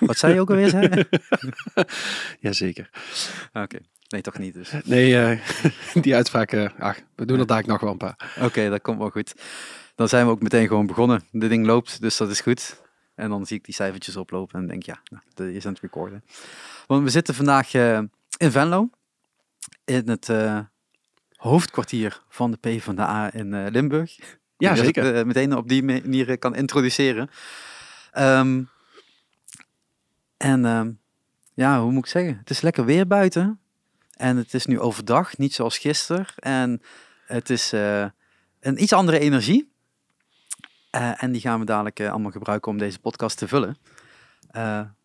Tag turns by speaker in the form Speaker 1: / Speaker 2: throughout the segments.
Speaker 1: Wat zei je ook alweer? Zei?
Speaker 2: Jazeker.
Speaker 1: Oké, nee toch niet dus.
Speaker 2: Nee, eh, die uitspraak, eh, ach, we doen er daar nog wel een paar.
Speaker 1: Oké, dat komt wel goed. Dan zijn we ook meteen gewoon begonnen. De ding loopt, dus dat is goed. En dan zie ik die cijfertjes oplopen en denk ja, nou, de is aan het recorden. Want we zitten vandaag eh, in Venlo, in het hoofdkwartier van de PvdA in eh, Limburg.
Speaker 2: Ja,
Speaker 1: Die ik,
Speaker 2: zeker.
Speaker 1: eh, meteen op die manier kan introduceren. Ehm, en ehm, ja, hoe moet ik zeggen? Het is lekker weer buiten. En het is nu overdag, niet zoals gisteren. En het is eh, een iets andere energie. Eh, en die gaan we dadelijk eh, allemaal gebruiken om deze podcast te vullen.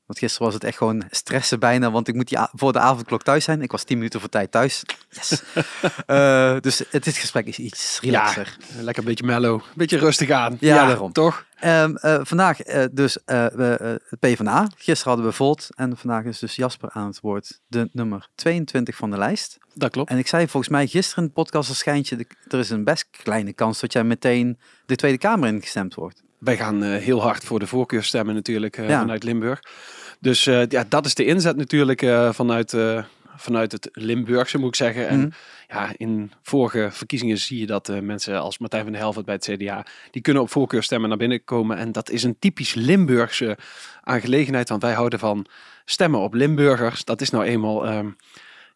Speaker 1: Want gisteren was het echt gewoon stressen bijna, want ik moet die voor de avondklok thuis zijn. Ik was tien minuten voor tijd thuis. Yes. Eh, dus het, dit gesprek is iets relaxer.
Speaker 2: Lekker een beetje mellow, een beetje rustig aan.
Speaker 1: Ja, daarom.
Speaker 2: Toch?
Speaker 1: Ehm, eh, vandaag eh, dus het PvdA. Gisteren hadden we Volt en vandaag is dus Jasper aan het woord. De nummer 22 van de lijst.
Speaker 2: Dat klopt.
Speaker 1: En ik zei volgens mij gisteren in de podcast al schijntje, er is een best kleine kans dat jij meteen de Tweede Kamer ingestemd wordt.
Speaker 2: Wij gaan eh, heel hard voor de voorkeurstemmen natuurlijk eh,
Speaker 1: Ja.
Speaker 2: vanuit Limburg. Dus eh, ja, dat is de inzet natuurlijk vanuit, vanuit het Limburgse moet ik zeggen. En
Speaker 1: Mhm.
Speaker 2: ja, in vorige verkiezingen zie je dat mensen als Martijn van der Helvert bij het CDA, die kunnen op voorkeurstemmen naar binnen komen. En dat is een typisch Limburgse aangelegenheid, want wij houden van stemmen op Limburgers. Dat is nou eenmaal ehm,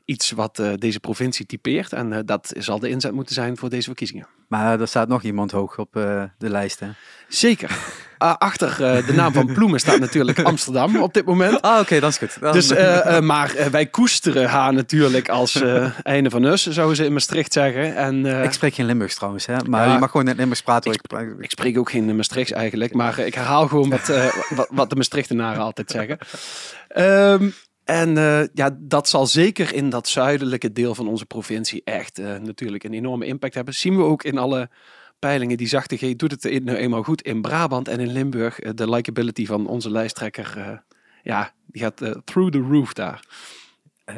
Speaker 2: iets wat eh, deze provincie typeert. En eh, dat zal de inzet moeten zijn voor deze verkiezingen.
Speaker 1: Maar er staat nog iemand hoog op eh, de lijst. Hè?
Speaker 2: Zeker. Ah, achter eh, de naam van Ploemen staat natuurlijk Amsterdam op dit moment.
Speaker 1: Ah, oké, dat is goed. Dan-
Speaker 2: Dus, eh, eh, maar eh, wij koesteren haar natuurlijk als eh einde van us, zouden ze in Maastricht zeggen. En, eh,
Speaker 1: ik spreek geen Limburgs trouwens, hè? maar
Speaker 2: Ja.
Speaker 1: je mag gewoon in het Limburgs praten.
Speaker 2: Ik.
Speaker 1: Ik,
Speaker 2: ik spreek ook geen Maastrichts eigenlijk, maar eh, ik herhaal gewoon wat, eh, wat, wat de Maastrichtenaren altijd zeggen. Ehm, en eh, ja, dat zal zeker in dat zuidelijke deel van onze provincie echt eh, natuurlijk een enorme impact hebben. Zien we ook in alle peilingen. Die zachte G doet het nu eenmaal goed in Brabant en in Limburg. eh, de likability van onze lijsttrekker, ja, die gaat through the roof daar.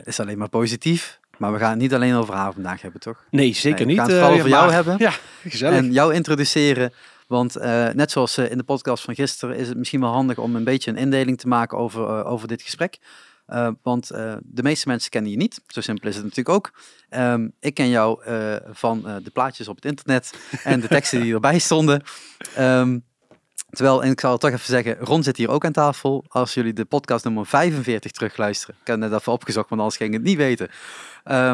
Speaker 1: is alleen maar positief. Maar we gaan het niet alleen over haar vandaag hebben, toch?
Speaker 2: Nee, zeker
Speaker 1: Nee, we
Speaker 2: niet.
Speaker 1: gaan het vooral over jou
Speaker 2: maar-
Speaker 1: hebben.
Speaker 2: Ja, gezellig.
Speaker 1: En jou introduceren. Want net zoals in de podcast van gisteren is het misschien wel handig om een beetje een indeling te maken over, over dit gesprek. Eh, want eh, de meeste mensen kennen je niet. Zo simpel is het natuurlijk ook. Ehm, ik ken jou eh, van de plaatjes op het internet en de teksten die erbij stonden. Ehm, terwijl, en ik zal het toch even zeggen, Ron zit hier ook aan tafel. Als jullie de podcast nummer 45 terugluisteren. Ik heb net even opgezocht, want anders ging ik het niet weten. Eh,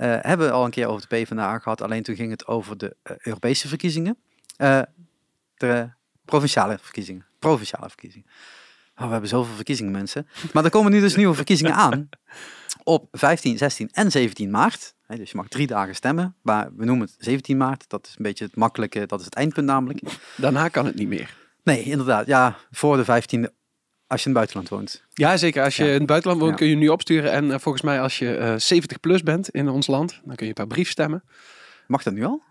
Speaker 1: hebben we al een keer over de PvdA gehad. Alleen toen ging het over de Europese verkiezingen. De provinciale verkiezingen. Provinciale verkiezingen. Oh, we hebben zoveel verkiezingen, mensen. Maar er komen nu dus nieuwe verkiezingen aan. Op 15, 16 en 17 maart. Dus je mag drie dagen stemmen. Maar we noemen het 17 maart. Dat is een beetje het makkelijke. Dat is het eindpunt namelijk.
Speaker 2: Daarna kan het niet meer.
Speaker 1: Nee, inderdaad. Ja, voor de 15e. Als je in het buitenland woont.
Speaker 2: Ja, zeker. Als je
Speaker 1: Ja.
Speaker 2: in het buitenland woont, kun je nu opsturen. En eh, volgens mij, als je eh 70 plus bent in ons land, dan kun je per brief stemmen.
Speaker 1: Mag dat nu al?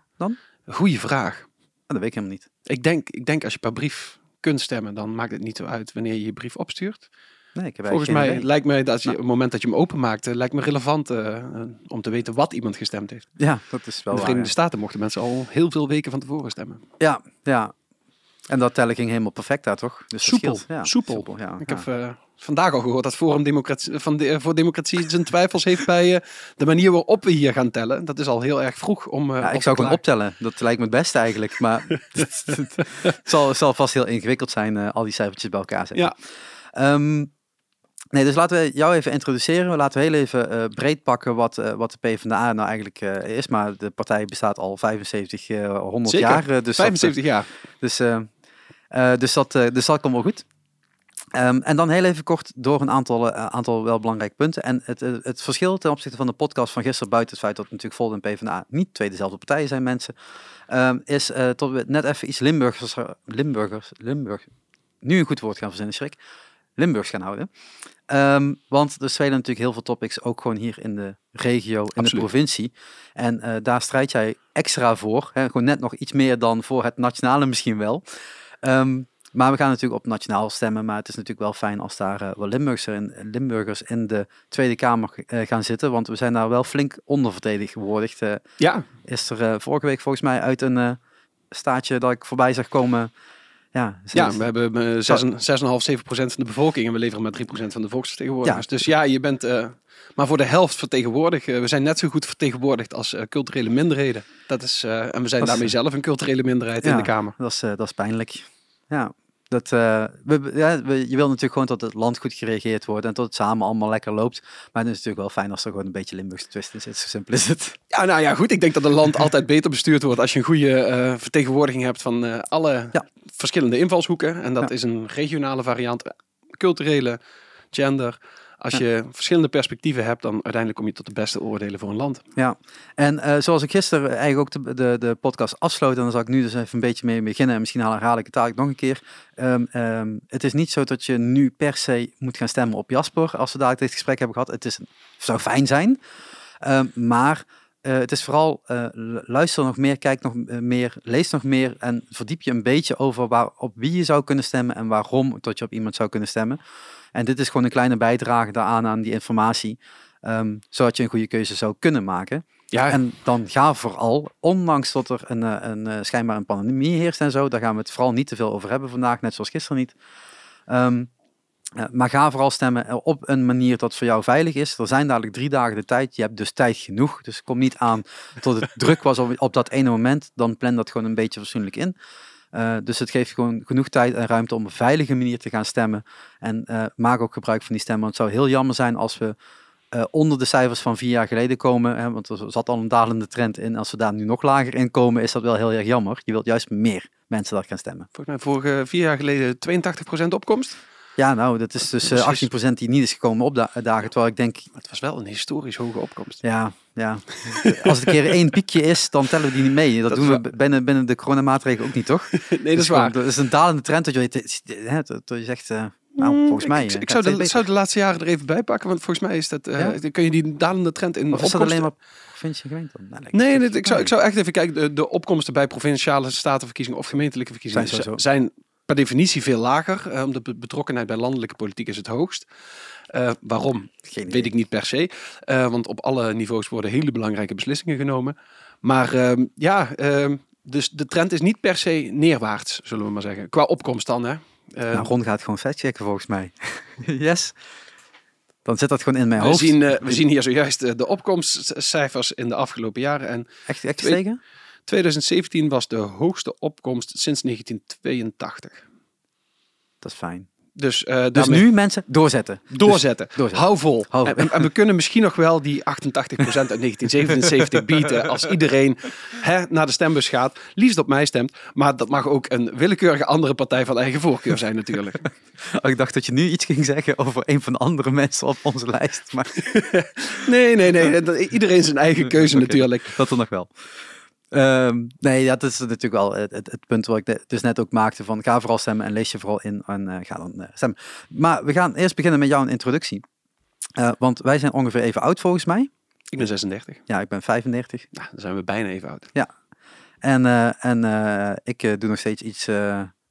Speaker 2: Goeie vraag.
Speaker 1: Ah, dat weet ik helemaal niet.
Speaker 2: Ik denk, ik denk als je per brief kunt stemmen, dan maakt het niet zo uit wanneer je je brief opstuurt.
Speaker 1: Nee, ik heb
Speaker 2: Volgens mij
Speaker 1: idee.
Speaker 2: lijkt mij dat als je,
Speaker 1: Nou.
Speaker 2: op het moment dat je hem openmaakt, lijkt me relevant eh, eh, om te weten wat iemand gestemd heeft.
Speaker 1: Ja, dat is
Speaker 2: In
Speaker 1: wel
Speaker 2: de
Speaker 1: waar,
Speaker 2: Verenigde Staten mochten mensen al heel veel weken van tevoren stemmen.
Speaker 1: Ja, ja. En dat tellen ging helemaal perfect daar, toch? Dus
Speaker 2: Soepel.
Speaker 1: Ja,
Speaker 2: soepel.
Speaker 1: ja,
Speaker 2: Ik heb eh, vandaag al gehoord dat Forum Democratie, van de, voor Democratie zijn twijfels heeft bij eh, de manier waarop we hier gaan tellen. Dat is al heel erg vroeg om. eh,
Speaker 1: Ja, ik zou gewoon optellen. Dat lijkt me het beste eigenlijk. Maar het, het zal, zal vast heel ingewikkeld zijn, eh, al die cijfertjes bij elkaar zetten.
Speaker 2: Ja.
Speaker 1: Ehm, nee, dus laten we jou even introduceren. Laten we heel even eh, breed pakken wat, eh, wat de PvdA nou eigenlijk eh, is. Maar de partij bestaat al 75, eh 100
Speaker 2: Zeker.
Speaker 1: jaar. eh, dus
Speaker 2: 75 jaar.
Speaker 1: Dus, eh, eh, dus, dat, eh, dus dat komt wel goed. Ehm, en dan heel even kort door een aantal, eh, aantal wel belangrijke punten. En het, het, het verschil ten opzichte van de podcast van gisteren, buiten het feit dat natuurlijk Volt en PvdA niet twee dezelfde partijen zijn, mensen, ehm, is eh tot we net even iets Limburgers, Limburgers, Limburg, nu een goed woord gaan verzinnen, schrik, Limburgs gaan houden. Ehm, want er spelen natuurlijk heel veel topics, ook gewoon hier in de regio, in de provincie. En eh, daar strijd jij extra voor. Hè? Gewoon net nog iets meer dan voor het nationale misschien wel. Ehm, maar we gaan natuurlijk op nationaal stemmen. Maar het is natuurlijk wel fijn als daar eh, wel Limburgers in, Limburgers in de Tweede Kamer eh, gaan zitten. Want we zijn daar wel flink ondervertegenwoordigd. Eh,
Speaker 2: Ja,
Speaker 1: is er vorige week volgens mij uit een staatje dat ik voorbij zag komen. Ja,
Speaker 2: Ja, we hebben eh, zes en- 6,5, 7 procent van de bevolking en we leveren maar 3 procent van de volksvertegenwoordigers.
Speaker 1: Ja.
Speaker 2: Dus ja, je bent maar voor de helft vertegenwoordigd. We zijn net zo goed vertegenwoordigd als culturele minderheden. Dat is, en we zijn
Speaker 1: Dat is-
Speaker 2: daarmee zelf een culturele minderheid in de Kamer.
Speaker 1: Dat is, dat is pijnlijk. Ja, dat, eh, we, ja, we- je wil natuurlijk gewoon dat het land goed geregeerd wordt en dat het samen allemaal lekker loopt. Maar het is natuurlijk wel fijn als er gewoon een beetje Limburgse twist in zit. Zo simpel is het.
Speaker 2: Ja, nou ja, goed. Ik denk dat een land altijd beter bestuurd wordt als je een goede eh, vertegenwoordiging hebt van eh, alle
Speaker 1: Ja.
Speaker 2: verschillende invalshoeken. En dat
Speaker 1: Ja.
Speaker 2: is een regionale variant, culturele, gender. Als je verschillende perspectieven hebt, dan uiteindelijk kom je tot de beste oordelen voor een land.
Speaker 1: Ja, en eh, zoals ik gisteren eigenlijk ook de, de, de podcast afsloot, en dan zal ik nu dus even een beetje mee beginnen. En misschien herhaal ik het eigenlijk nog een keer. Ehm, ehm, het is niet zo dat je nu per se moet gaan stemmen op Jasper als we dadelijk dit gesprek hebben gehad. Het is, zou fijn zijn, Ehm, maar eh, het is vooral eh, lu- luister nog meer, kijk nog eh, meer, lees nog meer en verdiep je een beetje over waar, op wie je zou kunnen stemmen en waarom dat je op iemand zou kunnen stemmen. En dit is gewoon een kleine bijdrage daaraan aan die informatie, ehm, zodat je een goede keuze zou kunnen maken.
Speaker 2: Ja,
Speaker 1: En dan ga vooral, ondanks dat er een, een, schijnbaar een pandemie heerst en zo, daar gaan we het vooral niet te veel over hebben vandaag, net zoals gisteren niet. Ehm, eh, maar ga vooral stemmen eh, op een manier dat voor jou veilig is. Er zijn dadelijk drie dagen de tijd. Je hebt dus tijd genoeg. Dus kom niet aan tot het druk was op, op dat ene moment. Dan plan dat gewoon een beetje fatsoenlijk in. Eh, dus het geeft gewoon genoeg tijd en ruimte om op een veilige manier te gaan stemmen. En maak ook gebruik van die stemmen. Want het zou heel jammer zijn als we onder de cijfers van vier jaar geleden komen. Hè, want er zat al een dalende trend in. Als we daar nu nog lager in komen, is dat wel heel erg jammer. Je wilt juist meer mensen daar gaan stemmen.
Speaker 2: volgens mij vorige vier jaar geleden 82% opkomst.
Speaker 1: Ja, nou, dat is dus eh,
Speaker 2: Precies.
Speaker 1: 18% die niet is gekomen opdagen. Terwijl ik denk,
Speaker 2: Het was wel een historisch hoge opkomst.
Speaker 1: ja, ja. Als het een keer één piekje is, dan tellen we die niet mee. Dat,
Speaker 2: Dat
Speaker 1: doen we binnen, binnen de coronamaatregelen ook niet, toch?
Speaker 2: nee, dat is
Speaker 1: gewoon-
Speaker 2: waar.
Speaker 1: Dat is een dalende trend dat je, dat je zegt, eh, nou, volgens
Speaker 2: Ik-
Speaker 1: mij...
Speaker 2: Ik,
Speaker 1: eh,
Speaker 2: zou, de, zou de laatste jaren er even bij pakken, want volgens mij is dat. eh,
Speaker 1: Ja?
Speaker 2: dan kun je die dalende trend in
Speaker 1: Of is dat alleen maar provincie en gemeente? dan? Nee,
Speaker 2: Nee, ik, zou, ik zou echt even kijken. De, de opkomsten bij provinciale statenverkiezingen of gemeentelijke verkiezingen
Speaker 1: zijn
Speaker 2: per definitie veel lager. eh, omdat de betrokkenheid bij landelijke politiek is het hoogst. Eh, waarom? Weet ik niet per se. Eh, want op alle niveaus worden hele belangrijke beslissingen genomen. Maar ehm, ja, ehm, dus de trend is niet per se neerwaarts, zullen we maar zeggen. Qua opkomst dan, hè. Eh,
Speaker 1: Nou, Ron gaat gewoon factchecken volgens mij. yes. Dan zit dat gewoon in mijn
Speaker 2: we,
Speaker 1: hoofd.
Speaker 2: zien, eh, we zien hier zojuist de opkomstcijfers in de afgelopen jaren. En
Speaker 1: Echt, echt
Speaker 2: Twee-
Speaker 1: gestegen?
Speaker 2: 2017 was de hoogste opkomst sinds 1982.
Speaker 1: Dat is fijn.
Speaker 2: Dus, eh
Speaker 1: Dus
Speaker 2: daarmee
Speaker 1: nu mensen doorzetten.
Speaker 2: doorzetten.
Speaker 1: Dus doorzetten.
Speaker 2: Hou vol.
Speaker 1: Hou vol.
Speaker 2: En, we kunnen misschien nog wel die 88% uit 1977 bieden als iedereen hè, naar de stembus gaat. Liefst op mij stemt. Maar dat mag ook een willekeurige andere partij van eigen voorkeur zijn natuurlijk.
Speaker 1: Oh, ik dacht dat je nu iets ging zeggen over een van de andere mensen op onze lijst. Maar
Speaker 2: Nee, nee, nee. Iedereen zijn eigen keuze natuurlijk.
Speaker 1: dat er nog wel. Ehm, nee, ja, dat is natuurlijk wel het, het, het punt wat ik dus net ook maakte van ga vooral stemmen en lees je vooral in en eh, ga dan eh, stemmen. Maar we gaan eerst beginnen met jouw introductie. Eh, want wij zijn ongeveer even oud volgens mij.
Speaker 2: Ik ben 36.
Speaker 1: Ja, ik ben 35.
Speaker 2: Nou, dan zijn we bijna even oud.
Speaker 1: En, eh, en eh, ik doe nog steeds iets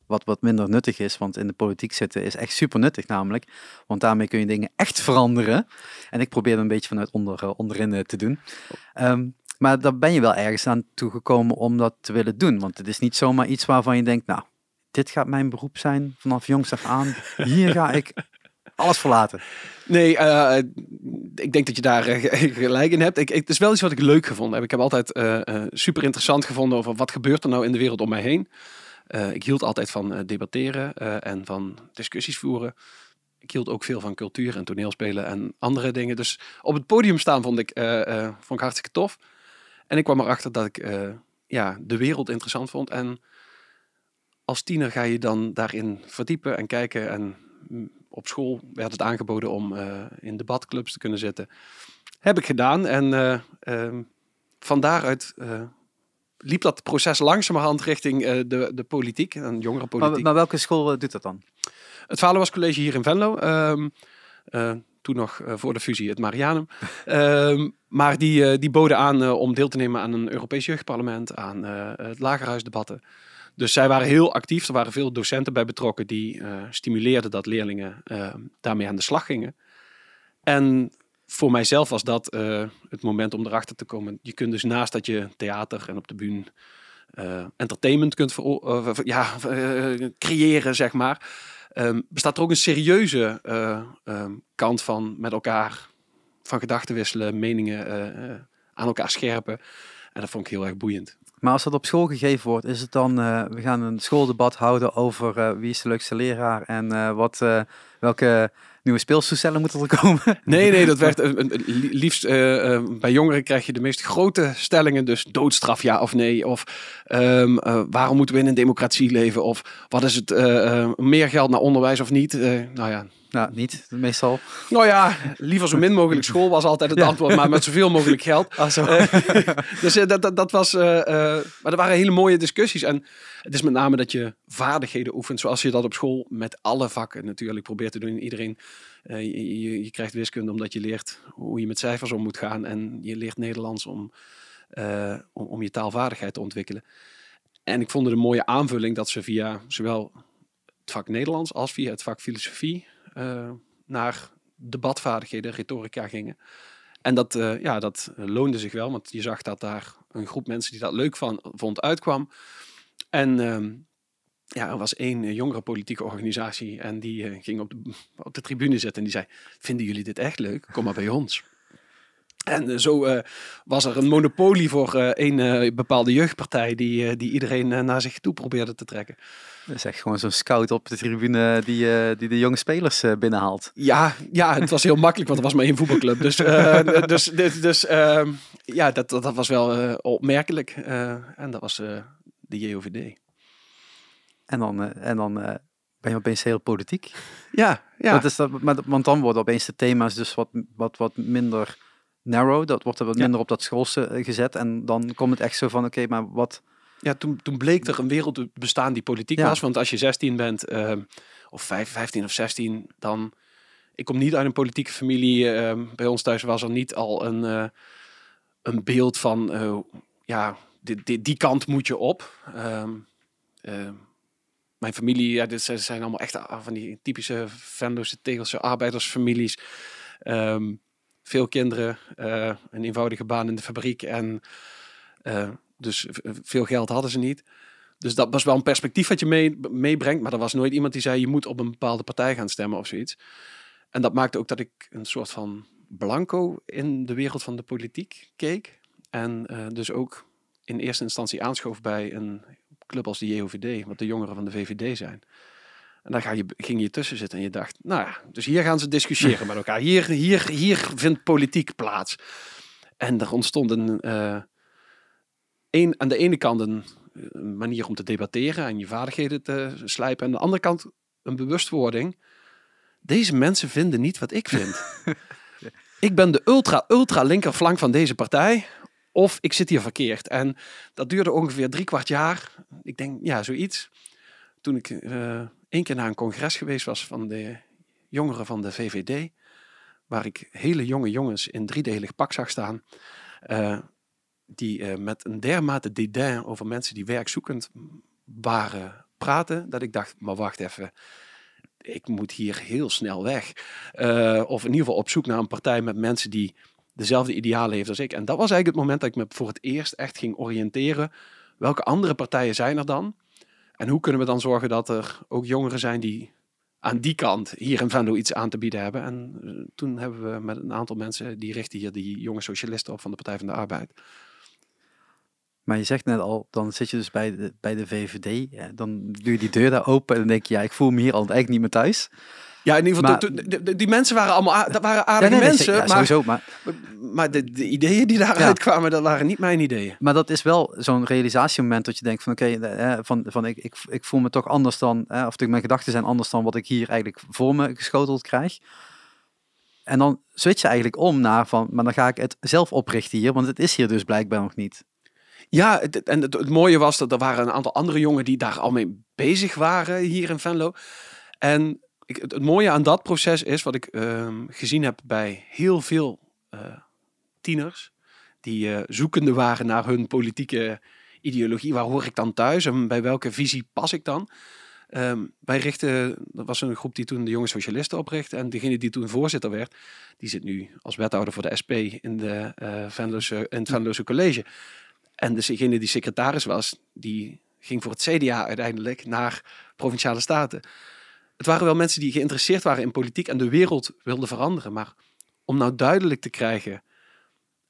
Speaker 1: wat, wat minder nuttig is. Want in de politiek zitten is echt super nuttig namelijk. Want daarmee kun je dingen echt veranderen. En ik probeer er een beetje vanuit onder, onderin te doen. Ehm, maar daar ben je wel ergens aan toegekomen om dat te willen doen. Want het is niet zomaar iets waarvan je denkt, nou, dit gaat mijn beroep zijn vanaf jongs af aan. Hier ga ik alles verlaten.
Speaker 2: Nee, eh, ik denk dat je daar eh, gelijk in hebt. Ik, het is wel iets wat ik leuk gevonden heb. Ik heb altijd eh, super interessant gevonden over wat gebeurt er nou in de wereld om mij heen. Ik hield altijd van debatteren en van discussies voeren. Ik hield ook veel van cultuur en toneelspelen en andere dingen. Dus op het podium staan vond ik, vond ik hartstikke tof. En ik kwam erachter dat ik eh, ja, de wereld interessant vond. En als tiener ga je dan daarin verdiepen en kijken. En mm, op school werd het aangeboden om eh, in debatclubs te kunnen zitten. Heb ik gedaan. En ehm, van daaruit liep dat proces langzamerhand richting de, de politiek. En jongerenpolitiek.
Speaker 1: Maar, maar welke school doet dat dan?
Speaker 2: Het Vaderwas College hier in Venlo. Ehm, toen nog eh, voor de fusie het Marianum. Ehm, maar die, eh, die boden aan eh, om deel te nemen aan een Europees jeugdparlement, aan het lagerhuisdebatten. Dus zij waren heel actief. Er waren veel docenten bij betrokken die stimuleerden dat leerlingen eh, daarmee aan de slag gingen. En voor mijzelf was dat het moment om erachter te komen. Je kunt dus naast dat je theater en op de bühne entertainment kunt ja, creëren, zeg maar. Um, bestaat er ook een serieuze ehm, kant van met elkaar van gedachten wisselen, meningen aan elkaar scherpen. En dat vond ik heel erg boeiend.
Speaker 1: Maar als dat op school gegeven wordt, is het dan, we gaan een schooldebat houden over wie is de leukste leraar en wat, welke nieuwe speelstoestellen moeten er komen?
Speaker 2: Nee, nee, dat werd liefst bij jongeren krijg je de meest grote stellingen, dus doodstraf ja of nee, of um, waarom moeten we in een democratie leven, of wat is het meer geld naar onderwijs of niet? nou ja,
Speaker 1: nou, niet meestal.
Speaker 2: Nou ja, liever zo min mogelijk school was altijd het antwoord, maar met zoveel mogelijk geld.
Speaker 1: Ah, zo.
Speaker 2: dus dat, dat, dat was. Uh, maar er waren hele mooie discussies. En het is met name dat je vaardigheden oefent, zoals je dat op school met alle vakken natuurlijk probeert te doen. Iedereen, je, je, krijgt wiskunde omdat je leert hoe je met cijfers om moet gaan. En je leert Nederlands om, om, om je taalvaardigheid te ontwikkelen. En ik vond het een mooie aanvulling dat ze via zowel het vak Nederlands als via het vak filosofie uh, naar debatvaardigheden, retorica gingen. En dat, uh, ja, dat loonde zich wel, want je zag dat daar een groep mensen die dat leuk van, vond uitkwam. En uh, ja, er was één jongere politieke organisatie en die uh, ging op de, op de tribune zitten en die zei, vinden jullie dit echt leuk? Kom maar bij ons. En zo was er een monopolie voor een bepaalde jeugdpartij die, die iedereen naar zich toe probeerde te trekken.
Speaker 1: Dat is echt gewoon zo'n scout op de tribune die, uh, die de jonge spelers uh, binnenhaalt.
Speaker 2: Ja, ja, het was heel makkelijk, want er was maar één voetbalclub. Dus, uh, dus, dus, dus ehm, ja, dat, dat, was wel opmerkelijk. en dat was de JOVD.
Speaker 1: En dan, en dan ben je opeens heel politiek.
Speaker 2: Ja, ja.
Speaker 1: Dat is dat, maar, want dan worden opeens de thema's dus wat, wat, wat minder narrow. Dat wordt er wat minder op dat schoolse gezet. En dan komt het echt zo van, oké, maar wat
Speaker 2: ja, toen, toen bleek er een wereld bestaan die politiek was. Want als je 16 bent, uh, of 5, 15 of 16, dan. Ik kom niet uit een politieke familie. Uh, bij ons thuis was er niet al een, uh, een beeld van. Eh, ja, die, die, die, kant moet je op. Ehm, mijn familie, ja, dit zijn allemaal echt van die typische Venlose Tegelse arbeidersfamilies. Ehm, veel kinderen, een eenvoudige baan in de fabriek en dus veel geld hadden ze niet. Dus dat was wel een perspectief wat je mee, meebrengt. Maar er was nooit iemand die zei, je moet op een bepaalde partij gaan stemmen of zoiets. En dat maakte ook dat ik een soort van blanco in de wereld van de politiek keek. En uh, dus ook in eerste instantie aanschoof bij een club als de JOVD, wat de jongeren van de VVD zijn. En daar ga je, ging je tussen zitten en je dacht, nou ja, dus hier gaan ze discussiëren met elkaar. Hier, hier, hier vindt politiek plaats. En er ontstond een, uh, een, aan de ene kant een, manier om te debatteren en je vaardigheden te slijpen. En aan de andere kant een bewustwording. Deze mensen vinden niet wat ik vind. ik ben de ultra, ultra linkerflank van deze partij. Of ik zit hier verkeerd. En dat duurde ongeveer drie kwart jaar. Ik denk, ja, zoiets. Toen ik uh, één keer naar een congres geweest was van de jongeren van de VVD. Waar ik hele jonge jongens in driedelig pak zag staan. Uh, die uh, met een dermate dédain over mensen die werkzoekend waren praten, dat ik dacht, maar wacht even, ik moet hier heel snel weg. Uh, of in ieder geval op zoek naar een partij met mensen die dezelfde idealen heeft als ik. En dat was eigenlijk het moment dat ik me voor het eerst echt ging oriënteren. Welke andere partijen zijn er dan? En hoe kunnen we dan zorgen dat er ook jongeren zijn die aan die kant hier in Venlo iets aan te bieden hebben? En uh, toen hebben we met een aantal mensen, die richten hier die jonge socialisten op van de Partij van de Arbeid.
Speaker 1: Maar je zegt net al, dan zit je dus bij de, bij de VVD. Dan doe je die deur daar open en dan denk je, ja, ik voel me hier al eigenlijk niet meer thuis.
Speaker 2: Ja, in ieder geval, maar, die mensen waren allemaal dat waren aardige ja, nee, mensen. Ja, maar, sowieso, maar, maar de, de ideeën die daaruit kwamen, dat waren niet mijn ideeën.
Speaker 1: Maar dat is wel zo'n realisatiemoment dat je denkt van oké, okay, van, van ik, ik, ik voel me toch anders dan, of of mijn gedachten zijn anders dan wat ik hier eigenlijk voor me geschoteld krijg. En dan switch je eigenlijk om naar van, maar dan ga ik het zelf oprichten hier, want het is hier dus blijkbaar nog niet.
Speaker 2: Ja, het, en het, het, mooie was dat er waren een aantal andere jongen die daar al mee bezig waren hier in Venlo. En ik, het, mooie aan dat proces is, wat ik uh, gezien heb bij heel veel uh, tieners, die uh, zoekende waren naar hun politieke ideologie. Waar hoor ik dan thuis en bij welke visie pas ik dan? Um, wij richten, dat was een groep die toen de jonge socialisten oprichtte. En degene die toen voorzitter werd, die zit nu als wethouder voor de SP in, de, in het Venlose College. En dus degene die secretaris was, die ging voor het CDA uiteindelijk naar provinciale staten. Het waren wel mensen die geïnteresseerd waren in politiek en de wereld wilden veranderen. Maar om nou duidelijk te krijgen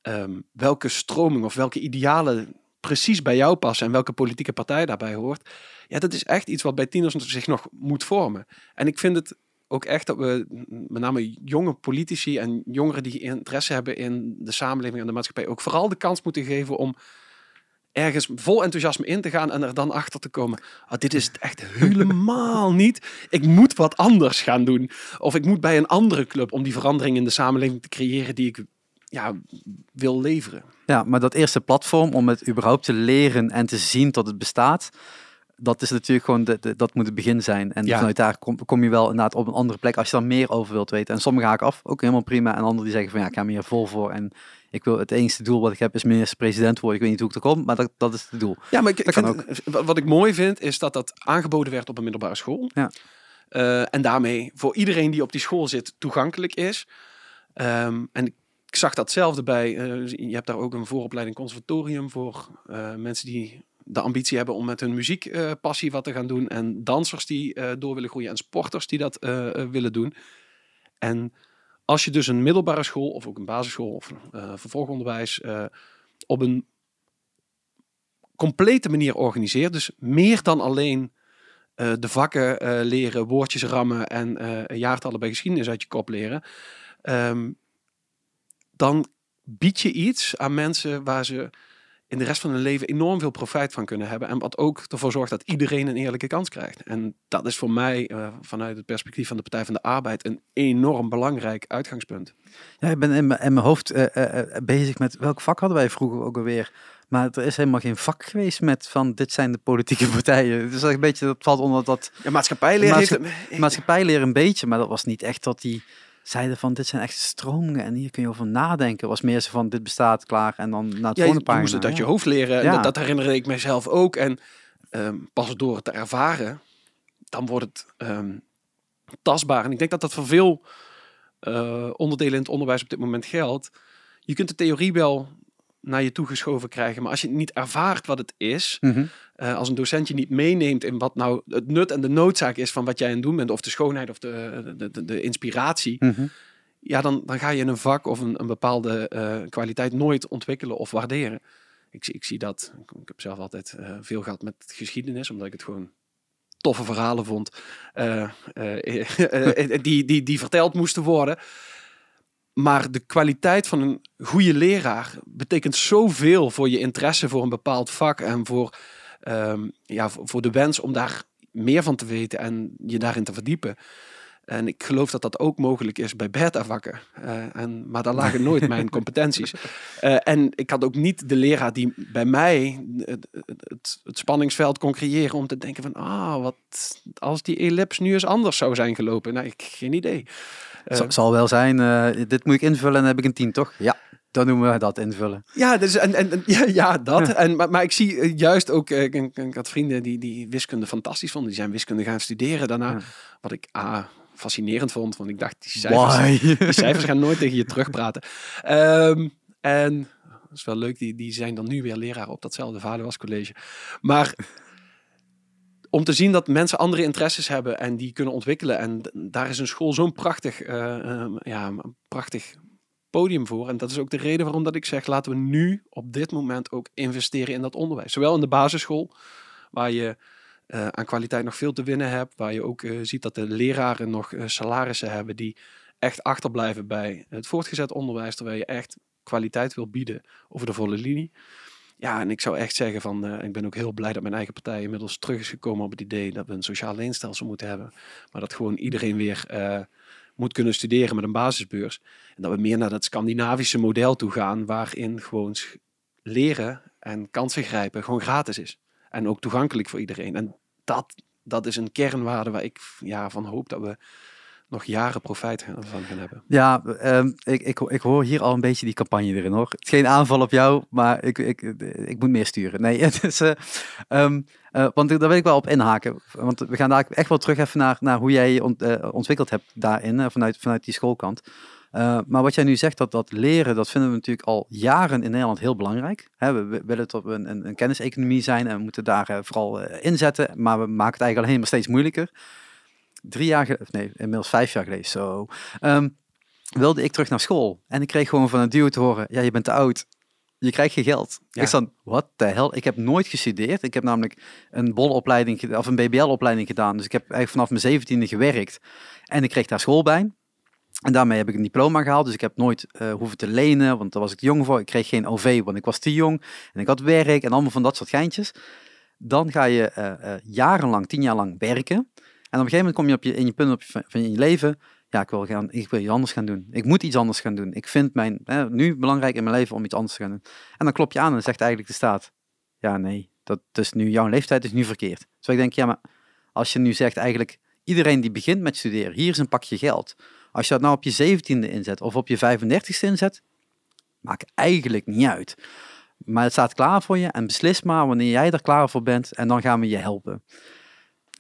Speaker 2: ehm, welke stroming of welke idealen precies bij jou passen en welke politieke partij daarbij hoort. Ja, dat is echt iets wat bij tieners zich nog moet vormen. En ik vind het ook echt dat we met name jonge politici en jongeren die interesse hebben in de samenleving en de maatschappij ook vooral de kans moeten geven om ergens vol enthousiasme in te gaan en er dan achter te komen. Ah, dit is het echt helemaal niet. Ik moet wat anders gaan doen. Of ik moet bij een andere club om die verandering in de samenleving te creëren die ik ja, wil leveren.
Speaker 1: Ja, maar dat eerste platform om het überhaupt te leren en te zien dat het bestaat, dat is natuurlijk gewoon, de, dat moet het begin zijn. En vanuit daar kom, kom, je wel inderdaad op een andere plek als je dan meer over wilt weten. En sommigen haken af, ook helemaal prima. En anderen die zeggen van ja, ik ga me hier vol voor. En ik wil het enige doel wat ik heb is minister-president worden. Ik weet niet hoe ik er kom, maar dat, dat is het doel.
Speaker 2: Ja, maar ik, wat ik mooi vind is dat dat aangeboden werd op een middelbare school. Ja. Uh, en daarmee voor iedereen die op die school zit toegankelijk is. Um, en ik zag datzelfde bij, uh, je hebt daar ook een vooropleiding conservatorium voor uh, mensen die de ambitie hebben om met hun muziekpassie wat te gaan doen. En dansers die door willen groeien en sporters die dat willen doen. En als je dus een middelbare school of ook een basisschool of vervolgonderwijs op een complete manier organiseert, dus meer dan alleen de vakken leren, woordjes rammen en jaartallen bij geschiedenis uit je kop leren. Um, dan bied je iets aan mensen waar ze in de rest van hun leven enorm veel profijt van kunnen hebben. En wat ook ervoor zorgt dat iedereen een eerlijke kans krijgt. En dat is voor mij uh, vanuit het perspectief van de Partij van de Arbeid een enorm belangrijk uitgangspunt.
Speaker 1: Ja, ik ben in mijn, hoofd uh, uh, bezig met welk vak hadden wij vroeger ook alweer. Maar er is helemaal geen vak geweest met van dit zijn de politieke partijen. Dus dat een beetje dat valt onder dat.
Speaker 2: Ja, maatschappijleer
Speaker 1: maatscha heeft... maatschappijleer een beetje, maar dat was niet echt dat die zeiden van dit zijn echt stromingen en hier kun je over nadenken. Was meer zo van dit bestaat klaar en dan naar het ja, volgende pagina.
Speaker 2: Je moest het uit je hoofd leren. Ja. Dat, dat, herinnerde ik mezelf ook. En um, pas door het te ervaren, dan wordt het um, tastbaar. En ik denk dat dat voor veel uh, onderdelen in het onderwijs op dit moment geldt. Je kunt de theorie wel naar je toegeschoven krijgen. Maar als je niet ervaart wat het is, mhm. eh, als een docent je niet meeneemt in wat nou het nut en de noodzaak is van wat jij aan het doen bent, of de schoonheid of de, de, de, de inspiratie, mhm. ja, dan, dan ga je een vak of een, een bepaalde uh, kwaliteit nooit ontwikkelen of waarderen. Ik, ik zie dat, ik heb zelf altijd uh, veel gehad met geschiedenis, omdat ik het gewoon toffe verhalen vond, die, die, die verteld moesten worden. Maar de kwaliteit van een goede leraar betekent zoveel voor je interesse voor een bepaald vak en voor, um, ja, voor de wens om daar meer van te weten en je daarin te verdiepen. En ik geloof dat dat ook mogelijk is bij beta-vakken. Uh, en, maar daar lagen nooit mijn competenties. Uh, en ik had ook niet de leraar die bij mij het, het, het, spanningsveld kon creëren om te denken van, ah, wat als die ellips nu eens anders zou zijn gelopen? Nou, ik geen idee.
Speaker 1: Uh, zal wel zijn, dit moet ik invullen en dan heb ik een tien, toch? Ja. Dan noemen we dat invullen.
Speaker 2: Ja, dus, en, en, ja, ja dat. En, maar, maar ik zie juist ook, ik, ik, had vrienden die, die wiskunde fantastisch vonden. Die zijn wiskunde gaan studeren daarna. Wat ik, ah, fascinerend vond. Want ik dacht, die cijfers, die cijfers gaan nooit tegen je terugpraten. Um, en dat is wel leuk, die, die zijn dan nu weer leraar op datzelfde Vaderwascollege. Maar om te zien dat mensen andere interesses hebben en die kunnen ontwikkelen. En daar is een school zo'n prachtig, uh, ja, prachtig podium voor. En dat is ook de reden waarom dat ik zeg, laten we nu op dit moment ook investeren in dat onderwijs. Zowel in de basisschool, waar je uh, aan kwaliteit nog veel te winnen hebt. Waar je ook uh, ziet dat de leraren nog uh, salarissen hebben die echt achterblijven bij het voortgezet onderwijs. Terwijl je echt kwaliteit wil bieden over de volle linie. Ja, en ik zou echt zeggen van, ik ben ook heel blij dat mijn eigen partij inmiddels terug is gekomen op het idee dat we een sociaal leenstelsel moeten hebben. Maar dat gewoon iedereen weer moet kunnen studeren met een basisbeurs. En dat we meer naar dat Scandinavische model toe gaan, waarin gewoon leren en kansen grijpen gewoon gratis is. En ook toegankelijk voor iedereen. En dat, dat is een kernwaarde waar ik ja, van hoop dat we nog jaren profijt van gaan hebben.
Speaker 1: Ja, um, ik, ik, ik hoor hier al een beetje die campagne erin hoor. Het is geen aanval op jou, maar ik, ik, ik moet meer sturen. Nee, het uh, um, uh, want daar wil ik wel op inhaken. Want we gaan daar echt wel terug even naar, naar hoe jij je ont, uh, ontwikkeld hebt daarin, vanuit, vanuit die schoolkant. Uh, maar wat jij nu zegt, dat dat leren, dat vinden we natuurlijk al jaren in Nederland heel belangrijk. We, we willen tot een, een, een, kenniseconomie zijn en we moeten daar uh, vooral uh, inzetten. Maar we maken het eigenlijk alleen maar steeds moeilijker. Drie jaar geleden, nee, inmiddels vijf jaar geleden, zo. Um, wilde ik terug naar school. En ik kreeg gewoon van een duo te horen, ja, je bent te oud. Je krijgt geen geld. Ja. Ik dan, wat de hel? Ik heb nooit gestudeerd. Ik heb namelijk een bolopleiding of een BBL-opleiding gedaan. Dus ik heb eigenlijk vanaf mijn zeventiende gewerkt. En ik kreeg daar school bij. En daarmee heb ik een diploma gehaald. Dus ik heb nooit uh, hoeven te lenen, want daar was ik jong voor. Ik kreeg geen OV, want ik was te jong. En ik had werk en allemaal van dat soort geintjes. Dan ga je uh, uh, jarenlang, tien jaar lang werken. En op een gegeven moment kom je, op je in je punt op je, van je leven ja, ik wil, gaan, ik wil iets anders gaan doen. Ik moet iets anders gaan doen. Ik vind mijn, nu belangrijk in mijn leven om iets anders te gaan doen. En dan klop je aan en zegt eigenlijk de staat, ja nee, dat is nu, jouw leeftijd is nu verkeerd. Dus ik denk, ja maar als je nu zegt eigenlijk, iedereen die begint met studeren, hier is een pakje geld. Als je dat nou op je zeventiende inzet of op je 35ste inzet, maakt eigenlijk niet uit. Maar het staat klaar voor je en beslis maar wanneer jij er klaar voor bent en dan gaan we je helpen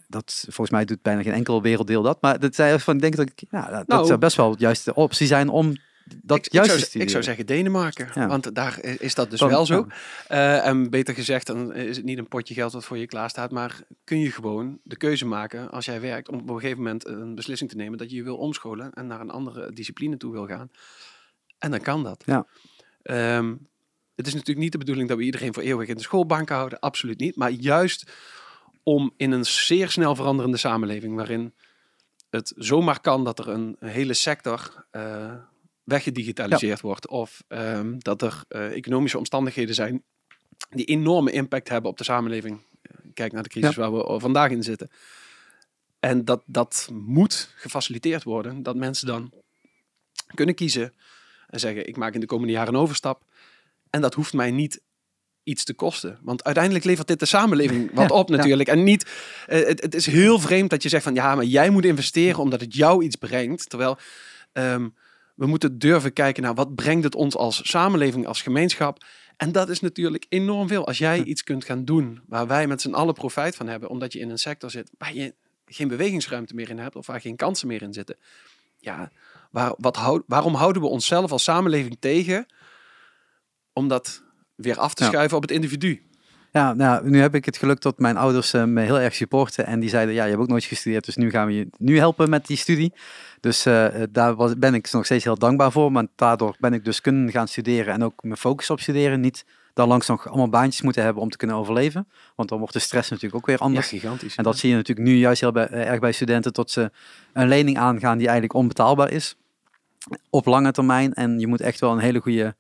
Speaker 1: dat volgens mij doet bijna geen enkel werelddeel dat. Maar dat zei van, denk dat ik, ja, dat nou, zou best wel de optie zijn om dat
Speaker 2: ik,
Speaker 1: juist
Speaker 2: ik zou, ik zou zeggen Denemarken, want daar is dat dus wel zo. Uh, en beter gezegd, dan is het niet een potje geld wat voor je klaar staat, maar kun je gewoon de keuze maken als jij werkt om op een gegeven moment een beslissing te nemen dat je je wil omscholen en naar een andere discipline toe wil gaan. En dan kan dat.
Speaker 1: Ja.
Speaker 2: Um, het is natuurlijk niet de bedoeling dat we iedereen voor eeuwig in de schoolbank houden, absoluut niet. Maar juist om in een zeer snel veranderende samenleving, waarin het zomaar kan dat er een, hele sector uh, weggedigitaliseerd wordt, of um, dat er uh, economische omstandigheden zijn die enorme impact hebben op de samenleving. Kijk naar de crisis ja. waar we vandaag in zitten. En dat, dat moet gefaciliteerd worden, dat mensen dan kunnen kiezen en zeggen: ik maak in de komende jaren een overstap. En dat hoeft mij niet iets te kosten. Want uiteindelijk levert dit de samenleving wat op natuurlijk. En niet, uh, het, het, is heel vreemd dat je zegt van ja, maar jij moet investeren omdat het jou iets brengt. Terwijl um, we moeten durven kijken naar wat brengt het ons als samenleving, als gemeenschap. En dat is natuurlijk enorm veel. Als jij iets kunt gaan doen waar wij met z'n allen profijt van hebben, omdat je in een sector zit waar je geen bewegingsruimte meer in hebt of waar geen kansen meer in zitten. Ja, waar, wat houd, waarom houden we onszelf als samenleving tegen? Omdat weer af te schuiven op het individu.
Speaker 1: Ja, nou, nu heb ik het geluk dat mijn ouders uh, me heel erg supporten. En die zeiden, ja, je hebt ook nooit gestudeerd, dus nu gaan we je nu helpen met die studie. Dus uh, daar was, ben ik nog steeds heel dankbaar voor. Maar daardoor ben ik dus kunnen gaan studeren en ook mijn focus op studeren. Niet dan langs nog allemaal baantjes moeten hebben om te kunnen overleven. Want dan wordt de stress natuurlijk ook weer anders.
Speaker 2: Ja, gigantisch.
Speaker 1: En dat zie je natuurlijk nu juist heel bij, erg bij studenten, tot ze een lening aangaan die eigenlijk onbetaalbaar is. Op lange termijn. En je moet echt wel een hele goede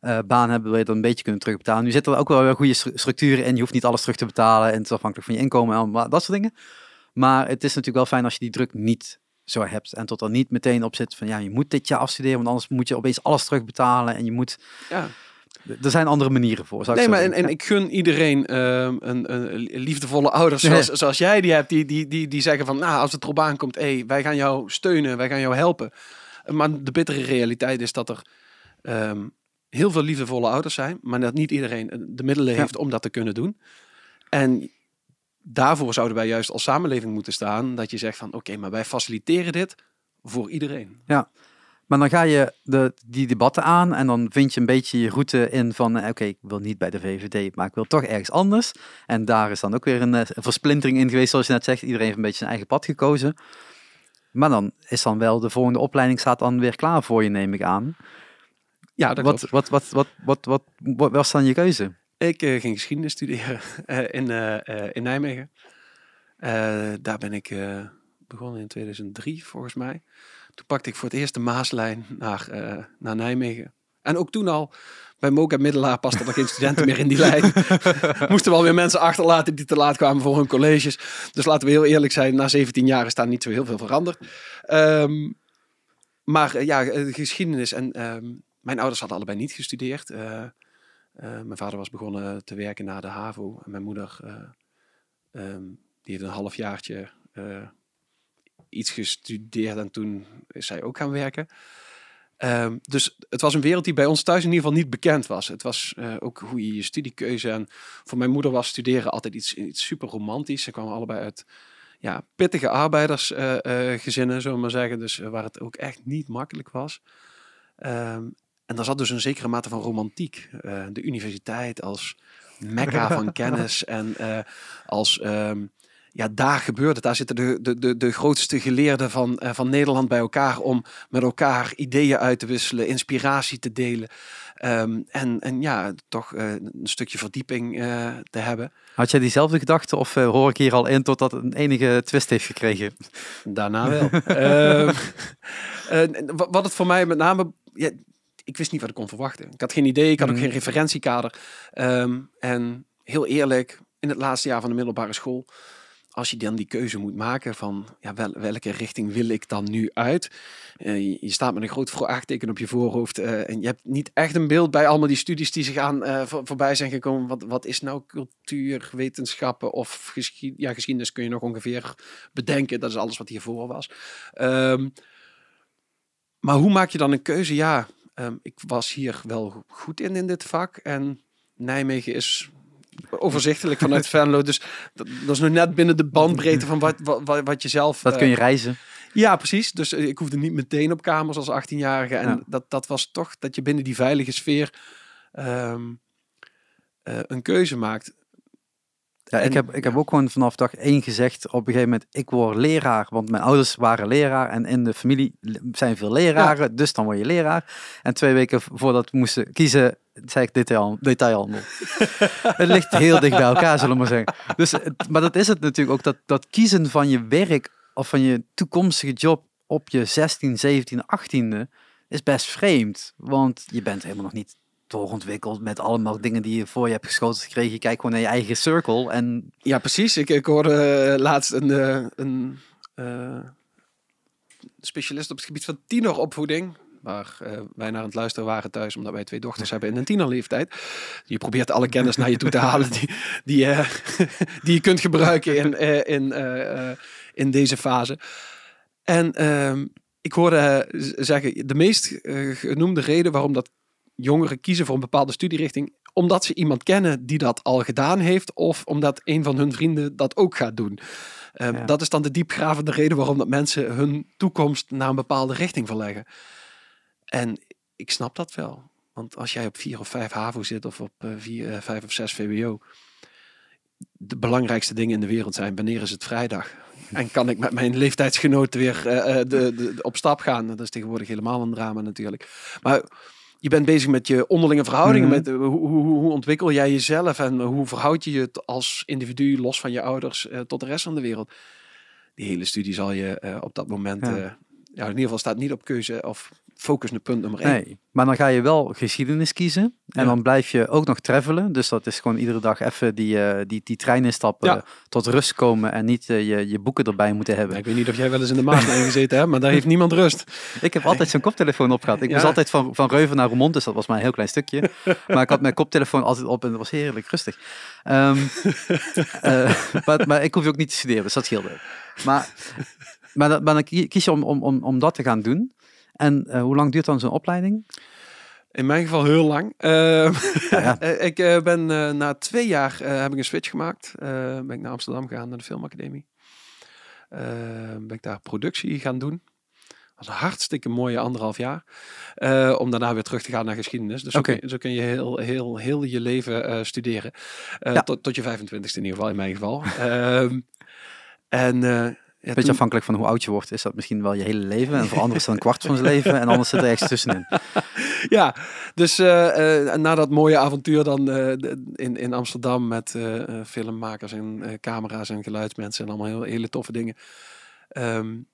Speaker 1: uh, baan hebben, wil je dan een beetje kunnen terugbetalen. Nu zitten er ook wel weer goede structuren in. Je hoeft niet alles terug te betalen en het is afhankelijk van je inkomen en dat soort dingen. Maar het is natuurlijk wel fijn als je die druk niet zo hebt. En tot er niet meteen op zit van ja, je moet dit jaar afstuderen, want anders moet je opeens alles terugbetalen en je moet.
Speaker 2: Ja.
Speaker 1: Er zijn andere manieren voor.
Speaker 2: Zou nee, maar en, en, ik gun iedereen uh, een, een, liefdevolle ouders zoals, zoals jij die hebt, die, die, die, die zeggen van nou, als het erop aankomt, hey, wij gaan jou steunen, wij gaan jou helpen. Maar de bittere realiteit is dat er um, heel veel liefdevolle ouders zijn, maar dat niet iedereen de middelen heeft om dat te kunnen doen. En daarvoor zouden wij juist als samenleving moeten staan, dat je zegt van oké, maar wij faciliteren dit voor iedereen.
Speaker 1: Ja, maar dan ga je de, die debatten aan en dan vind je een beetje je route in van eh, oké, ik wil niet bij de VVD, maar ik wil toch ergens anders. En daar is dan ook weer een, eh, een versplintering in geweest, zoals je net zegt. Iedereen heeft een beetje zijn eigen pad gekozen. Maar dan is dan wel de volgende opleiding staat dan weer klaar voor je, neem ik aan.
Speaker 2: Ja, dat
Speaker 1: wat, wat, wat, wat, wat, wat, wat, was dan je keuze?
Speaker 2: Ik uh, ging geschiedenis studeren uh, in, uh, in Nijmegen. daar ben ik begonnen in 2003 volgens mij. Toen pakte ik voor het eerst de Maaslijn naar, naar Nijmegen. En ook toen al, bij Moka Middelaar paste er geen studenten meer in die lijn. Moesten wel weer mensen achterlaten die te laat kwamen voor hun colleges. Dus laten we heel eerlijk zijn, na 17 jaar is daar niet zo heel veel veranderd. Um, maar ja, geschiedenis en um, mijn ouders hadden allebei niet gestudeerd. Uh, uh, mijn vader was begonnen te werken na de HAVO. En mijn moeder, uh, um, die heeft een halfjaartje iets gestudeerd. En toen is zij ook gaan werken. Um, dus het was een wereld die bij ons thuis in ieder geval niet bekend was. Het was ook hoe je je studiekeuze... En voor mijn moeder was studeren altijd iets, iets super romantisch. Ze kwamen allebei uit ja, pittige arbeidersgezinnen, zullen we maar zeggen. Dus waar het ook echt niet makkelijk was. Ehm, en daar zat dus een zekere mate van romantiek. de universiteit als mekka van kennis en als... Ehm, ja, daar gebeurt het. Daar zitten de, de, de, de grootste geleerden van, uh, van Nederland bij elkaar om met elkaar ideeën uit te wisselen, inspiratie te delen. Um, en, en ja, toch uh, een stukje verdieping uh, te hebben.
Speaker 1: Had jij diezelfde gedachte of hoor ik hier al in totdat het een enige twist heeft gekregen?
Speaker 2: Daarna wel. uh, wat het voor mij met name... Ja, ik wist niet wat ik kon verwachten. Ik had geen idee, ik had ook mhm. geen referentiekader. Um, en heel eerlijk, in het laatste jaar van de middelbare school als je dan die keuze moet maken van ja, wel, welke richting wil ik dan nu uit? Uh, je, staat met een groot vraagteken op je voorhoofd uh, en je hebt niet echt een beeld bij allemaal die studies die zich aan uh, voor, voorbij zijn gekomen. Wat, wat is nou cultuur, wetenschappen of geschied, ja, geschiedenis kun je nog ongeveer bedenken. Dat is alles wat hiervoor was. Um, maar hoe maak je dan een keuze? Ja, um, ik was hier wel goed in in dit vak en Nijmegen is overzichtelijk vanuit Venlo. Dus dat, dat, is nog net binnen de bandbreedte van wat, wat, wat je zelf...
Speaker 1: Dat kun je eh, reizen.
Speaker 2: Ja, precies. Dus eh, ik hoefde niet meteen op kamers als 18-jarige. En dat, dat was toch dat je binnen die veilige sfeer ehm, eh, een keuze maakt.
Speaker 1: Ja, ik, heb, ik heb ook gewoon vanaf dag één gezegd op een gegeven moment, ik word leraar. Want mijn ouders waren leraar en in de familie zijn veel leraren, dus dan word je leraar. En twee weken voordat we moesten kiezen, zei ik detail, detailhandel. het ligt heel dicht bij elkaar, zullen we maar zeggen. Dus, maar dat is het natuurlijk ook, dat, dat kiezen van je werk of van je toekomstige job op je 16, 17, 18e is best vreemd. Want je bent helemaal nog niet doorontwikkeld met allemaal dingen die je voor je hebt geschoten gekregen. Je kijkt gewoon naar je eigen circle en...
Speaker 2: Ja, precies. Ik, ik hoorde uh, laatst een, uh, een uh, specialist op het gebied van tieneropvoeding waar wij naar het luisteren waren thuis, omdat wij twee dochters hebben in een tienerleeftijd. Je probeert alle kennis naar je toe te halen die, die, die je kunt gebruiken in, in, in deze fase. En ehm, ik hoorde zeggen, de meest genoemde reden waarom dat jongeren kiezen voor een bepaalde studierichting, omdat ze iemand kennen die dat al gedaan heeft, of omdat een van hun vrienden dat ook gaat doen. Um, Dat is dan de diepgravende reden waarom dat mensen hun toekomst naar een bepaalde richting verleggen. En ik snap dat wel. Want als jij op vier of vijf HAVO zit of op uh, vier, uh, vijf of zes VWO, de belangrijkste dingen in de wereld zijn, wanneer is het vrijdag? En kan ik met mijn leeftijdsgenoten weer uh, de, de, op stap gaan? Dat is tegenwoordig helemaal een drama natuurlijk. Maar je bent bezig met je onderlinge verhoudingen. Mhm. Met hoe, hoe, hoe, ontwikkel jij jezelf en hoe verhoud je je als individu los van je ouders tot de rest van de wereld? Die hele studie zal je op dat moment, ja. ja. in ieder geval staat niet op keuze of focus naar punt nummer één. Nee,
Speaker 1: maar dan ga je wel geschiedenis kiezen. En dan blijf je ook nog travelen. Dus dat is gewoon iedere dag even die, uh, die, die trein instappen, tot rust komen en niet uh, je, je boeken erbij moeten hebben.
Speaker 2: ik weet niet of jij wel eens in de Maaslijn gezeten hebt, maar daar heeft niemand rust.
Speaker 1: Ik heb altijd zo'n koptelefoon op gehad. Ik was altijd van, van Reuven naar Roermond, dus dat was maar een heel klein stukje. Maar ik had mijn koptelefoon altijd op en dat was heerlijk rustig. Um, uh, maar, maar, ik hoef ook niet te studeren, dus dat scheelde. Maar, maar, maar dan kies je om, om, om, om dat te gaan doen. En uh, hoe lang duurt dan zo'n opleiding?
Speaker 2: In mijn geval heel lang. Uh, ja. ik uh, ben na twee jaar heb ik een switch gemaakt. ben ik naar Amsterdam gegaan, naar de filmacademie. ben ik daar productie gaan doen. Dat was een hartstikke mooie anderhalf jaar. om daarna weer terug te gaan naar geschiedenis. Dus okay. zo, kun, zo, kun, je heel, heel, heel je leven studeren. Ja. tot, tot je 25ste in ieder geval, in mijn geval. Ehm, en
Speaker 1: ja, Beetje afhankelijk van hoe oud je wordt, is dat misschien wel je hele leven. En voor anderen is dat een kwart van zijn leven en anders zit er ergens tussenin.
Speaker 2: Ja, dus uh, uh, na dat mooie avontuur dan uh, in, in Amsterdam met filmmakers en camera's en geluidsmensen en allemaal heel, hele toffe dingen. Um,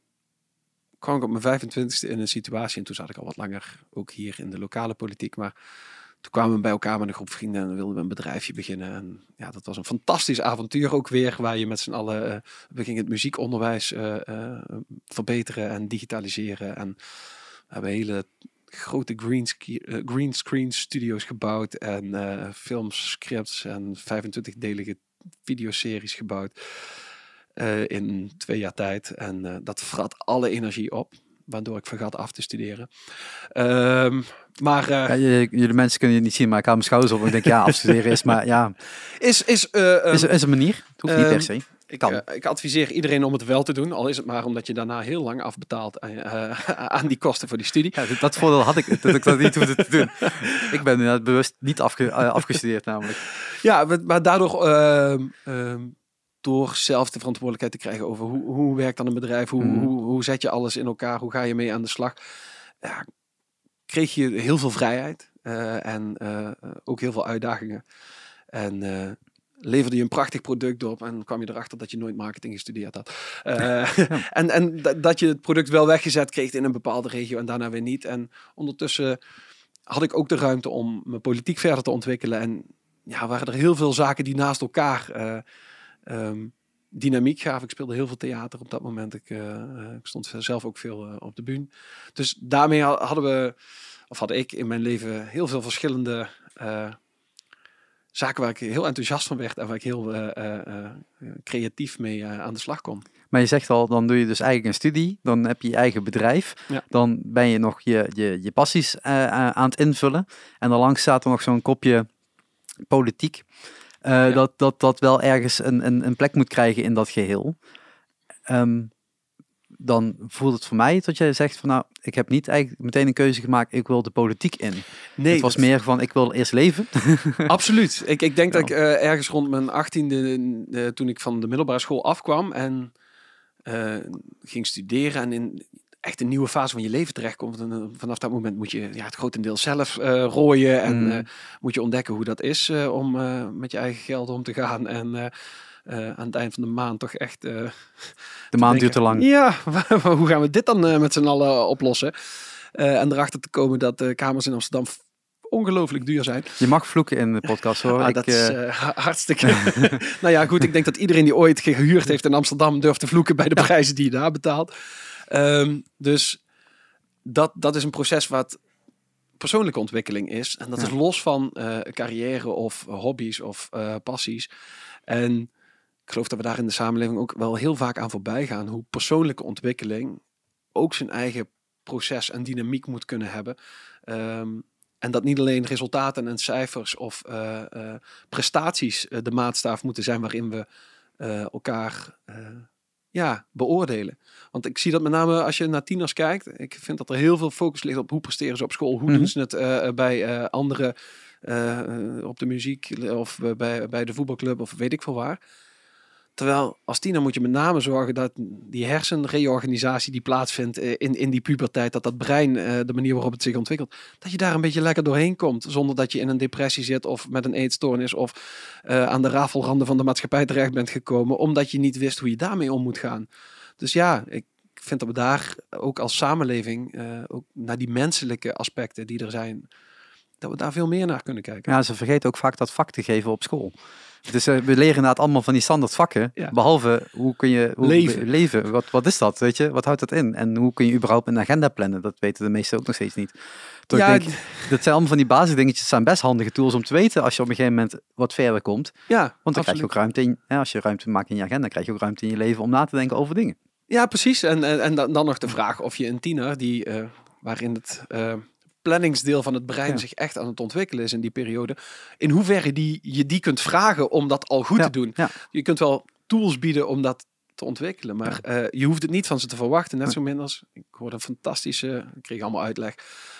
Speaker 2: kwam ik op mijn 25ste in een situatie, en toen zat ik al wat langer ook hier in de lokale politiek, maar toen kwamen we bij elkaar met een groep vrienden en wilden we een bedrijfje beginnen. En ja, dat was een fantastisch avontuur ook weer, waar je met z'n allen, uh, we gingen het muziekonderwijs uh, uh, verbeteren en digitaliseren. En we hebben hele grote green, green screen studio's gebouwd en filmscripts en 25-delige videoseries gebouwd in twee jaar tijd. En dat vrat alle energie op waardoor ik vergat af te studeren. Um, maar, uh,
Speaker 1: ja, jullie mensen kunnen je niet zien, maar ik haal mijn schouders op en denk, ja, afstuderen is maar, ja.
Speaker 2: Is, is,
Speaker 1: uh, is, is een manier, het hoeft niet per ehm, se.
Speaker 2: Ik,
Speaker 1: Kan.
Speaker 2: eh, ik adviseer iedereen om het wel te doen. Al is het maar omdat je daarna heel lang afbetaalt aan, eh, aan die kosten voor die studie.
Speaker 1: Ja, dat- dat voordeel had ik, dat ik dat niet hoefde te doen. Ik ben inderdaad bewust niet afge, eh, afgestudeerd namelijk.
Speaker 2: Ja, maar- maar daardoor, ehm, ehm, door zelf de verantwoordelijkheid te krijgen over hoe, hoe werkt dan een bedrijf, hoe,
Speaker 1: Mhm.
Speaker 2: hoe, hoe zet je alles in elkaar, hoe ga je mee aan de slag, ja, kreeg je heel veel vrijheid eh, en eh, ook heel veel uitdagingen. En eh, leverde je een prachtig product op en kwam je erachter dat je nooit marketing gestudeerd had. En en da- dat je het product wel weggezet kreeg in een bepaalde regio en daarna weer niet. En ondertussen had ik ook de ruimte om mijn politiek verder te ontwikkelen. En ja, waren er heel veel zaken die naast elkaar eh, ehm, dynamiek gaven. Ik speelde heel veel theater op dat moment. Ik, eh, eh, ik stond zelf ook veel eh, op de bühne. Dus daarmee ha- hadden we, of had ik in mijn leven heel veel verschillende zaken waar ik heel enthousiast van werd en waar ik heel creatief mee aan de slag kon.
Speaker 1: Maar je zegt al, dan doe je dus eigenlijk een studie, dan heb je je eigen bedrijf,
Speaker 2: Ja.
Speaker 1: dan ben je nog je, je, je passies aan het invullen en daarlangs staat er nog zo'n kopje politiek, eh, dat, dat dat wel ergens een, een, een plek moet krijgen in dat geheel. Ehm, dan voelt het voor mij dat jij zegt van nou, ik heb niet eigenlijk meteen een keuze gemaakt, ik wil de politiek in.
Speaker 2: Nee,
Speaker 1: het was
Speaker 2: dat-
Speaker 1: meer van, ik wil eerst leven.
Speaker 2: Absoluut. Ik, ik denk dat ik eh, ergens rond mijn achttiende, eh, toen ik van de middelbare school afkwam en ging studeren en in echt een nieuwe fase van je leven terechtkomt. En, eh, vanaf dat moment moet je ja, het grotendeel zelf eh, rooien en
Speaker 1: Mm.
Speaker 2: eh, moet je ontdekken hoe dat is om met je eigen geld om te gaan. En aan het eind van de maand toch echt...
Speaker 1: De maand duurt te lang.
Speaker 2: ja, hoe gaan we dit dan met z'n allen oplossen? En erachter te komen dat de kamers in Amsterdam ongelooflijk duur zijn.
Speaker 1: Je mag vloeken in de podcast hoor.
Speaker 2: Ah,
Speaker 1: ik,
Speaker 2: dat is ha- hartstikke. nou ja, goed. Ik denk dat iedereen die ooit gehuurd heeft in Amsterdam durft te vloeken bij de prijzen die je daar betaalt. Ehm, dus dat, dat is een proces wat persoonlijke ontwikkeling is. En dat
Speaker 1: Ja.
Speaker 2: is los van eh, carrière of hobby's of eh, passies. En ik geloof dat we daar in de samenleving ook wel heel vaak aan voorbij gaan. Hoe persoonlijke ontwikkeling ook zijn eigen proces en dynamiek moet kunnen hebben. Ehm, en dat niet alleen resultaten en cijfers of eh, prestaties de maatstaaf moeten zijn waarin we elkaar ja, beoordelen. Want ik zie dat met name als je naar tieners kijkt. Ik vind dat er heel veel focus ligt op hoe presteren ze op school. Hoe
Speaker 1: Mhm.
Speaker 2: doen ze het eh, bij eh, andere eh, eh, op de muziek of bij, bij de voetbalclub of weet ik veel waar. Terwijl als tiener moet je met name zorgen dat die hersenreorganisatie die plaatsvindt eh, in, in die puberteit, dat dat brein, eh, de manier waarop het zich ontwikkelt, dat je daar een beetje lekker doorheen komt. Zonder dat je in een depressie zit of met een eetstoornis of eh, aan de rafelranden van de maatschappij terecht bent gekomen, omdat je niet wist hoe je daarmee om moet gaan. Dus ja, ik vind dat we daar ook als samenleving, ook naar die menselijke aspecten die er zijn, dat we daar veel meer naar kunnen kijken.
Speaker 1: Ja, ze vergeten ook vaak dat vak te geven op school. Dus eh, we leren inderdaad allemaal van die standaard vakken.
Speaker 2: Ja.
Speaker 1: Behalve hoe kun je hoe,
Speaker 2: Leven.
Speaker 1: leven. Wat, wat is dat? Weet je? Wat houdt dat in? En hoe kun je überhaupt een agenda plannen? Dat weten de meesten ook nog steeds niet. Toch
Speaker 2: Ja,
Speaker 1: denk, dat zijn allemaal van die basisdingetjes. zijn best handige tools om te weten als je op een gegeven moment wat verder komt.
Speaker 2: Ja,
Speaker 1: Want dan krijg je ook ruimte in. Ja, als je ruimte maakt in je agenda, krijg je ook ruimte in je leven om na te denken over dingen.
Speaker 2: Ja, precies. En, en, en dan, dan nog de vraag of je een tiener die, eh, waarin het eh, planningsdeel van het brein
Speaker 1: Ja.
Speaker 2: zich echt aan het ontwikkelen is in die periode, in hoeverre die, je die kunt vragen om dat al goed
Speaker 1: Ja,
Speaker 2: te doen.
Speaker 1: ja.
Speaker 2: Je kunt wel tools bieden om dat te ontwikkelen, maar eh, je hoeft het niet van ze te verwachten. Net zo min als, ik hoorde een fantastische, ik kreeg allemaal uitleg,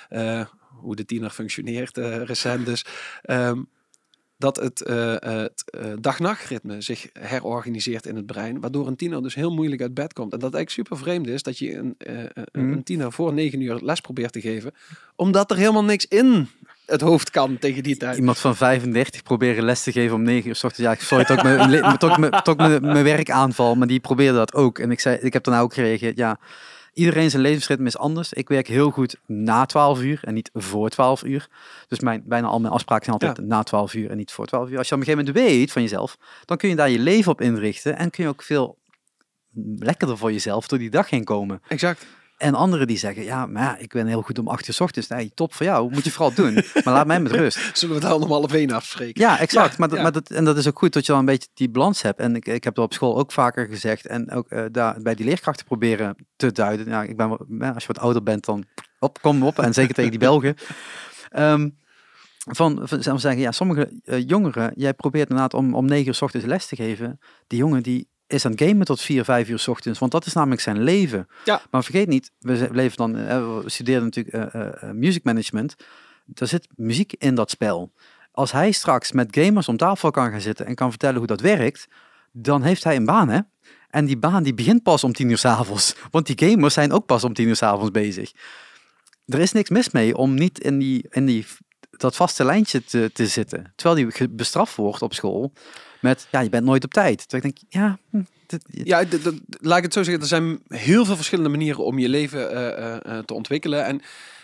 Speaker 2: eh, hoe de tiener functioneert eh, recent dus. Ehm, dat het, eh, het eh, dag-nachtritme zich herorganiseert in het brein, waardoor een tiener dus heel moeilijk uit bed komt. En dat eigenlijk super vreemd is dat je een, eh,
Speaker 1: Mhm.
Speaker 2: een tiener voor negen uur les probeert te geven, omdat er helemaal niks in het hoofd kan tegen die tijd.
Speaker 1: Iemand van 35 proberen les te geven om 9 uur 's ochtends. Ja, sorry, toch mijn, le- toch mijn, toch mijn, mijn werkaanval, maar die probeerde dat ook. En ik, zei, ik heb daarna ook gereageerd, ja, iedereen zijn levensritme is anders. Ik werk heel goed na 12 uur en niet voor 12 uur. Dus mijn, bijna al mijn afspraken zijn altijd na 12 uur en niet voor 12 uur. Als je op een gegeven moment weet van jezelf, dan kun je daar je leven op inrichten en kun je ook veel lekkerder voor jezelf door die dag heen komen.
Speaker 2: Exact.
Speaker 1: En anderen die zeggen, ja, maar ja, ik ben heel goed om 8 uur 's ochtends. Nee, top voor jou, moet je vooral doen. Maar laat mij met rust.
Speaker 2: Zullen we het allemaal half één afspreken?
Speaker 1: Ja, exact.
Speaker 2: Ja,
Speaker 1: maar, dat,
Speaker 2: ja.
Speaker 1: maar dat, en dat is ook goed dat je dan een beetje die balans hebt. En ik, ik heb dat op school ook vaker gezegd. En ook eh, daar bij die leerkrachten proberen te duiden. Ja, ik ben, als je wat ouder bent, dan op, kom op. En zeker tegen die Belgen. Ehm, van, van zeggen, ja, sommige eh, jongeren, jij probeert inderdaad om, om negen uur 's ochtends les te geven. Die jongen die is aan het gamen tot 4, 5 uur 's ochtends. Want dat is namelijk zijn leven.
Speaker 2: Ja.
Speaker 1: Maar vergeet niet, we leven dan, we studeren natuurlijk eh, eh, music management. Er zit muziek in dat spel. Als hij straks met gamers om tafel kan gaan zitten en kan vertellen hoe dat werkt, dan heeft hij een baan, hè? En die baan die begint pas om tien uur 's avonds. Want die gamers zijn ook pas om tien uur 's avonds bezig. Er is niks mis mee om niet in, die, in die, dat vaste lijntje te, te zitten. Terwijl die bestraft wordt op school met, ja, je bent nooit op tijd. Terwijl ik denk, ja, hm,
Speaker 2: Ja, laat ik het zo zeggen. Er zijn heel veel verschillende manieren om je leven eh, eh, eh, te ontwikkelen. En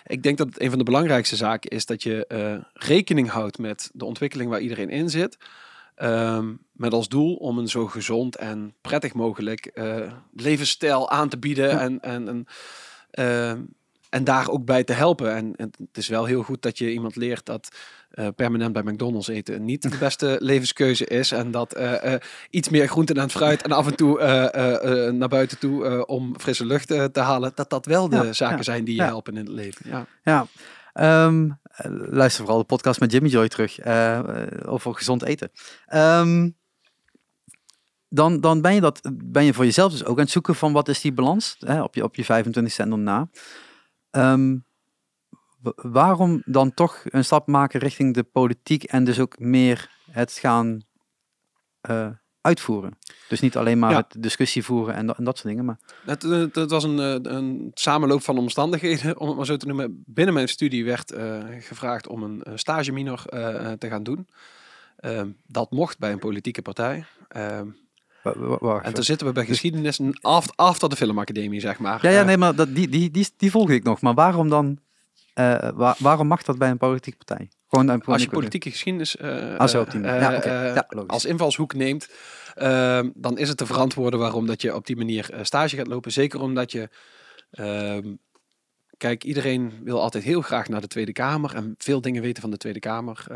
Speaker 2: ik denk dat een van de belangrijkste zaken is dat je rekening houdt met de ontwikkeling waar iedereen in zit. Ehm, met als doel om een zo gezond en prettig mogelijk levensstijl aan te bieden.
Speaker 1: Ja.
Speaker 2: En, en, en, ehm, en daar ook bij te helpen. En, en het is wel heel goed dat je iemand leert dat eh, permanent bij McDonald's eten niet de beste levenskeuze is. En dat eh, eh, iets meer groenten en fruit en af en toe naar buiten toe om frisse lucht te halen. Dat dat wel de
Speaker 1: Ja,
Speaker 2: zaken
Speaker 1: ja,
Speaker 2: zijn die je helpen in het leven. Ja.
Speaker 1: Ja, Ehm, eh, luister vooral de podcast met Jimmy Joy terug over gezond eten. Ehm, dan, dan ben je dat ben je voor jezelf dus ook aan het zoeken van wat is die balans hè, op je op je 25 cent en na. Wa- waarom dan toch een stap maken richting de politiek en dus ook meer het gaan eh, uitvoeren? Dus niet alleen maar
Speaker 2: Ja.
Speaker 1: het discussie voeren en, dat- en dat soort dingen, maar
Speaker 2: Het, het, het was een, eh, een samenloop van omstandigheden, om het maar zo te noemen. Binnen mijn studie werd eh, gevraagd om een eh, stage minor eh, te gaan doen. Ehm, dat mocht bij een politieke partij. Ehm,
Speaker 1: wa- wa- wacht
Speaker 2: en toen zitten we bij geschiedenis een after, after de filmacademie, zeg maar.
Speaker 1: Ja, ja,
Speaker 2: Eh,
Speaker 1: nee, maar dat, die, die, die, die volg ik nog. Maar waarom dan? Eh, wa- waarom mag dat bij een politieke partij? Gewoon een
Speaker 2: Als je politieke geschiedenis eh,
Speaker 1: Ah, zo op
Speaker 2: eh.
Speaker 1: Ja,
Speaker 2: als invalshoek neemt, ehm, dan is het te verantwoorden waarom dat je op die manier stage gaat lopen. Zeker omdat je, ehm, kijk, iedereen wil altijd heel graag naar de Tweede Kamer en veel dingen weten van de Tweede Kamer.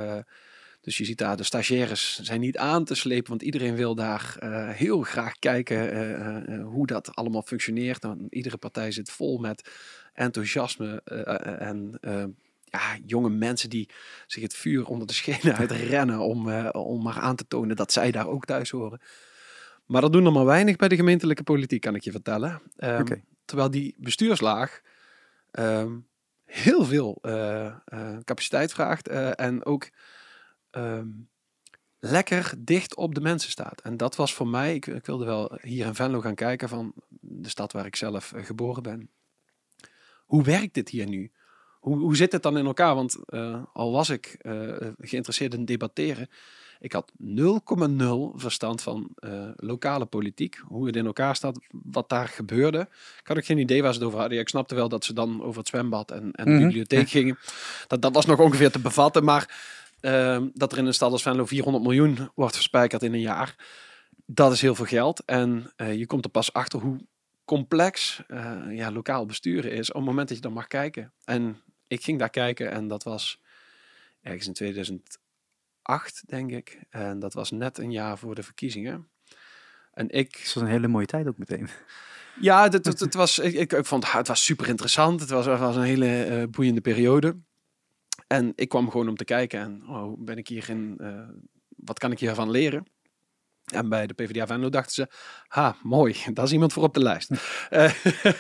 Speaker 2: Dus je ziet daar, de stagiaires zijn niet aan te slepen, want iedereen wil daar heel graag kijken hoe dat allemaal functioneert. Dan, iedere partij zit vol met enthousiasme eh, eh, en eh, ja, jonge mensen die zich het vuur onder de schenen uitrennen om, om maar aan te tonen dat zij daar ook thuis horen. Maar dat doen er maar weinig bij de gemeentelijke politiek, kan ik je vertellen. Ehm. Terwijl die bestuurslaag ehm, heel veel capaciteit vraagt en ook ehm, lekker dicht op de mensen staat. En dat was voor mij, ik, ik wilde wel hier in Venlo gaan kijken van de stad waar ik zelf geboren ben. Hoe werkt dit hier nu? Hoe, hoe zit het dan in elkaar? Want eh, al was ik eh, geïnteresseerd in debatteren, ik had 0,0 verstand van eh, lokale politiek, hoe het in elkaar staat, wat daar gebeurde. Ik had ook geen idee waar ze het over hadden. Ja, ik snapte wel dat ze dan over het zwembad en, en de
Speaker 1: Mhm,
Speaker 2: bibliotheek gingen. Dat, dat was nog ongeveer te bevatten, maar ehm, dat er in een stad als Venlo 400 miljoen wordt verspijkerd in een jaar, dat is heel veel geld. En je komt er pas achter hoe complex eh, ja, lokaal besturen is op het moment dat je dan mag kijken. En ik ging daar kijken en dat was ergens in 2008, denk ik. En dat was net een jaar voor de verkiezingen. En ik
Speaker 1: Dat was een hele mooie tijd ook meteen.
Speaker 2: ja, het, het, het was, ik, ik, vond het was super interessant. Het was, het was een hele eh, boeiende periode. En ik kwam gewoon om te kijken en oh, ben ik hierin, eh, wat kan ik hiervan leren? En bij de PvdA Venlo dachten ze, ha, mooi, daar is iemand voor op de lijst. Eh,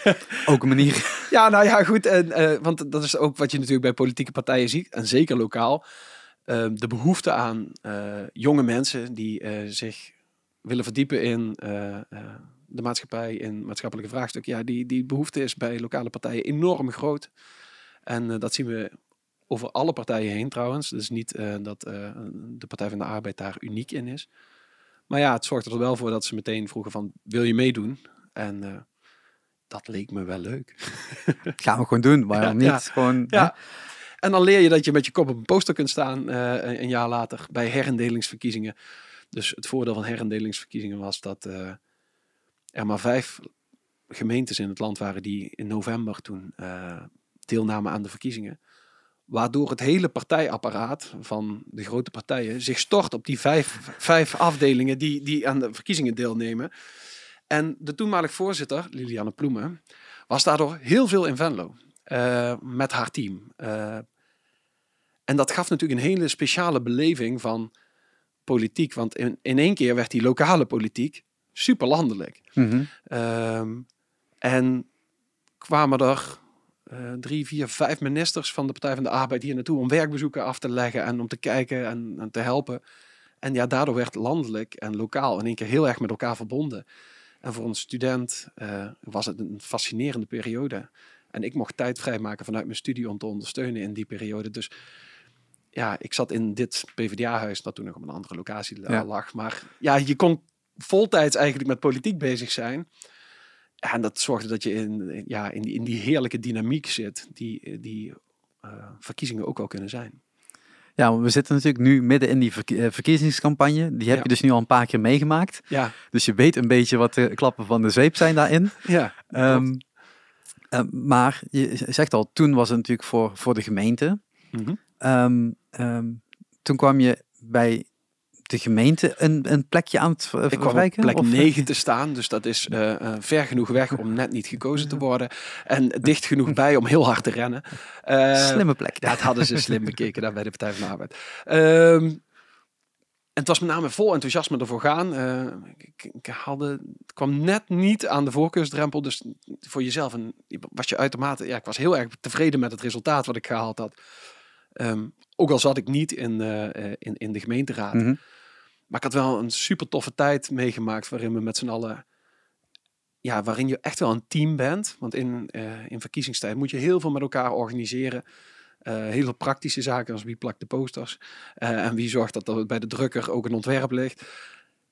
Speaker 1: Ook een manier.
Speaker 2: ja, nou ja, goed. En, eh, want dat is ook wat je natuurlijk bij politieke partijen ziet, en zeker lokaal. eh, de behoefte aan eh, jonge mensen die zich willen verdiepen in de maatschappij, in maatschappelijke vraagstukken. Ja, die, die behoefte is bij lokale partijen enorm groot. En dat zien we over alle partijen heen trouwens. Dus niet dat de Partij van de Arbeid daar uniek in is. Maar ja, het zorgt er wel voor dat ze meteen vroegen van, wil je meedoen? En eh, dat leek me wel leuk.
Speaker 1: Gaan we gewoon doen. Waarom
Speaker 2: Ja,
Speaker 1: niet?
Speaker 2: ja.
Speaker 1: Gewoon,
Speaker 2: Ja. En dan leer je dat je met je kop op een poster kunt staan eh, een jaar later bij herendelingsverkiezingen. Dus het voordeel van herendelingsverkiezingen was dat eh, er maar vijf gemeentes in het land waren die in november toen deelnamen aan de verkiezingen. Waardoor het hele partijapparaat van de grote partijen zich stort op die vijf, vijf afdelingen die, die aan de verkiezingen deelnemen. En de toenmalig voorzitter, Liliane Ploemen, was daardoor heel veel in Venlo eh, met haar team. Eh, en dat gaf natuurlijk een hele speciale beleving van politiek. Want in, in één keer werd die lokale politiek super landelijk.
Speaker 1: Mhm.
Speaker 2: Ehm, en kwamen er drie, vier, vijf ministers van de Partij van de Arbeid hier naartoe om werkbezoeken af te leggen en om te kijken en, en te helpen. En ja, daardoor werd landelijk en lokaal in één keer heel erg met elkaar verbonden. En voor een student eh, was het een fascinerende periode. En ik mocht tijd vrijmaken vanuit mijn studie om te ondersteunen in die periode. Dus ja, ik zat in dit PvdA-huis, dat toen nog op een andere locatie
Speaker 1: Ja.
Speaker 2: lag. Maar ja, je kon voltijds eigenlijk met politiek bezig zijn. En dat zorgde dat je in, ja, in, die, in die heerlijke dynamiek zit, die, die eh, verkiezingen ook wel kunnen zijn.
Speaker 1: Ja, we zitten natuurlijk nu midden in die eh, verkiezingscampagne. Die heb
Speaker 2: Ja.
Speaker 1: je dus nu al een paar keer meegemaakt.
Speaker 2: Ja,
Speaker 1: Dus je weet een beetje wat de klappen van de zweep zijn daarin.
Speaker 2: ja.
Speaker 1: Ehm, eh, maar je zegt al, toen was het natuurlijk voor, voor de gemeente. Ehm, ehm, toen kwam je bij de gemeente een, een plekje aan het ver-
Speaker 2: Ik kwam op
Speaker 1: verwijken?
Speaker 2: plek
Speaker 1: of-
Speaker 2: 9 te staan, dus dat is eh, eh, ver genoeg weg om net niet gekozen te worden. En dicht genoeg bij om heel hard te rennen. Eh,
Speaker 1: Slimme plek.
Speaker 2: Ja, dat hadden ze slim bekeken daar bij de Partij van de Arbeid. Ehm, en het was met name vol enthousiasme ervoor gaan. Ik, ik haalde, het kwam net niet aan de voorkeursdrempel. Dus voor jezelf een, was je uitermate... Ja, ik was heel erg tevreden met het resultaat wat ik gehaald had. Ehm, ook al zat ik niet in, in, in de gemeenteraad.
Speaker 1: Mhm.
Speaker 2: Maar ik had wel een super toffe tijd meegemaakt waarin we met z'n allen, ja, waarin je echt wel een team bent. Want in, eh, in verkiezingstijd moet je heel veel met elkaar organiseren. Eh, hele praktische zaken als wie plakt de posters eh, en wie zorgt dat er bij de drukker ook een ontwerp ligt.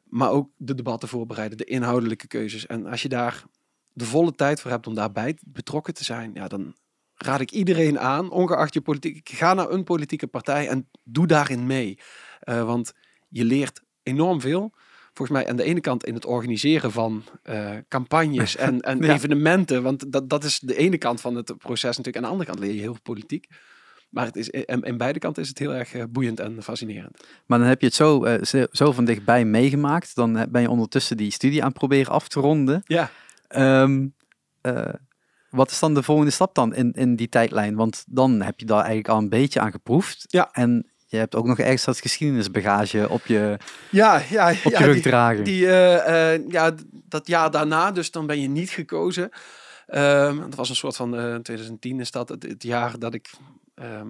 Speaker 2: Maar ook de debatten voorbereiden, de inhoudelijke keuzes. En als je daar de volle tijd voor hebt om daarbij betrokken te zijn, ja, dan raad ik iedereen aan, ongeacht je politiek, ga naar een politieke partij en doe daarin mee. Want je leert enorm veel. Volgens mij aan de ene kant in het organiseren van eh, campagnes en, en
Speaker 1: Ja.
Speaker 2: evenementen. Want dat, dat is de ene kant van het proces natuurlijk. Aan de andere kant leer je heel veel politiek. Maar het is, en, en beide kanten is het heel erg eh, boeiend en fascinerend.
Speaker 1: Maar dan heb je het zo, eh, zo, van dichtbij meegemaakt. Dan eh, ben je ondertussen die studie aan het proberen af te ronden.
Speaker 2: Ja,
Speaker 1: Ehm, eh, wat is dan de volgende stap dan in, in die tijdlijn? Want dan heb je daar eigenlijk al een beetje aan geproefd.
Speaker 2: Ja.
Speaker 1: En je hebt ook nog ergens dat geschiedenisbagage op je,
Speaker 2: ja, ja.
Speaker 1: op
Speaker 2: ja,
Speaker 1: je rug
Speaker 2: die-
Speaker 1: dragen.
Speaker 2: Die, eh, eh, ja, dat jaar daarna, dus dan ben je niet gekozen. Ehm, dat was een soort van, eh 2010 is dat, het, het jaar dat ik ehm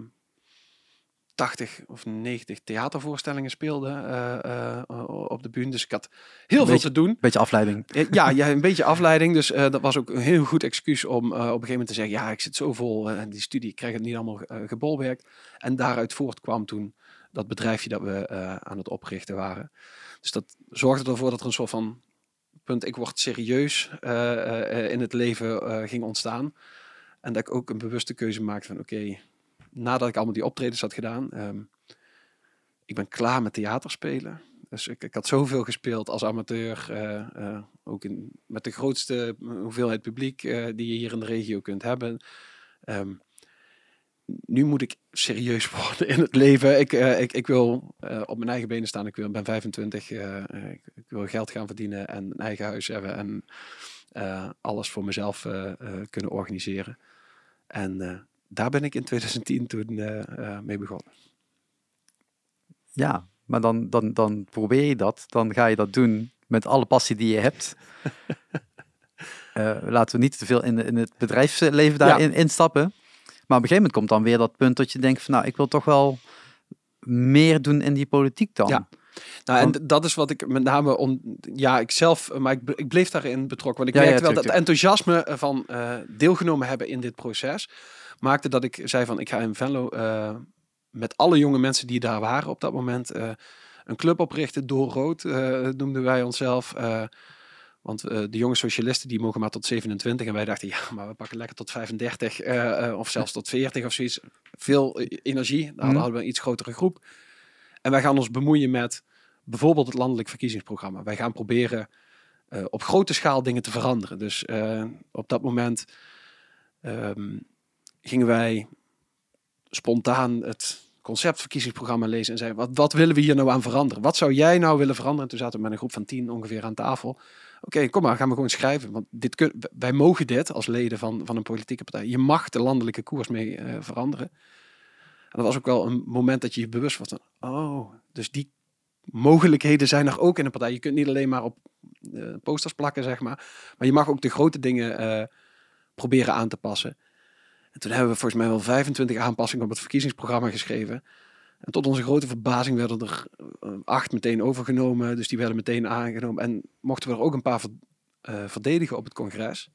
Speaker 2: 80 of 90 theatervoorstellingen speelde eh, eh, op de bühne. Dus ik had heel
Speaker 1: Een
Speaker 2: veel
Speaker 1: beetje-
Speaker 2: te doen.
Speaker 1: Beetje afleiding.
Speaker 2: Ja, ja, een beetje afleiding. Dus eh, dat was ook een heel goed excuus om op een gegeven moment te zeggen... ja, ik zit zo vol en die studie, ik krijg het niet allemaal gebolwerkt. En daaruit voortkwam toen dat bedrijfje dat we aan het oprichten waren. Dus dat zorgde ervoor dat er een soort van punt... ik word serieus in het leven ging ontstaan. En dat ik ook een bewuste keuze maakte van... oké, nadat ik allemaal die optredens had gedaan... ehm, ik ben klaar met theaterspelen. Dus ik, ik had zoveel gespeeld als amateur. eh, eh, ook in, met de grootste hoeveelheid publiek eh, die je hier in de regio kunt hebben. Ehm, nu moet ik serieus worden in het leven. Ik, ik, ik wil op mijn eigen benen staan. Ik wil, ben 25. eh, eh, ik, ik wil geld gaan verdienen en een eigen huis hebben. En alles voor mezelf kunnen organiseren. En daar ben ik in 2010 toen eh, eh, mee begonnen.
Speaker 1: Ja, maar dan, dan, dan probeer je dat. Dan ga je dat doen met alle passie die je hebt. Eh, laten we niet te veel in, in het bedrijfsleven daarin instappen. Maar op een gegeven moment komt dan weer dat punt dat je denkt van nou, ik wil toch wel meer doen in die politiek dan.
Speaker 2: Ja. Nou, en
Speaker 1: Want-
Speaker 2: dat is wat ik met name om, ja, ik zelf, maar ik, ble- ik bleef daarin betrokken. Want ik
Speaker 1: Ja, ja,
Speaker 2: merkte wel dat enthousiasme van deelgenomen hebben in dit proces maakte dat ik zei van ik ga in Venlo eh, met alle jonge mensen die daar waren op dat moment eh, een club oprichten. Door rood eh, noemden wij onszelf. want de jonge socialisten die mogen maar tot 27 en wij dachten ja, maar we pakken lekker tot 35 eh, eh, of zelfs tot 40 of zoiets. Veel energie. Daar
Speaker 1: Mhm.
Speaker 2: hadden we een iets grotere groep. En wij gaan ons bemoeien met bijvoorbeeld het landelijk verkiezingsprogramma. Wij gaan proberen op grote schaal dingen te veranderen. Dus op dat moment ehm, gingen wij spontaan het conceptverkiezingsprogramma lezen en zeiden, wat, wat willen we hier nou aan veranderen? Wat zou jij nou willen veranderen? En toen zaten we met een groep van tien ongeveer aan tafel. Oké, kom maar, gaan we gewoon schrijven. Want dit kun, wij mogen dit als leden van, van een politieke partij. Je mag de landelijke koers mee eh, veranderen. En dat was ook wel een moment dat je je bewust was van, oh, dus die mogelijkheden zijn er ook in een partij. Je kunt niet alleen maar op uh, posters plakken, zeg maar. Maar je mag ook de grote dingen uh, proberen aan te passen. En toen hebben we volgens mij wel 25 aanpassingen op het verkiezingsprogramma geschreven. En tot onze grote verbazing werden er acht meteen overgenomen. Dus die werden meteen aangenomen. En mochten we er ook een paar uh, verdedigen op het congres.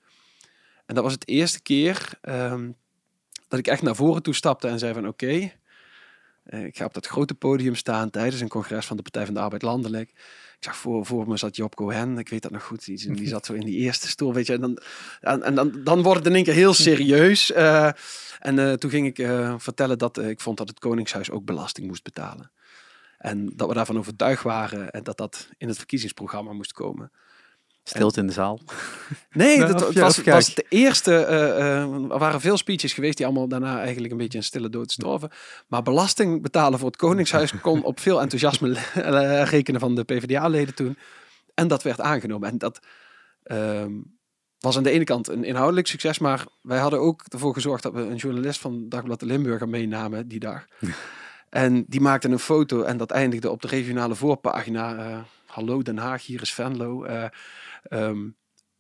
Speaker 2: En dat was het eerste keer um, dat ik echt naar voren toe stapte en zei van oké, uh, ik ga op dat grote podium staan tijdens een congres van de Partij van de Arbeid landelijk. Ik zag voor, voor me zat Job Cohen, ik weet dat nog goed, die, die zat zo in die eerste stoel, weet je. En dan, en, en dan, dan wordt het in één keer heel serieus. Uh, en uh, toen ging ik uh, vertellen dat ik vond dat het Koningshuis ook belasting moest betalen. En dat we daarvan overtuigd waren en dat dat in het verkiezingsprogramma moest komen.
Speaker 1: Stilte in de zaal.
Speaker 2: Nee, dat nou, was, was, de eerste. Uh, uh, er waren veel speeches geweest die allemaal daarna eigenlijk een beetje een stille dood storven. Maar belasting betalen voor het Koningshuis kon op veel enthousiasme rekenen van de PvdA-leden toen. En dat werd aangenomen. En dat uh, was aan de ene kant een inhoudelijk succes. Maar wij hadden ook ervoor gezorgd dat we een journalist van Dagblad de Limburger meenamen die dag. en die maakte een foto en dat eindigde op de regionale voorpagina. Hallo Den Haag, hier is Venlo. Um,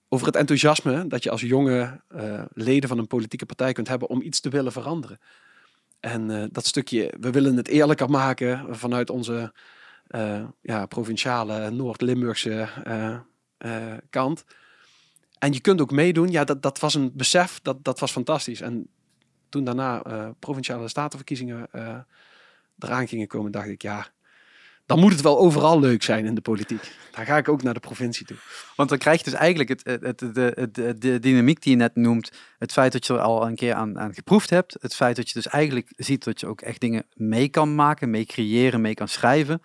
Speaker 2: over het enthousiasme dat je als jonge uh, leden van een politieke partij kunt hebben om iets te willen veranderen. En uh, dat stukje, we willen het eerlijker maken vanuit onze ja, provinciale Noord-Limburgse kant. En je kunt ook meedoen. Ja, dat, dat was een besef, dat, dat was fantastisch. En toen daarna provinciale statenverkiezingen eraan gingen komen, dacht ik, ja, dan moet het wel overal leuk zijn in de politiek. Dan ga ik ook naar de provincie toe.
Speaker 1: Want dan krijg je dus eigenlijk het, het, het, de, de dynamiek die je net noemt. Het feit dat je er al een keer aan, aan geproefd hebt. Het feit dat je dus eigenlijk ziet dat je ook echt dingen mee kan maken, mee creëren, mee kan schrijven.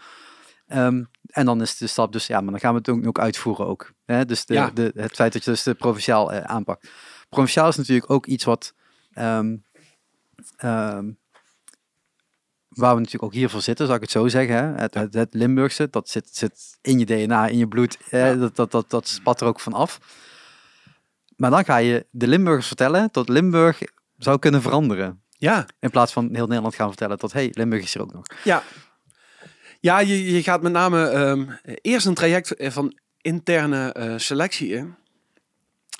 Speaker 1: Um, en dan is de stap dus, ja, maar dan gaan we het ook, ook uitvoeren ook. Hè? Dus de, ja. de, het feit dat je dus de provinciaal uh, aanpakt. Provinciaal is natuurlijk ook iets wat... Um, um, waar we natuurlijk ook hiervoor zitten, zou ik het zo zeggen. Hè? Het, het, het, Limburgse, dat zit, zit in je DNA, in je bloed. Ja. Dat, dat, dat, dat spat er ook van af. Maar dan ga je de Limburgers vertellen dat Limburg zou kunnen veranderen.
Speaker 2: Ja.
Speaker 1: In plaats van heel Nederland gaan vertellen dat, hey, Limburg is er ook nog.
Speaker 2: Ja. Ja, je, je gaat met name um, eerst een traject van interne uh, selectie in.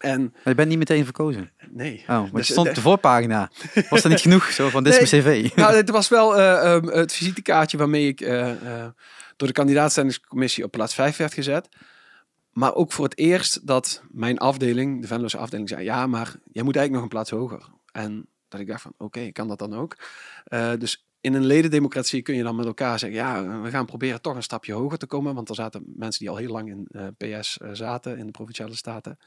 Speaker 2: En,
Speaker 1: maar je bent niet meteen verkozen?
Speaker 2: Nee.
Speaker 1: Oh, maar dus, stond op de voorpagina. Was dat niet genoeg? Zo van, dit is mijn cv.
Speaker 2: Nou, het was wel uh, um, het visitekaartje waarmee ik uh, uh, door de kandidaatstellingscommissie op plaats 5 werd gezet. Maar ook voor het eerst dat mijn afdeling, de Venloze afdeling, zei... Ja, maar jij moet eigenlijk nog een plaats hoger. En dat ik dacht van, oké, okay, kan dat dan ook? dus in een ledendemocratie kun je dan met elkaar zeggen... Ja, we gaan proberen toch een stapje hoger te komen. Want er zaten mensen die al heel lang in PS zaten, in de Provinciale Staten...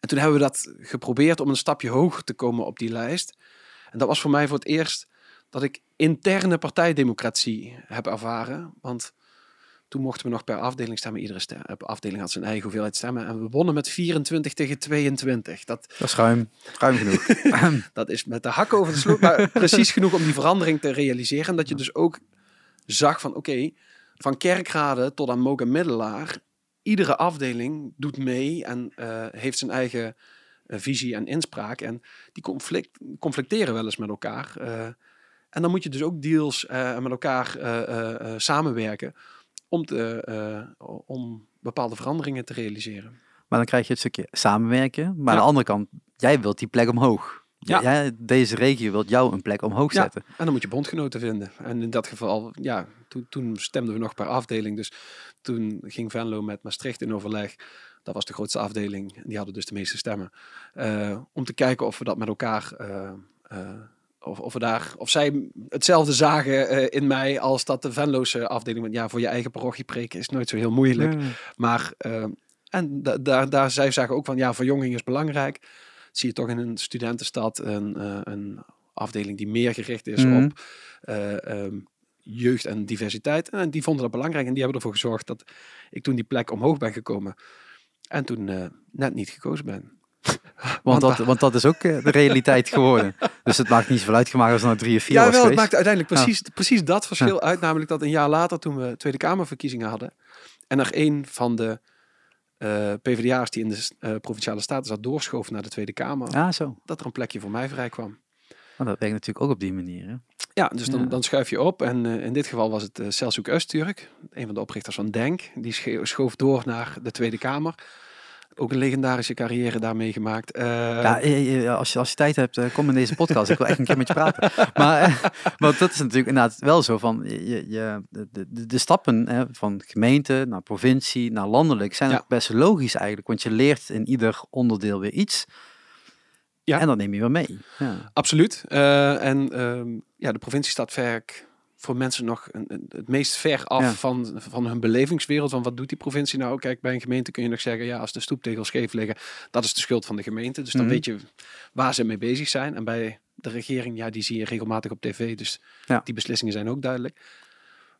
Speaker 2: En toen hebben we dat geprobeerd om een stapje hoger te komen op die lijst. En dat was voor mij voor het eerst dat ik interne partijdemocratie heb ervaren. Want toen mochten we nog per afdeling stemmen. Iedere stem, afdeling had zijn eigen hoeveelheid stemmen. En we wonnen met 24 tegen 22. Dat,
Speaker 1: dat is ruim, ruim genoeg.
Speaker 2: dat is met de hak over de sloot. Maar precies genoeg om die verandering te realiseren. En dat je dus ook zag van oké, okay, van kerkraden tot aan Moga Middelaar iedere afdeling doet mee en uh, heeft zijn eigen uh, visie en inspraak. En die conflict, conflicteren wel eens met elkaar. Uh, en dan moet je dus ook deals met elkaar samenwerken om, te, om bepaalde veranderingen te realiseren.
Speaker 1: Maar dan krijg je het stukje samenwerken. Maar ja. aan de andere kant, jij wilt die plek omhoog. Ja. ja. deze regio wilt jou een plek omhoog zetten.
Speaker 2: Ja, en dan moet je bondgenoten vinden. En in dat geval, ja, toen, toen stemden we nog per afdeling. Dus toen ging Venlo met Maastricht in overleg. Dat was de grootste afdeling. Die hadden dus de meeste stemmen. Uh, om te kijken of we dat met elkaar. Uh, uh, of, of, we daar, of zij hetzelfde zagen in mij als dat de Venloze afdeling. Want ja, voor je eigen parochie preken is nooit zo heel moeilijk. Mm. Maar en da daar, daar, zij zagen ook van ja, verjonging is belangrijk. Zie je toch in een studentenstad een, een afdeling die meer gericht is mm. op um, jeugd en diversiteit. En die vonden dat belangrijk en die hebben ervoor gezorgd dat ik toen die plek omhoog ben gekomen. En toen uh, net niet gekozen ben.
Speaker 1: Want dat, want dat is ook de realiteit geworden. Dus het maakt niet zoveel uitgemaakt als het nou drie of vier
Speaker 2: ja,
Speaker 1: was
Speaker 2: wel,
Speaker 1: het
Speaker 2: maakte uiteindelijk precies, ja. precies dat verschil ja. uit. Namelijk dat een jaar later, toen we Tweede Kamerverkiezingen hadden... en er een van de uh, PvdA'ers die in de uh, Provinciale Staten zat doorschoof naar de Tweede Kamer...
Speaker 1: Ah, zo.
Speaker 2: dat er een plekje voor mij vrij kwam.
Speaker 1: Maar dat werkt natuurlijk ook op die manier. Hè?
Speaker 2: Ja, dus dan,
Speaker 1: Ja.
Speaker 2: dan schuif je op. En eh, in dit geval was het uh, Selçuk Öztürk, een van de oprichters van Denk. Die scho- schoof door naar de Tweede Kamer. Ook een legendarische carrière daar meegemaakt. Eh,
Speaker 1: Ja, eh, eh, als je, als je tijd hebt, kom in deze podcast. Ik wil echt een keer met je praten. Maar want dat is natuurlijk inderdaad wel zo van je, je, de, de, de stappen hè, van gemeente naar provincie naar landelijk zijn
Speaker 2: Ja.
Speaker 1: ook best logisch eigenlijk. Want je leert in ieder onderdeel weer iets.
Speaker 2: Ja.
Speaker 1: En dat neem je weer mee. Ja.
Speaker 2: Absoluut. En ehm, ja, de provincie staat vaak voor mensen nog een, een- het meest ver af
Speaker 1: Ja.
Speaker 2: van, van hun belevingswereld. Van wat doet die provincie nou? Kijk, bij een gemeente kun je nog zeggen, ja, als de stoeptegels scheef liggen, dat is de schuld van de gemeente. Dus dan
Speaker 1: Mhm.
Speaker 2: weet je waar ze mee bezig zijn. En bij de regering, ja, die zie je regelmatig op tv. Dus
Speaker 1: Ja.
Speaker 2: die beslissingen zijn ook duidelijk.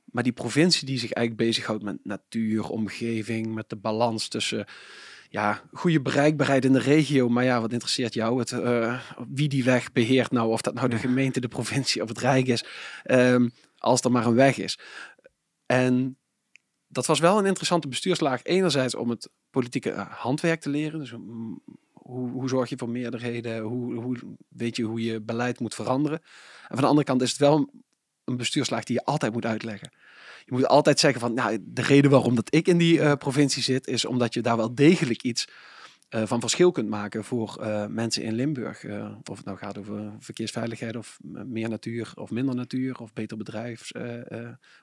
Speaker 2: Maar die provincie die zich eigenlijk bezighoudt met natuur, omgeving, met de balans tussen ja, goede bereikbaarheid in de regio. Maar ja, wat interesseert jou? Het, eh, wie die weg beheert nou, of dat nou de gemeente, de provincie of het Rijk is. Ehm, als er maar een weg is. En dat was wel een interessante bestuurslaag. Enerzijds om het politieke eh, handwerk te leren. Dus mm, hoe, hoe zorg je voor meerderheden? Hoe, hoe weet je hoe je beleid moet veranderen? En van de andere kant is het wel een bestuurslaag die je altijd moet uitleggen. Je moet altijd zeggen van, nou, de reden waarom dat ik in die eh, provincie zit, is omdat je daar wel degelijk iets eh, van verschil kunt maken voor eh, mensen in Limburg. Eh, of het nou gaat over verkeersveiligheid of meer natuur of minder natuur of beter bedrijfs,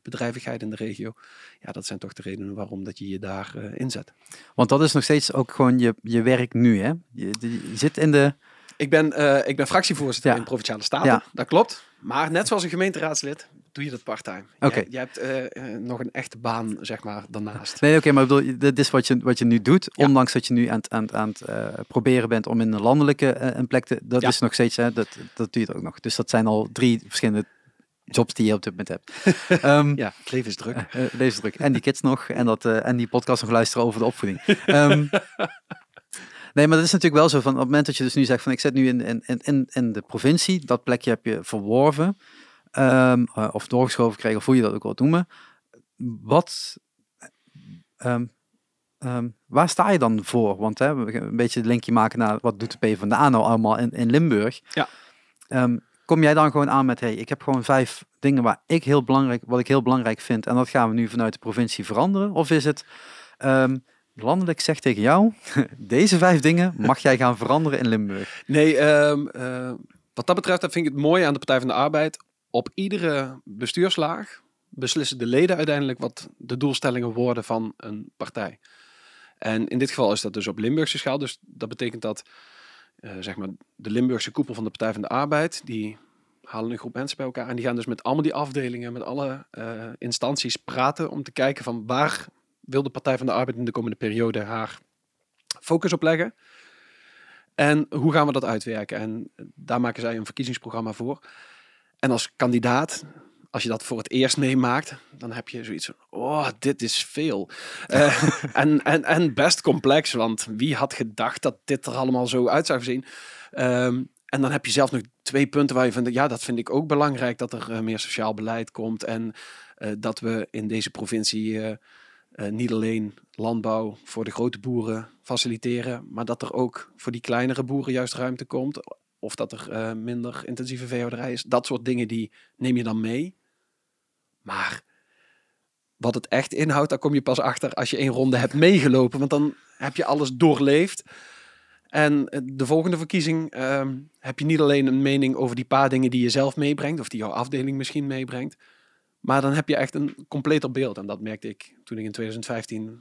Speaker 2: bedrijvigheid in de regio. Ja, dat zijn toch de redenen waarom dat je je daar inzet.
Speaker 1: Want dat is nog steeds ook gewoon je, je werk nu. Hè? Je, je zit in de...
Speaker 2: Ik ben, ik ben fractievoorzitter
Speaker 1: Ja.
Speaker 2: in Provinciale Staten,
Speaker 1: Ja.
Speaker 2: dat klopt. Maar net zoals een gemeenteraadslid doe je dat parttime.
Speaker 1: Oké.
Speaker 2: Jij hebt eh, eh, nog een echte baan, zeg maar, daarnaast.
Speaker 1: Nee, oké, maar ik bedoel, dit is wat je, wat je nu doet.
Speaker 2: Ja.
Speaker 1: Ondanks dat je nu aan, het- aan, het- aan het eh, proberen bent om in een landelijke een plek te... Dat
Speaker 2: Ja.
Speaker 1: is nog steeds, hè, dat, dat doe je ook nog. Dus dat zijn al drie verschillende jobs die je op dit moment hebt. Ehm,
Speaker 2: Ja, het leven is druk.
Speaker 1: Eh, eh, levensdruk. En die kids nog. En, dat, en die podcast nog luisteren over de opvoeding. Ehm, nee, maar dat is natuurlijk wel zo. Van, op het moment dat je dus nu zegt van ik zit nu in, in- in, in de provincie. Dat plekje heb je verworven. Ehm, eh, of doorgeschoven gekregen. Of hoe je dat ook wilt noemen. Wat... ehm, ehm, waar sta je dan voor? Want hè, een beetje het linkje maken naar wat doet de PvdA nou allemaal in, in Limburg.
Speaker 2: Ja.
Speaker 1: Kom jij dan gewoon aan met, hey, ik heb gewoon vijf dingen waar ik heel belangrijk, wat ik heel belangrijk vind en dat gaan we nu vanuit de provincie veranderen? Of is het landelijk zegt tegen jou, deze vijf dingen mag jij gaan veranderen in Limburg?
Speaker 2: Nee, eh, wat dat betreft dat vind ik het mooi aan de Partij van de Arbeid. Op iedere bestuurslaag beslissen de leden uiteindelijk wat de doelstellingen worden van een partij. En in dit geval is dat dus op Limburgse schaal. Dus dat betekent dat eh, zeg maar de Limburgse koepel van de Partij van de Arbeid, die halen een groep mensen bij elkaar en die gaan dus met allemaal die afdelingen, met alle eh, instanties praten om te kijken van waar wil de Partij van de Arbeid in de komende periode haar focus op leggen. En hoe gaan we dat uitwerken? En daar maken zij een verkiezingsprogramma voor. En als kandidaat, als je dat voor het eerst meemaakt, dan heb je zoiets van, oh, dit is veel. Eh, en, en, en best complex, want wie had gedacht dat dit er allemaal zo uit zou zien? Ehm, en dan heb je zelf nog twee punten waar je vindt, ja, dat vind ik ook belangrijk, dat er eh, meer sociaal beleid komt. En eh, dat we in deze provincie niet alleen landbouw voor de grote boeren faciliteren, maar dat er ook voor die kleinere boeren juist ruimte komt. Of dat er eh, minder intensieve veehouderij is. Dat soort dingen die neem je dan mee. Maar wat het echt inhoudt, daar kom je pas achter als je één ronde hebt meegelopen. Want dan heb je alles doorleefd. En eh, de volgende verkiezing ehm, heb je niet alleen een mening over die paar dingen die je zelf meebrengt, of die jouw afdeling misschien meebrengt. Maar dan heb je echt een completer beeld. En dat merkte ik toen ik in 2015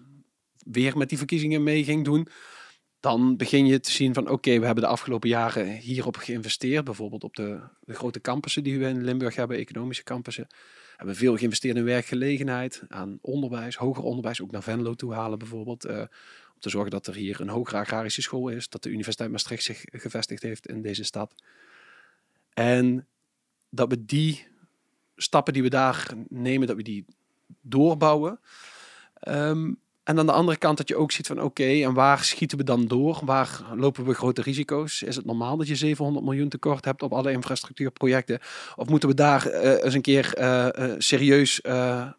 Speaker 2: weer met die verkiezingen mee ging doen. Dan begin je te zien van oké, we hebben de afgelopen jaren hierop geïnvesteerd. Bijvoorbeeld op de, de grote campussen die we in Limburg hebben, economische campussen. Hebben veel geïnvesteerd in werkgelegenheid, aan onderwijs, hoger onderwijs, ook naar Venlo toe halen bijvoorbeeld. eh, om te zorgen dat er hier een hogere agrarische school is. Dat de Universiteit Maastricht zich gevestigd heeft in deze stad. En dat we die stappen die we daar nemen, dat we die doorbouwen. Ehm, en aan de andere kant dat je ook ziet van oké, en waar schieten we dan door? Waar lopen we grote risico's? Is het normaal dat je 700 miljoen tekort hebt op alle infrastructuurprojecten? Of moeten we daar eh, eens een keer eh, eh, serieus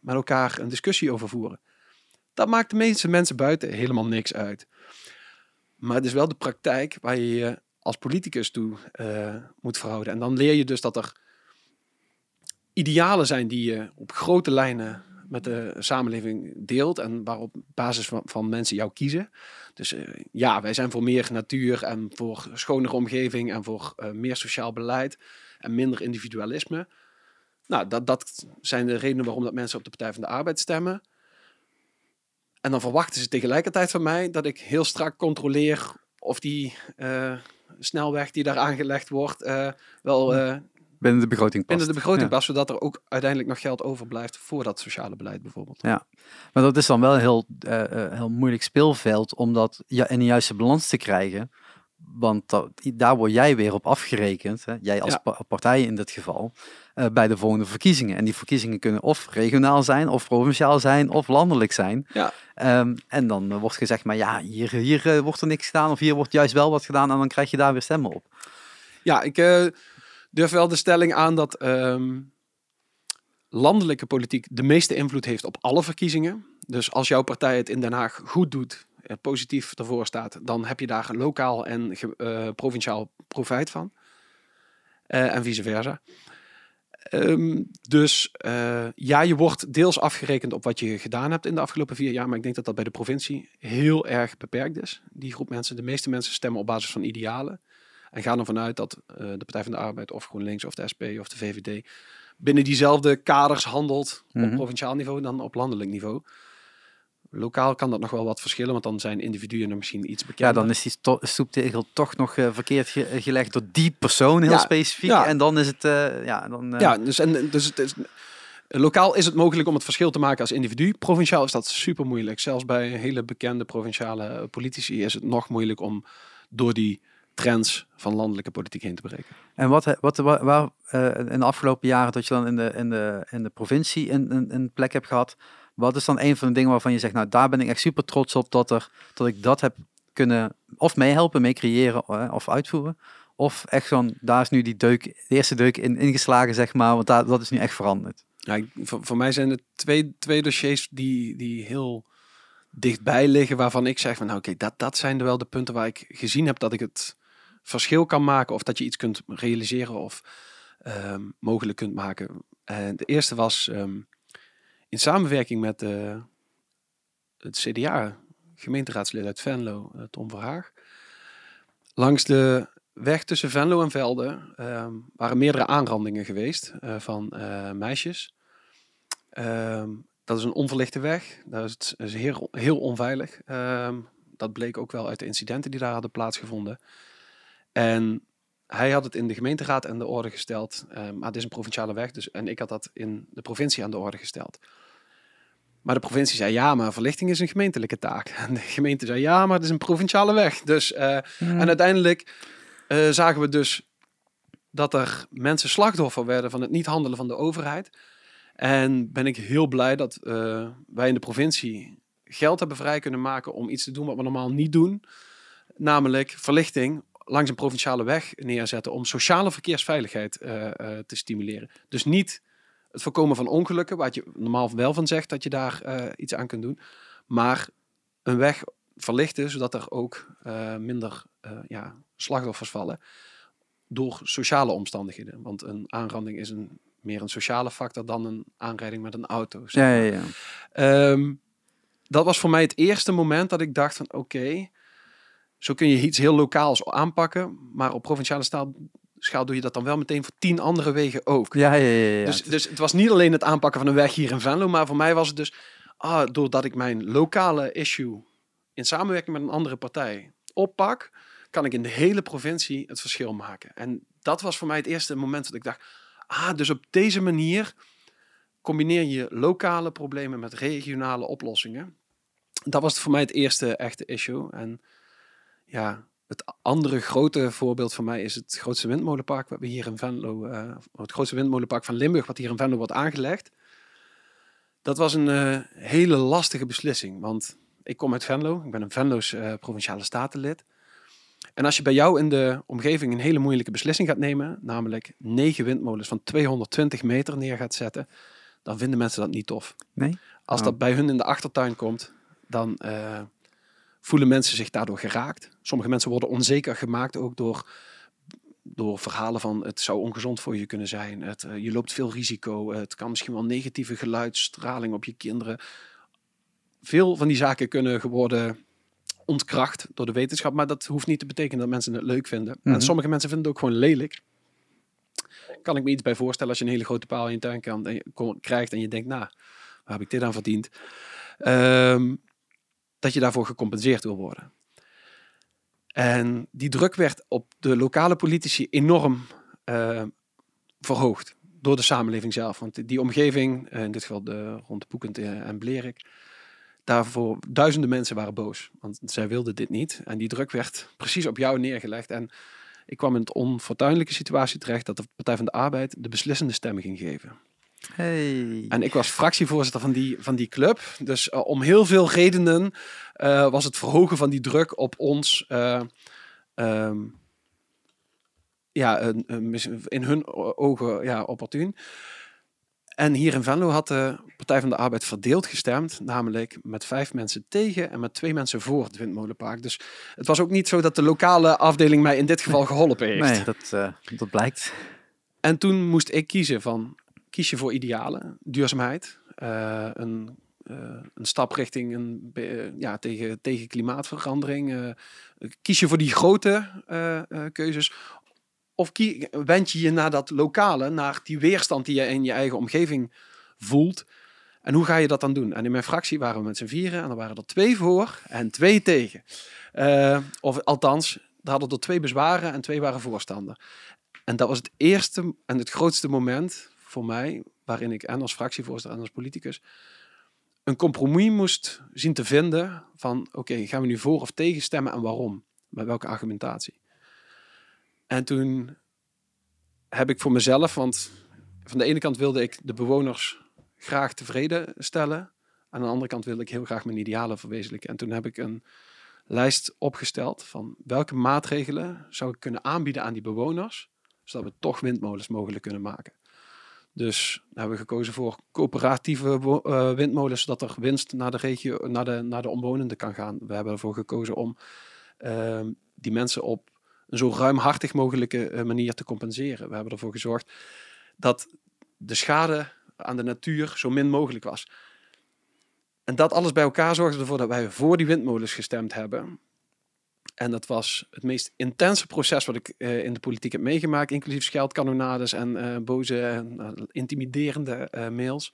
Speaker 2: met elkaar een discussie over voeren? Dat maakt de meeste mensen buiten helemaal niks uit. Maar het is wel de praktijk waar je je als politicus toe moet verhouden. En dan leer je dus dat er idealen zijn die je op grote lijnen met de samenleving deelt en waarop basis van, van mensen jou kiezen. Dus uh, ja, wij zijn voor meer natuur en voor schonere omgeving en voor uh, meer sociaal beleid en minder individualisme. Nou, dat, dat zijn de redenen waarom dat mensen op de Partij van de Arbeid stemmen. En dan verwachten ze tegelijkertijd van mij dat ik heel strak controleer of die uh, snelweg die daar aangelegd wordt wel
Speaker 1: Binnen de begroting past.
Speaker 2: Binnen de begroting past, zodat er ook uiteindelijk nog geld overblijft voor dat sociale beleid bijvoorbeeld.
Speaker 1: Ja, maar dat is dan wel een heel, uh, heel moeilijk speelveld om dat ja, in de juiste balans te krijgen. Want dat, daar word jij weer op afgerekend, hè? jij als ja. partij in dit geval, uh, bij de volgende verkiezingen. En die verkiezingen kunnen of regionaal zijn, of provinciaal zijn, of landelijk zijn.
Speaker 2: Ja.
Speaker 1: Um, en dan uh, wordt gezegd, maar ja, hier, hier wordt er niks gedaan, of hier wordt juist wel wat gedaan, en dan krijg je daar weer stemmen op.
Speaker 2: Ja, ik durf wel de stelling aan dat um, landelijke politiek de meeste invloed heeft op alle verkiezingen. Dus als jouw partij het in Den Haag goed doet, eh, positief ervoor staat, dan heb je daar lokaal en uh, provinciaal profijt van. Uh, en vice versa. Um, dus ja, je wordt deels afgerekend op wat je gedaan hebt in de afgelopen vier jaar. Maar ik denk dat dat bij de provincie heel erg beperkt is. Die groep mensen, de meeste mensen stemmen op basis van idealen. En gaan ervan uit dat uh, de Partij van de Arbeid of GroenLinks of de SP of de VVD binnen diezelfde kaders handelt mm -hmm. op mhm. provinciaal niveau dan op landelijk niveau. Lokaal kan dat nog wel wat verschillen, want dan zijn individuen er misschien iets bekender.
Speaker 1: Ja, dan is die stoeptegel toch nog uh, verkeerd ge gelegd door die persoon heel ja, specifiek. Ja. En dan is het, uh, ja, dan...
Speaker 2: Ja, dus, en, dus het is, lokaal is het mogelijk om het verschil te maken als individu. Provinciaal is dat super moeilijk. Zelfs bij hele bekende provinciale politici is het nog moeilijk om door die trends van landelijke politiek heen te breken.
Speaker 1: En wat, wat waar, waar uh, in de afgelopen jaren dat je dan in de, in de, in de provincie een, een, een, plek hebt gehad, wat is dan een van de dingen waarvan je zegt, nou daar ben ik echt super trots op dat, er, dat ik dat heb kunnen of meehelpen, mee creëren uh, of uitvoeren. Of echt zo'n, daar is nu die deuk, de eerste deuk in ingeslagen, zeg maar, want daar, dat is nu echt veranderd.
Speaker 2: Ja, voor, voor mij zijn er twee, twee dossiers die, die heel dichtbij liggen, waarvan ik zeg van, nou oké, okay, dat, dat zijn er wel de punten waar ik gezien heb dat ik het verschil kan maken of dat je iets kunt realiseren of um, mogelijk kunt maken. En de eerste was um, in samenwerking met uh, het CDA, gemeenteraadslid uit Venlo, uh, Tom Verhaag. Langs de weg tussen Venlo en Velde um, waren meerdere aanrandingen geweest uh, van meisjes. dat is een onverlichte weg. Dat is heel, heel onveilig. dat bleek ook wel uit de incidenten die daar hadden plaatsgevonden. En hij had het in de gemeenteraad aan de orde gesteld. Maar het is een provinciale weg, dus, en ik had dat in de provincie aan de orde gesteld. Maar de provincie zei ja, maar verlichting is een gemeentelijke taak. En de gemeente zei ja, maar het is een provinciale weg. Dus, uh, En uiteindelijk uh, zagen we dus dat er mensen slachtoffer werden van het niet handelen van de overheid. En ben ik heel blij dat uh, wij in de provincie geld hebben vrij kunnen maken om iets te doen wat we normaal niet doen. Namelijk verlichting langs een provinciale weg neerzetten om sociale verkeersveiligheid uh, uh, te stimuleren. Dus niet het voorkomen van ongelukken, waar je normaal wel van zegt dat je daar uh, iets aan kunt doen, maar een weg verlichten, zodat er ook minder ja, slachtoffers vallen door sociale omstandigheden. Want een aanranding is een, meer een sociale factor dan een aanrijding met een auto.
Speaker 1: Zeg maar. ja, ja,
Speaker 2: ja. Um, dat was voor mij het eerste moment dat ik dacht van oké, okay, zo kun je iets heel lokaals aanpakken, maar op provinciale schaal, schaal doe je dat dan wel meteen voor tien andere wegen ook.
Speaker 1: Ja, ja, ja. ja.
Speaker 2: Dus, dus het was niet alleen het aanpakken van een weg hier in Venlo, maar voor mij was het dus, ah, doordat ik mijn lokale issue in samenwerking met een andere partij oppak, kan ik in de hele provincie het verschil maken. En dat was voor mij het eerste moment dat ik dacht, ah, dus op deze manier combineer je lokale problemen met regionale oplossingen. Dat was voor mij het eerste echte issue. En ja, het andere grote voorbeeld van mij is het grootste windmolenpark wat we hier in Venlo, uh, het grootste windmolenpark van Limburg, wat hier in Venlo wordt aangelegd. Dat was een uh, hele lastige beslissing, want ik kom uit Venlo, ik ben een Venlo's uh, provinciale statenlid. En als je bij jou in de omgeving een hele moeilijke beslissing gaat nemen, namelijk negen windmolens van 220 meter neer gaat zetten, dan vinden mensen dat niet tof.
Speaker 1: Nee?
Speaker 2: Als dat oh. bij hun in de achtertuin komt, dan voelen mensen zich daardoor geraakt. Sommige mensen worden onzeker gemaakt ook door door verhalen van het zou ongezond voor je kunnen zijn. Het, eh, je loopt veel risico. Het kan misschien wel negatieve geluidsstraling op je kinderen. Veel van die zaken kunnen worden ontkracht door de wetenschap. Maar dat hoeft niet te betekenen dat mensen het leuk vinden.
Speaker 1: Mhm.
Speaker 2: En sommige mensen vinden het ook gewoon lelijk. Kan ik me iets bij voorstellen als je een hele grote paal in je tuin kan, en je, kon- krijgt en je denkt, nou, waar heb ik dit aan verdiend? Ehm, dat je daarvoor gecompenseerd wil worden. En die druk werd op de lokale politici enorm eh, verhoogd door de samenleving zelf. Want die omgeving, eh, in dit geval de, rond de Poekend eh, en Blerik, daarvoor duizenden mensen waren boos. Want zij wilden dit niet. En die druk werd precies op jou neergelegd. En ik kwam in het onfortuinlijke situatie terecht dat de Partij van de Arbeid de beslissende stemmen ging geven.
Speaker 1: Hey.
Speaker 2: En ik was fractievoorzitter van die, van die club. Dus eh, om heel veel redenen eh, was het verhogen van die druk op ons. eh, ehm, ja, in hun ogen ja, opportun. En hier in Venlo had de Partij van de Arbeid verdeeld gestemd. Namelijk met vijf mensen tegen en met twee mensen voor het windmolenpark. Dus het was ook niet zo dat de lokale afdeling mij in dit geval geholpen heeft.
Speaker 1: Nee, dat, dat blijkt.
Speaker 2: En toen moest ik kiezen van, kies je voor idealen, duurzaamheid, eh, een, eh, een stap richting een, ja, tegen, tegen klimaatverandering. eh, kies je voor die grote keuzes of wend je je naar dat lokale, naar die weerstand die je in je eigen omgeving voelt. En hoe ga je dat dan doen? En in mijn fractie waren we met z'n vieren en er waren er twee voor en twee tegen. Of althans, er hadden er twee bezwaren en twee waren voorstander. En dat was het eerste en het grootste moment voor mij, waarin ik en als fractievoorzitter en als politicus een compromis moest zien te vinden van oké, gaan we nu voor of tegen stemmen en waarom? Met welke argumentatie? En toen heb ik voor mezelf, want van de ene kant wilde ik de bewoners graag tevreden stellen. Aan de andere kant wilde ik heel graag mijn idealen verwezenlijken. En toen heb ik een lijst opgesteld van welke maatregelen zou ik kunnen aanbieden aan die bewoners, zodat we toch windmolens mogelijk kunnen maken. Dus hebben we gekozen voor coöperatieve eh, windmolens, zodat er winst naar de naar de, naar de omwonenden kan gaan. We hebben ervoor gekozen om ehm, die mensen op een zo ruimhartig mogelijke eh, manier te compenseren. We hebben ervoor gezorgd dat de schade aan de natuur zo min mogelijk was. En dat alles bij elkaar zorgde ervoor dat wij voor die windmolens gestemd hebben. En dat was het meest intense proces wat ik eh, in de politiek heb meegemaakt, inclusief scheldkanonades en eh, boze en eh, intimiderende mails.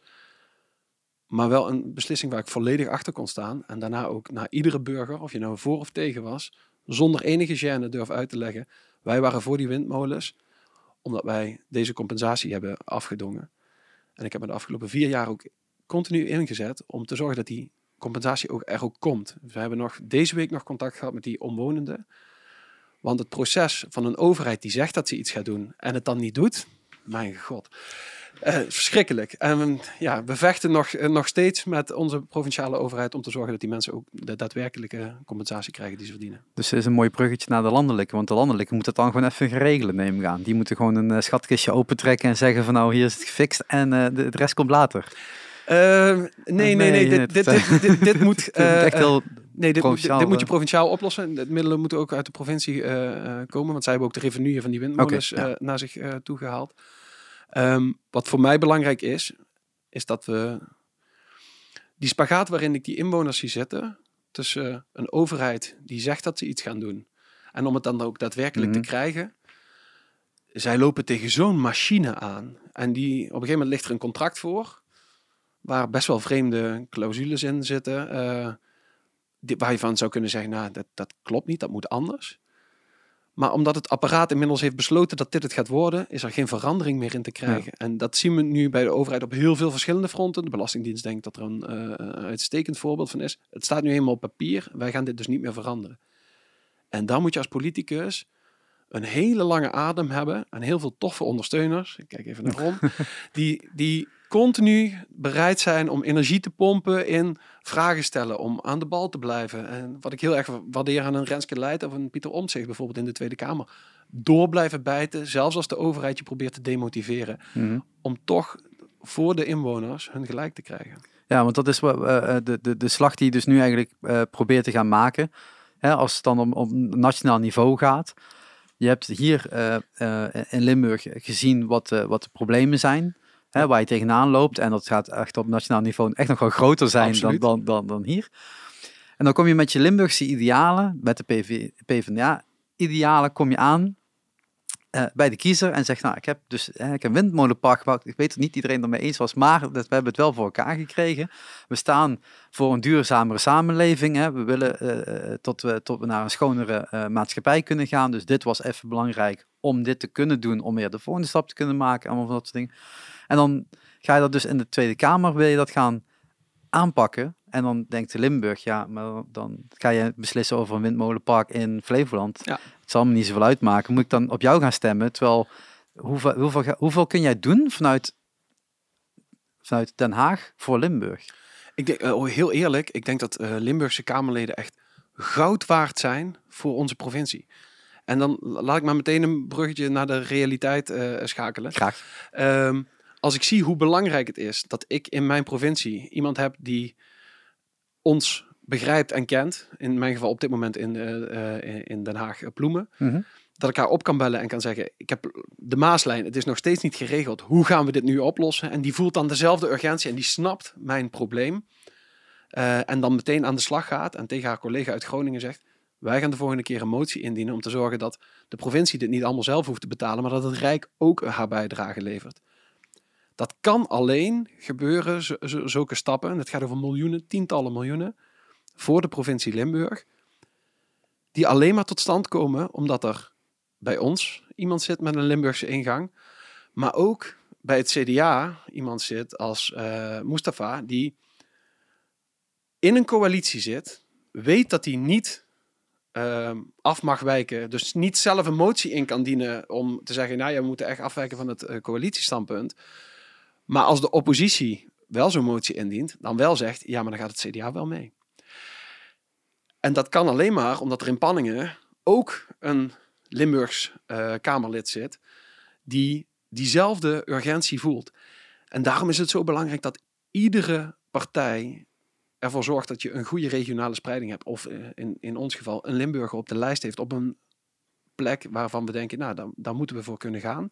Speaker 2: Maar wel een beslissing waar ik volledig achter kon staan. En daarna ook naar iedere burger, of je nou voor of tegen was, zonder enige gêne durf uit te leggen. Wij waren voor die windmolens, omdat wij deze compensatie hebben afgedongen. En ik heb me de afgelopen vier jaar ook continu ingezet om te zorgen dat die compensatie ook, er ook komt. We hebben nog deze week nog contact gehad met die omwonenden. Want het proces van een overheid die zegt dat ze iets gaat doen en het dan niet doet, mijn god. Eh, verschrikkelijk. En ja, we vechten nog, eh, nog steeds met onze provinciale overheid om te zorgen dat die mensen ook de daadwerkelijke compensatie krijgen die ze verdienen.
Speaker 1: Dus het is een mooi bruggetje naar de landelijke. Want de landelijke moet het dan gewoon even geregelen, neem ik aan. Die moeten gewoon een eh, schatkistje opentrekken en zeggen van nou, hier is het gefixt en de, de rest komt later.
Speaker 2: Eh, nee, nee, nee, Dit, dit, dit, dit, dit moet. Eh,
Speaker 1: echt
Speaker 2: eh,
Speaker 1: heel
Speaker 2: Nee, dit, moet-
Speaker 1: provinciaal,
Speaker 2: dit moet je
Speaker 1: eh.
Speaker 2: provinciaal oplossen. De middelen moeten ook uit de provincie eh, eh, komen, want zij hebben ook de revenue van die windmolens
Speaker 1: ja.
Speaker 2: eh, naar zich eh, toegehaald. Ehm, wat voor mij belangrijk is, is dat we die spagaat waarin ik die inwoners zie zitten, tussen een overheid die zegt dat ze iets gaan doen, en om het dan ook daadwerkelijk
Speaker 1: Mhm.
Speaker 2: te krijgen, zij lopen tegen zo'n machine aan. En die, op een gegeven moment ligt er een contract voor, waar best wel vreemde clausules in zitten. eh, die- waar je van zou kunnen zeggen, nou, dat, dat klopt niet, dat moet anders. Maar omdat het apparaat inmiddels heeft besloten dat dit het gaat worden, is er geen verandering meer in te krijgen. En dat zien we nu bij de overheid op heel veel verschillende fronten. De Belastingdienst denkt dat er een eh, een uitstekend voorbeeld van is. Het staat nu eenmaal op papier, wij gaan dit dus niet meer veranderen. En dan moet je als politicus een hele lange adem hebben en heel veel toffe ondersteuners. Ik kijk even naar Ron. die, die continu bereid zijn om energie te pompen in vragen stellen, om aan de bal te blijven. En wat ik heel erg waardeer aan een Renske Leijt of een Pieter Omtzigt bijvoorbeeld in de Tweede Kamer. Door blijven bijten, zelfs als de overheid je probeert te demotiveren.
Speaker 1: Mhm.
Speaker 2: Om toch voor de inwoners hun gelijk te krijgen.
Speaker 1: Ja, want dat is wat, eh, eh, de, de, de slag die je dus nu eigenlijk eh, probeert te gaan maken. Hè, als het dan om, om nationaal niveau gaat. Je hebt hier in Limburg gezien wat, wat de problemen zijn. Hè, waar je tegenaan loopt. En dat gaat echt op nationaal niveau echt nog wel groter zijn dan, dan, dan, dan hier. En dan kom je met je Limburgse idealen, met de PV, PvdA-idealen, kom je aan uh, bij de kiezer en zegt, nou, ik heb dus ik een windmolenpark gebouwd. Ik weet dat niet iedereen ermee eens was, maar dat, we hebben het wel voor elkaar gekregen. We staan voor een duurzamere samenleving. Hè. We willen uh, tot, we, tot we naar een schonere maatschappij kunnen gaan. Dus dit was even belangrijk om dit te kunnen doen, om weer de volgende stap te kunnen maken. Allemaal van dat soort dingen. En dan ga je dat dus in de Tweede Kamer, wil je dat gaan aanpakken. En dan denkt de Limburg, ja, maar dan ga je beslissen over een windmolenpark in Flevoland. Ja. Het zal me niet zoveel uitmaken. Moet ik dan op jou gaan stemmen? Terwijl, hoeveel, hoeveel, hoeveel kun jij doen vanuit, vanuit Den Haag voor Limburg?
Speaker 2: Ik denk, uh, heel eerlijk, ik denk dat uh, Limburgse Kamerleden echt goud waard zijn voor onze provincie. En dan laat ik maar meteen een bruggetje naar de realiteit uh, schakelen.
Speaker 1: Graag.
Speaker 2: Um, als ik zie hoe belangrijk het is dat ik in mijn provincie iemand heb die ons begrijpt en kent, in mijn geval op dit moment in, uh, in Den Haag uh, Ploemen, mhm. dat ik haar op kan bellen en kan zeggen, ik heb de Maaslijn, het is nog steeds niet geregeld, hoe gaan we dit nu oplossen? En die voelt dan dezelfde urgentie en die snapt mijn probleem. en dan meteen aan de slag gaat en tegen haar collega uit Groningen zegt, wij gaan de volgende keer een motie indienen om te zorgen dat de provincie dit niet allemaal zelf hoeft te betalen, maar dat het Rijk ook haar bijdrage levert. Dat kan alleen gebeuren, zulke stappen, het gaat over miljoenen, tientallen miljoenen, voor de provincie Limburg, die alleen maar tot stand komen omdat er bij ons iemand zit met een Limburgse ingang, maar ook bij het CDA iemand zit als uh, Mustafa, die in een coalitie zit, weet dat hij niet uh, af mag wijken, dus niet zelf een motie in kan dienen om te zeggen, nou, je moet echt afwijken van het uh, coalitiestandpunt. Maar als de oppositie wel zo'n motie indient, dan wel zegt, ja, maar dan gaat het CDA wel mee. En dat kan alleen maar omdat er in Panningen ook een Limburgs uh, Kamerlid zit die diezelfde urgentie voelt. En daarom is het zo belangrijk dat iedere partij ervoor zorgt dat je een goede regionale spreiding hebt. Of uh, in, in ons geval een Limburger op de lijst heeft op een plek waarvan we denken, nou, daar, daar moeten we voor kunnen gaan.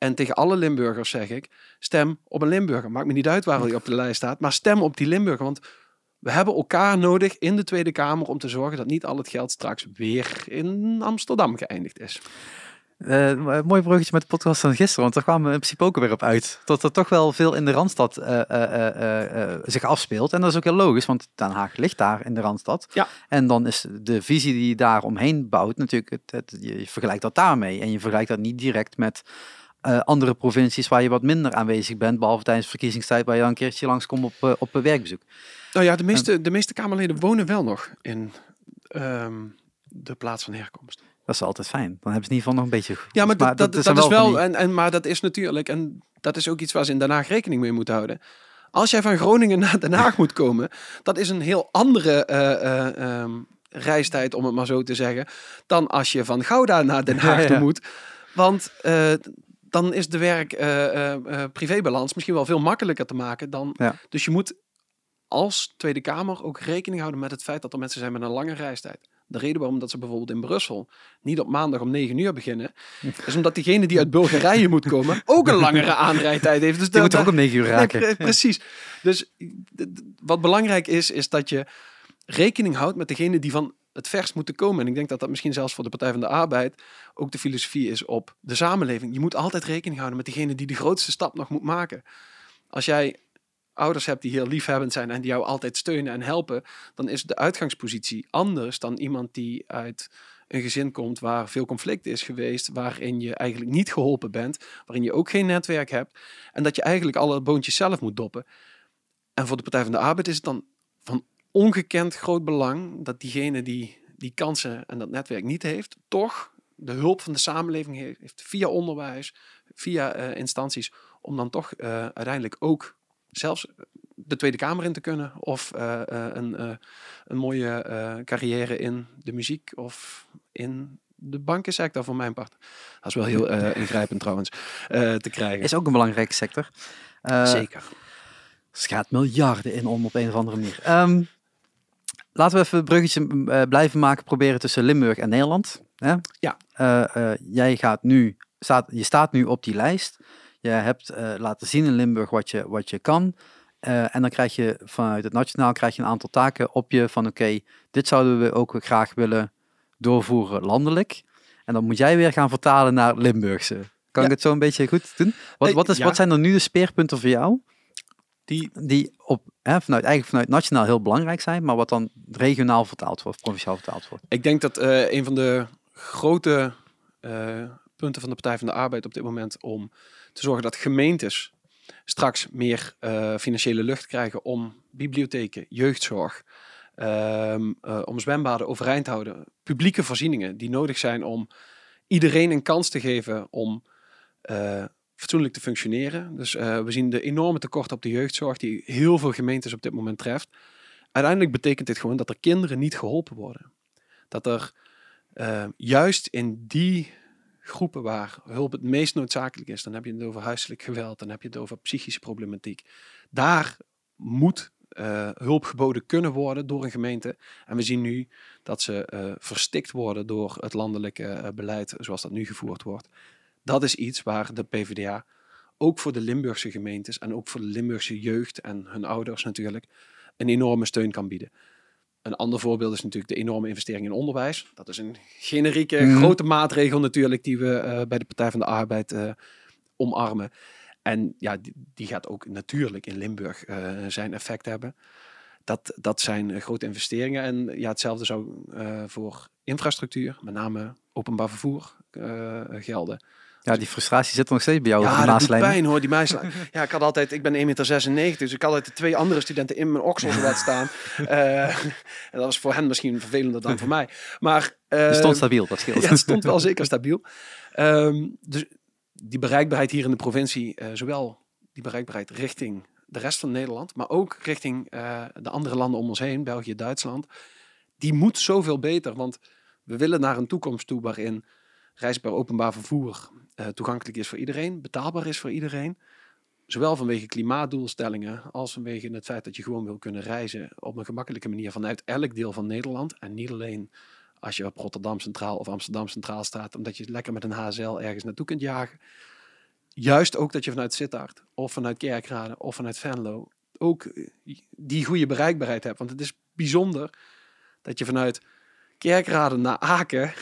Speaker 2: En tegen alle Limburgers zeg ik: stem op een Limburger. Maakt me niet uit waar hij op de lijst staat, maar stem op die Limburger. Want we hebben elkaar nodig in de Tweede Kamer om te zorgen dat niet al het geld straks weer in Amsterdam geëindigd is.
Speaker 1: Uh, mooi bruggetje met de podcast van gisteren, want daar kwamen we in principe ook weer op uit. Dat er toch wel veel in de Randstad uh, uh, zich afspeelt. En dat is ook heel logisch, want Den Haag ligt daar in de Randstad.
Speaker 2: Ja.
Speaker 1: En dan is de visie die je daar omheen bouwt natuurlijk, het, het, je vergelijkt dat daarmee. En je vergelijkt dat niet direct met uh, andere provincies waar je wat minder aanwezig bent, behalve tijdens verkiezingstijd, waar je dan een keertje langskomt op, uh, op werkbezoek.
Speaker 2: Nou ja, de meeste, de meeste Kamerleden wonen wel nog in um, de plaats van herkomst.
Speaker 1: Dat is altijd fijn. Dan hebben ze in ieder geval nog een beetje.
Speaker 2: Ja, maar, maar dat, dat, dat, is wel. Die... En, en, maar dat is natuurlijk, en dat is ook iets waar ze in Den Haag rekening mee moeten houden. Als jij van Groningen naar Den Haag moet komen, dat is een heel andere uh, um, reistijd, om het maar zo te zeggen, dan als je van Gouda naar Den Haag toe moet. Want dan is de werk-privébalans uh, misschien wel veel makkelijker te maken dan.
Speaker 1: Ja.
Speaker 2: Dus je moet als Tweede Kamer ook rekening houden met het feit dat er mensen zijn met een lange reistijd. De reden waarom dat ze bijvoorbeeld in Brussel niet op maandag om 9 uur beginnen, is omdat diegene die uit Bulgarije moet komen ook een langere aanrijdtijd heeft. Dus
Speaker 1: die moet ook om 9 uur raken.
Speaker 2: Nee, precies. Dus wat belangrijk is, is dat je rekening houdt met degene die van het verst moeten komen. En ik denk dat dat misschien zelfs voor de Partij van de Arbeid ook de filosofie is op de samenleving. Je moet altijd rekening houden met degene die de grootste stap nog moet maken. Als jij ouders hebt die heel liefhebbend zijn en die jou altijd steunen en helpen, dan is de uitgangspositie anders dan iemand die uit een gezin komt waar veel conflict is geweest, waarin je eigenlijk niet geholpen bent, waarin je ook geen netwerk hebt en dat je eigenlijk alle boontjes zelf moet doppen. En voor de Partij van de Arbeid is het dan ongekend groot belang dat diegene die die kansen en dat netwerk niet heeft, toch de hulp van de samenleving heeft via onderwijs, via uh, instanties, om dan toch uh, uiteindelijk ook zelfs de Tweede Kamer in te kunnen of uh, een, een mooie carrière in de muziek of in de bankensector voor mijn part. Dat is wel heel ingrijpend trouwens te krijgen.
Speaker 1: Is ook een belangrijke sector.
Speaker 2: Zeker.
Speaker 1: Er gaat miljarden in om op een of andere manier. Um, Laten we even een bruggetje uh, blijven maken, proberen tussen Limburg en Nederland. Hè?
Speaker 2: Ja.
Speaker 1: Eh, eh, jij gaat nu, staat, je staat nu op die lijst. Je hebt eh, laten zien in Limburg wat je, wat je kan. Eh, en dan krijg je vanuit het nationaal krijg je een aantal taken op je van oké, dit zouden we ook graag willen doorvoeren landelijk. En dan moet jij weer gaan vertalen naar Limburgse. Kan
Speaker 2: Ja.
Speaker 1: ik het zo een beetje goed doen? Wat,
Speaker 2: Eh,
Speaker 1: wat, is,
Speaker 2: ja.
Speaker 1: wat zijn er nu de speerpunten voor jou?
Speaker 2: Die,
Speaker 1: Die op, hè, vanuit, eigenlijk vanuit nationaal heel belangrijk zijn, maar wat dan regionaal vertaald wordt, provinciaal vertaald wordt.
Speaker 2: ik denk dat eh, een van de grote eh, punten van de Partij van de Arbeid op dit moment om te zorgen dat gemeentes straks meer eh, financiële lucht krijgen om bibliotheken, jeugdzorg, ehm, eh, om zwembaden overeind te houden, publieke voorzieningen die nodig zijn om iedereen een kans te geven om eh, fatsoenlijk te functioneren. Dus eh, we zien de enorme tekorten op de jeugdzorg die heel veel gemeentes op dit moment treft. Uiteindelijk betekent dit gewoon dat er kinderen niet geholpen worden. Dat er eh, juist in die groepen waar hulp het meest noodzakelijk is, dan heb je het over huiselijk geweld, dan heb je het over psychische problematiek. Daar moet eh, hulp geboden kunnen worden door een gemeente. En we zien nu dat ze verstikt worden door het landelijke beleid zoals dat nu gevoerd wordt. Dat is iets waar de PvdA ook voor de Limburgse gemeentes en ook voor de Limburgse jeugd en hun ouders natuurlijk een enorme steun kan bieden. Een ander voorbeeld is natuurlijk de enorme investering in onderwijs. Dat is een generieke
Speaker 1: Mhm.
Speaker 2: grote maatregel natuurlijk die we eh, bij de Partij van de Arbeid eh, omarmen. En ja, die, die gaat ook natuurlijk in Limburg eh, zijn effect hebben. Dat, dat zijn grote investeringen. En ja, hetzelfde zou voor infrastructuur, met name openbaar vervoer, gelden.
Speaker 1: Ja, die frustratie zit er nog steet bij jou
Speaker 2: Ja, dat doet pijn hoor, die Maaslijn. Ja, ik had altijd, ik ben 1,96 meter, dus ik had altijd de twee andere studenten in mijn oksels staan. Eh, en dat was voor hen misschien vervelender dan voor mij. Maar
Speaker 1: Je
Speaker 2: eh,
Speaker 1: stond stabiel, dat scheelt.
Speaker 2: ja, het stond wel zeker stabiel. Ehm, dus die bereikbaarheid hier in de provincie, eh, zowel die bereikbaarheid richting de rest van Nederland, maar ook richting de andere landen om ons heen, België, Duitsland, die moet zoveel beter. Want we willen naar een toekomst toe waarin reisbaar openbaar vervoer eh, toegankelijk is voor iedereen, betaalbaar is voor iedereen. Zowel vanwege klimaatdoelstellingen als vanwege het feit dat je gewoon wil kunnen reizen op een gemakkelijke manier vanuit elk deel van Nederland. En niet alleen als je op Rotterdam Centraal of Amsterdam Centraal staat, omdat je lekker met een HSL ergens naartoe kunt jagen. Juist ook dat je vanuit Sittard of vanuit Kerkrade of vanuit Venlo ook eh, die goede bereikbaarheid hebt. Want het is bijzonder dat je vanuit Kerkrade naar Aken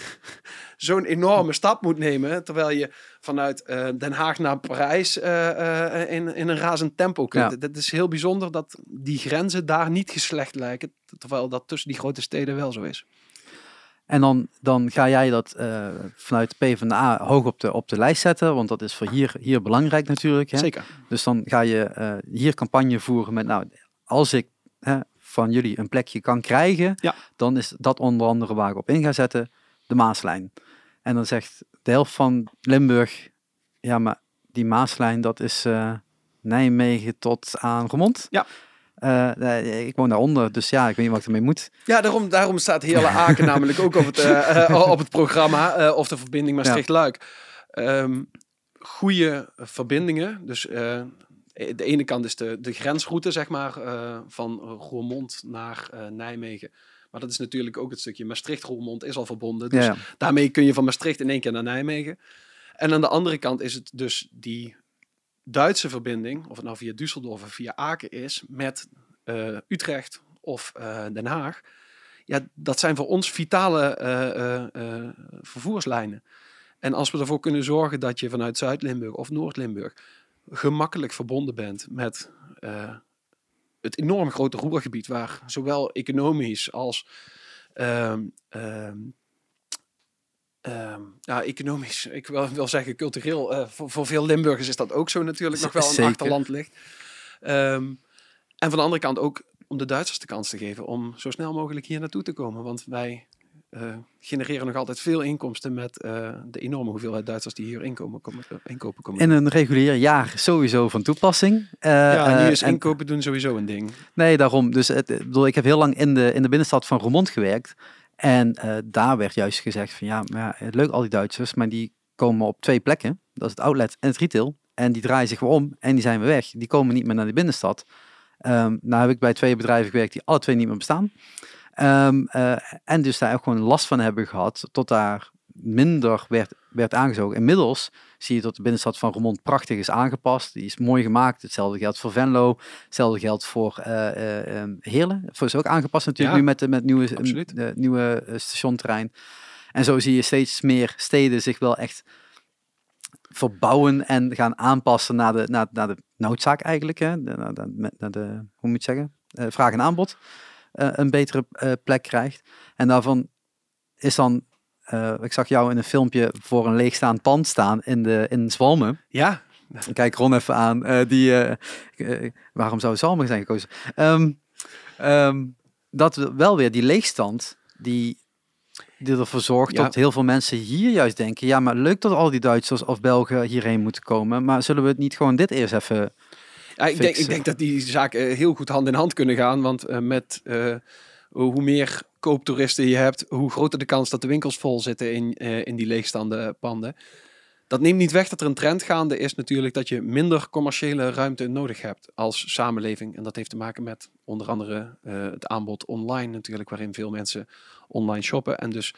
Speaker 2: zo'n enorme stap moet nemen, terwijl je vanuit eh, Den Haag naar Parijs eh, eh, in, in een razend tempo kunt.
Speaker 1: Ja.
Speaker 2: Dat is heel bijzonder dat die grenzen daar niet geslecht lijken, terwijl dat tussen die grote steden wel zo is.
Speaker 1: En dan, dan ga jij dat vanuit de PvdA hoog op de, op de lijst zetten, want dat is voor hier, hier belangrijk natuurlijk. Hè?
Speaker 2: Zeker.
Speaker 1: Dus dan ga je hier campagne voeren met, nou, als ik hè, van jullie een plekje kan krijgen,
Speaker 2: Ja.
Speaker 1: dan is dat onder andere waar ik op in ga zetten, de Maaslijn. En dan zegt de helft van Limburg, ja, maar die Maaslijn, dat is eh, Nijmegen tot aan Remond.
Speaker 2: Ja.
Speaker 1: Eh, ik woon daaronder, dus ja, ik weet niet wat ik ermee moet.
Speaker 2: Ja, daarom, daarom staat Heerle Aken namelijk ook op het, eh, op het programma, of de verbinding Maastricht-Luik. Ehm goede verbindingen, dus de ene kant is de, de grensroute, zeg maar, eh, van Roermond naar eh, Nijmegen. Maar dat is natuurlijk ook het stukje Maastricht-Roermond is al verbonden. Dus
Speaker 1: ja,
Speaker 2: daarmee kun je van Maastricht in één keer naar Nijmegen. En aan de andere kant is het dus die Duitse verbinding, of het nou via Düsseldorf of via Aken is, met eh, Utrecht of eh, Den Haag. Ja, dat zijn voor ons vitale eh, eh, eh, vervoerslijnen. En als we ervoor kunnen zorgen dat je vanuit Zuid-Limburg of Noord-Limburg gemakkelijk verbonden bent met eh, het enorm grote roergebied, waar zowel economisch als ehm, ehm, ehm, ja, economisch, ik wil, wil zeggen cultureel, eh, voor, voor veel Limburgers is dat ook zo natuurlijk nog wel een
Speaker 1: Zeker.
Speaker 2: achterland ligt. En van de andere kant ook om de Duitsers de kans te geven om zo snel mogelijk hier naartoe te komen. Want wij eh, genereren nog altijd veel inkomsten met eh, de enorme hoeveelheid Duitsers die hier inkomen, komen, eh, inkopen komen.
Speaker 1: in een regulier jaar sowieso van toepassing.
Speaker 2: Ja, nu
Speaker 1: eh,
Speaker 2: is
Speaker 1: en-
Speaker 2: inkopen doen sowieso een ding.
Speaker 1: Nee, daarom. Dus het, ik bedoel, ik heb heel lang in de, in de binnenstad van Roermond gewerkt. En daar werd juist gezegd van ja, maar ja, leuk al die Duitsers, maar die komen op twee plekken. Dat is het outlet en het retail. En die draaien zich weer om en die zijn weer weg. Die komen niet meer naar de binnenstad. Ehm nou heb ik bij twee bedrijven gewerkt die alle twee niet meer bestaan. Ehm, eh, en dus daar ook gewoon last van hebben gehad tot daar minder werd, werd aangezogen. Inmiddels zie je dat de binnenstad van Roermond prachtig is aangepast. Die is mooi gemaakt. Hetzelfde geldt voor Venlo. Hetzelfde geldt voor uh, Heerlen. Voor is ook aangepast natuurlijk
Speaker 2: Ja,
Speaker 1: nu met, de- met nieuwe,
Speaker 2: absoluut.
Speaker 1: de nieuwe stationterrein. En zo zie je steeds meer steden zich wel echt verbouwen en gaan aanpassen naar de, naar, naar de noodzaak eigenlijk. Hè? Naar, de, naar de, hoe moet je het zeggen? Vraag en aanbod een betere eh, plek krijgt. En daarvan is dan, eh, ik zag jou in een filmpje voor een leegstaand pand staan in, de, in Zwalmen.
Speaker 2: Ja,
Speaker 1: Ik Kijk Ron even aan. eh, die, eh, eh, waarom zou Zwalmen zijn gekozen? Ehm, dat we wel weer die leegstand, die, die ervoor zorgt
Speaker 2: Ja.
Speaker 1: dat heel veel mensen hier juist denken, ja, maar leuk dat al die Duitsers of Belgen hierheen moeten komen, maar zullen we het niet gewoon dit eerst even...
Speaker 2: Ja, ik, denk, ik denk dat die zaken heel goed hand in hand kunnen gaan. Want eh, met eh, hoe meer kooptoeristen je hebt, hoe groter de kans dat de winkels vol zitten in, eh, in die leegstaande panden. Dat neemt niet weg dat er een trend gaande is natuurlijk dat je minder commerciële ruimte nodig hebt als samenleving. En dat heeft te maken met onder andere eh, het aanbod online natuurlijk, waarin veel mensen online shoppen en dus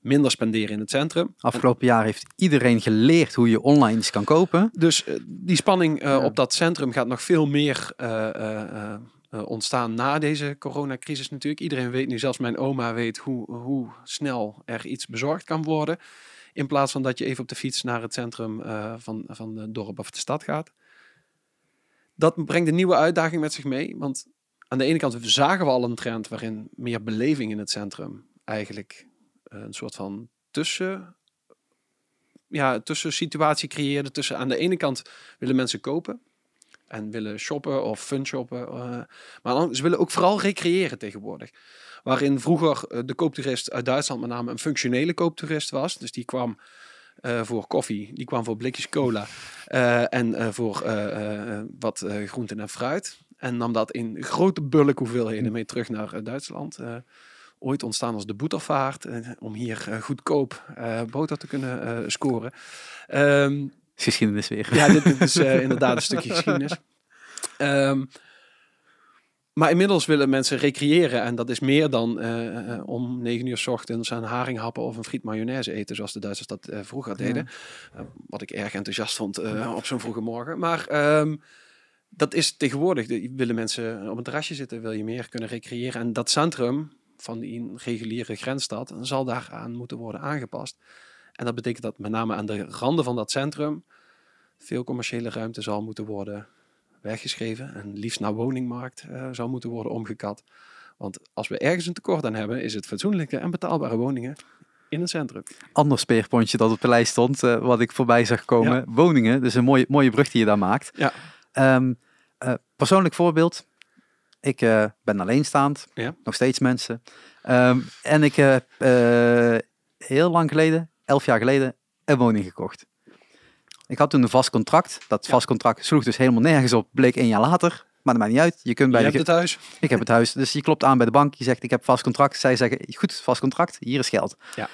Speaker 2: minder spenderen in het centrum.
Speaker 1: Afgelopen jaar heeft iedereen geleerd hoe je online iets kan kopen.
Speaker 2: Dus eh, die spanning eh, op dat centrum gaat nog veel meer eh, ontstaan na deze coronacrisis natuurlijk. Iedereen weet nu, zelfs mijn oma weet hoe, hoe snel er iets bezorgd kan worden. In plaats van dat je even op de fiets naar het centrum van, van het dorp of de stad gaat. Dat brengt een nieuwe uitdaging met zich mee. Want aan de ene kant zagen we al een trend waarin meer beleving in het centrum eigenlijk een soort van tussen ja, tussen situatie creëerde. Tussen aan de ene kant willen mensen kopen en willen shoppen of fun shoppen. eh, maar dan, ze willen ook vooral recreëren tegenwoordig. Waarin vroeger eh, de kooptoerist uit Duitsland met name een functionele kooptoerist was. Dus die kwam eh, voor koffie, die kwam voor blikjes cola eh, en eh, voor eh, eh, wat eh, groenten en fruit. En nam dat in grote bulk hoeveelheden mee terug naar eh, Duitsland. Ooit ontstaan als de boetervaart, eh, om hier eh, goedkoop eh, boter te kunnen scoren.
Speaker 1: Geschiedenis weer.
Speaker 2: ja, dit, dit is inderdaad een stukje geschiedenis. Ehm, maar inmiddels willen mensen recreëren en dat is meer dan om negen uur 's ochtends een haring happen of een friet mayonaise eten, zoals de Duitsers dat vroeger deden. Wat ik erg enthousiast vond op zo'n vroege morgen. Maar ehm, dat is tegenwoordig. De, willen mensen op een terrasje zitten, wil je meer kunnen recreëren. En dat centrum van die reguliere grensstad zal daaraan moeten worden aangepast. En dat betekent dat met name aan de randen van dat centrum veel commerciële ruimte zal moeten worden weggeschreven. En liefst naar woningmarkt eh, zou moeten worden omgekat. Want als we ergens een tekort aan hebben, is het fatsoenlijke en betaalbare woningen in het centrum.
Speaker 1: Ander speerpontje dat op de lijst stond, eh, wat ik voorbij zag komen. Woningen, dus een mooie, mooie brug die je daar maakt.
Speaker 2: Ja.
Speaker 1: Ehm, eh, persoonlijk voorbeeld. Ik eh, ben alleenstaand,
Speaker 2: Ja.
Speaker 1: nog steeds mensen. Ehm, en ik heb eh, heel lang geleden, elf jaar geleden, een woning gekocht. Ik had toen een vast contract. Dat vast contract sloeg dus helemaal nergens op. Bleek een jaar later. Maar dat maakt niet uit. Je kunt bij
Speaker 2: Je
Speaker 1: de
Speaker 2: hebt het huis.
Speaker 1: ik heb het huis. Dus je klopt aan bij de bank. Je zegt, ik heb vast contract. Zij zeggen, goed, vast contract. Hier is geld.
Speaker 2: Ja.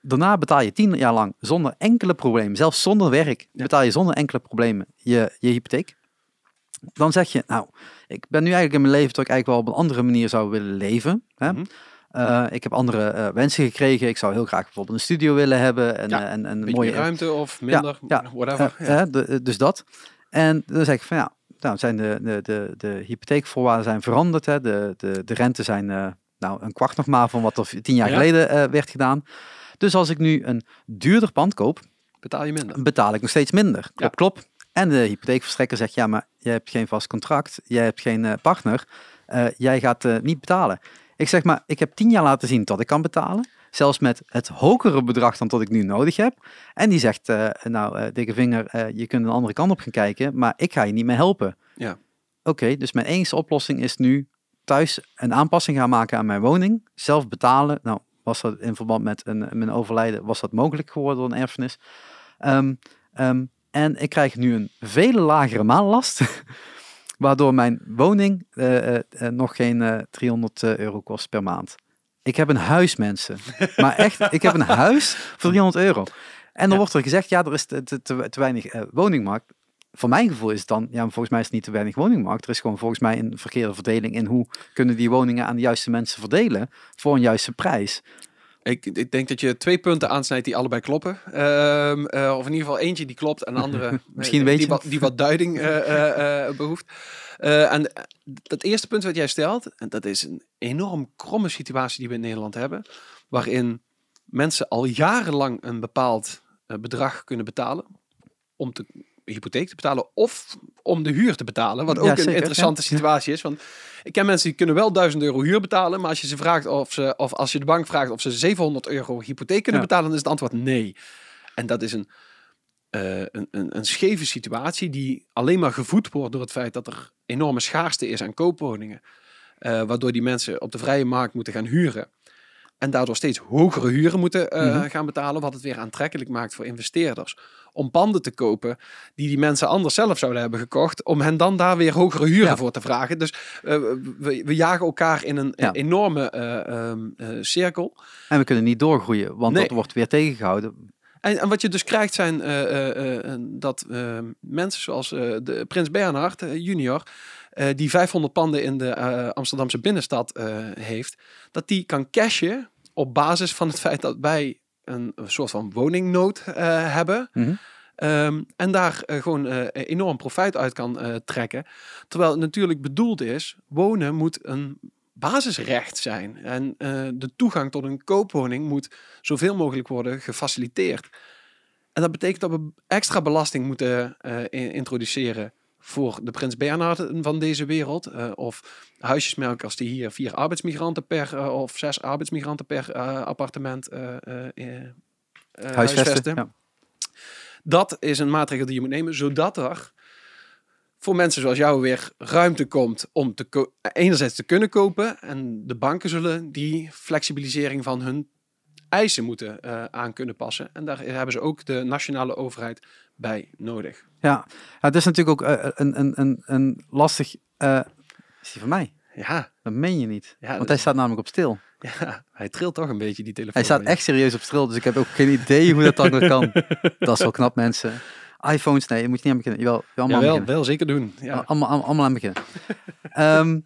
Speaker 1: Daarna betaal je tien jaar lang zonder enkele problemen, zelfs zonder werk,
Speaker 2: Ja.
Speaker 1: betaal je zonder enkele problemen je, je hypotheek. Dan zeg je, nou, ik ben nu eigenlijk in mijn leven dat ik eigenlijk wel op een andere manier zou willen leven. Hè?
Speaker 2: Mhm.
Speaker 1: Eh, ik heb andere eh, wensen gekregen. Ik zou heel graag bijvoorbeeld een studio willen hebben. En,
Speaker 2: Ja,
Speaker 1: eh, en, en
Speaker 2: Een
Speaker 1: mooie
Speaker 2: ruimte of minder,
Speaker 1: ja,
Speaker 2: whatever. ja.
Speaker 1: de- dus dat. En dan zeg ik van ja, nou zijn de, de, de, de hypotheekvoorwaarden zijn veranderd. Hè. De, de, de rente zijn nou een kwart nog maar van wat er tien jaar
Speaker 2: Ja.
Speaker 1: geleden werd gedaan. Dus als ik nu een duurder pand koop,
Speaker 2: Betaal je minder.
Speaker 1: betaal ik nog steeds minder. Klop, klop. En de hypotheekverstrekker zegt ja, maar jij hebt geen vast contract, jij hebt geen eh, partner, eh, jij gaat eh, niet betalen. Ik zeg maar, ik heb tien jaar laten zien dat ik kan betalen. Zelfs met het hogere bedrag dan dat ik nu nodig heb. En die zegt, nou, dikke vinger, je kunt een andere kant op gaan kijken, maar ik ga je niet meer helpen.
Speaker 2: Ja.
Speaker 1: Oké, dus mijn enige oplossing is nu thuis een aanpassing gaan maken aan mijn woning. Zelf betalen. Nou, was dat in verband met een, mijn overlijden, was dat mogelijk geworden door een erfenis. Ehm, en ik krijg nu een vele lagere maanlast. Waardoor mijn woning eh, eh, eh, nog geen eh, 300 euro kost per maand. Ik heb een huis, mensen. Maar echt, ik heb een huis voor 300 euro. En dan
Speaker 2: Ja.
Speaker 1: wordt er gezegd, ja, er is te, te, weinig woningmarkt. Voor mijn gevoel is het dan, ja, volgens mij is het niet te weinig woningmarkt. Er is gewoon volgens mij een verkeerde verdeling in hoe kunnen die woningen aan de juiste mensen verdelen voor een juiste prijs.
Speaker 2: Ik, ik denk dat je twee punten aansnijdt die allebei kloppen. Ehm, eh, of in ieder geval eentje die klopt en de andere
Speaker 1: Misschien
Speaker 2: eh,
Speaker 1: weet
Speaker 2: die, wat, die wat duiding eh, eh, eh, behoeft. Eh, en dat eerste punt wat jij stelt, en dat is een enorm kromme situatie die we in Nederland hebben, waarin mensen al jarenlang een bepaald bedrag kunnen betalen om de hypotheek te betalen of om de huur te betalen, wat ook
Speaker 1: Ja,
Speaker 2: een interessante
Speaker 1: ja.
Speaker 2: situatie is. Want ik ken mensen die kunnen wel 1000 euro huur betalen, maar als je ze vraagt of ze, of als je de bank vraagt of ze 700 euro hypotheek kunnen
Speaker 1: Ja.
Speaker 2: betalen, dan is het antwoord nee. En dat is een, eh, een, een, een scheve situatie die alleen maar gevoed wordt door het feit dat er enorme schaarste is aan koopwoningen. Eh, waardoor die mensen op de vrije markt moeten gaan huren. En daardoor steeds hogere huren moeten eh,
Speaker 1: Mhm.
Speaker 2: gaan betalen. Wat het weer aantrekkelijk maakt voor investeerders. Om panden te kopen die die mensen anders zelf zouden hebben gekocht. Om hen dan daar weer hogere huren
Speaker 1: Ja.
Speaker 2: voor te vragen. Dus eh, we, we jagen elkaar in een
Speaker 1: Ja.
Speaker 2: enorme eh, ehm, eh, cirkel.
Speaker 1: En we kunnen niet doorgroeien, want
Speaker 2: Nee.
Speaker 1: dat wordt weer tegengehouden.
Speaker 2: En, en wat je dus krijgt zijn dat mensen zoals de Prins Bernhard junior, die 500 panden in de Amsterdamse binnenstad heeft, dat die kan cashen op basis van het feit dat wij een, een soort van woningnood eh, hebben.
Speaker 1: Mhm.
Speaker 2: Ehm, en daar eh, gewoon eh, enorm profijt uit kan trekken. Terwijl het natuurlijk bedoeld is, wonen moet een basisrecht zijn. En de toegang tot een koopwoning moet zoveel mogelijk worden gefaciliteerd. En dat betekent dat we extra belasting moeten in- introduceren voor de Prins Bernhard van deze wereld. eh, of huisjesmelkers die hier vier arbeidsmigranten per eh, of zes arbeidsmigranten per eh, appartement
Speaker 1: Huisvesten.
Speaker 2: huisvesten.
Speaker 1: Ja.
Speaker 2: Dat is een maatregel die je moet nemen, zodat er voor mensen zoals jou weer ruimte komt om te enerzijds te kunnen kopen. En de banken zullen die flexibilisering van hun eisen moeten eh, aan kunnen passen. En daar hebben ze ook de nationale overheid bij nodig.
Speaker 1: Ja, Ja, het is natuurlijk ook eh, een, een, een, een lastig... eh, is die van mij?
Speaker 2: Ja,
Speaker 1: Dat meen je niet.
Speaker 2: Ja,
Speaker 1: Want hij staat namelijk op stil.
Speaker 2: ja, hij trilt toch een beetje die telefoon.
Speaker 1: Hij staat echt serieus op stil, dus ik heb ook geen idee hoe dat dan weer kan. Dat is wel knap, mensen. iPhones, nee, je moet je niet aan beginnen. Jawel,
Speaker 2: Ja, wel, wel zeker doen. Ja.
Speaker 1: Allemaal, allemaal, allemaal aan beginnen. Ehm,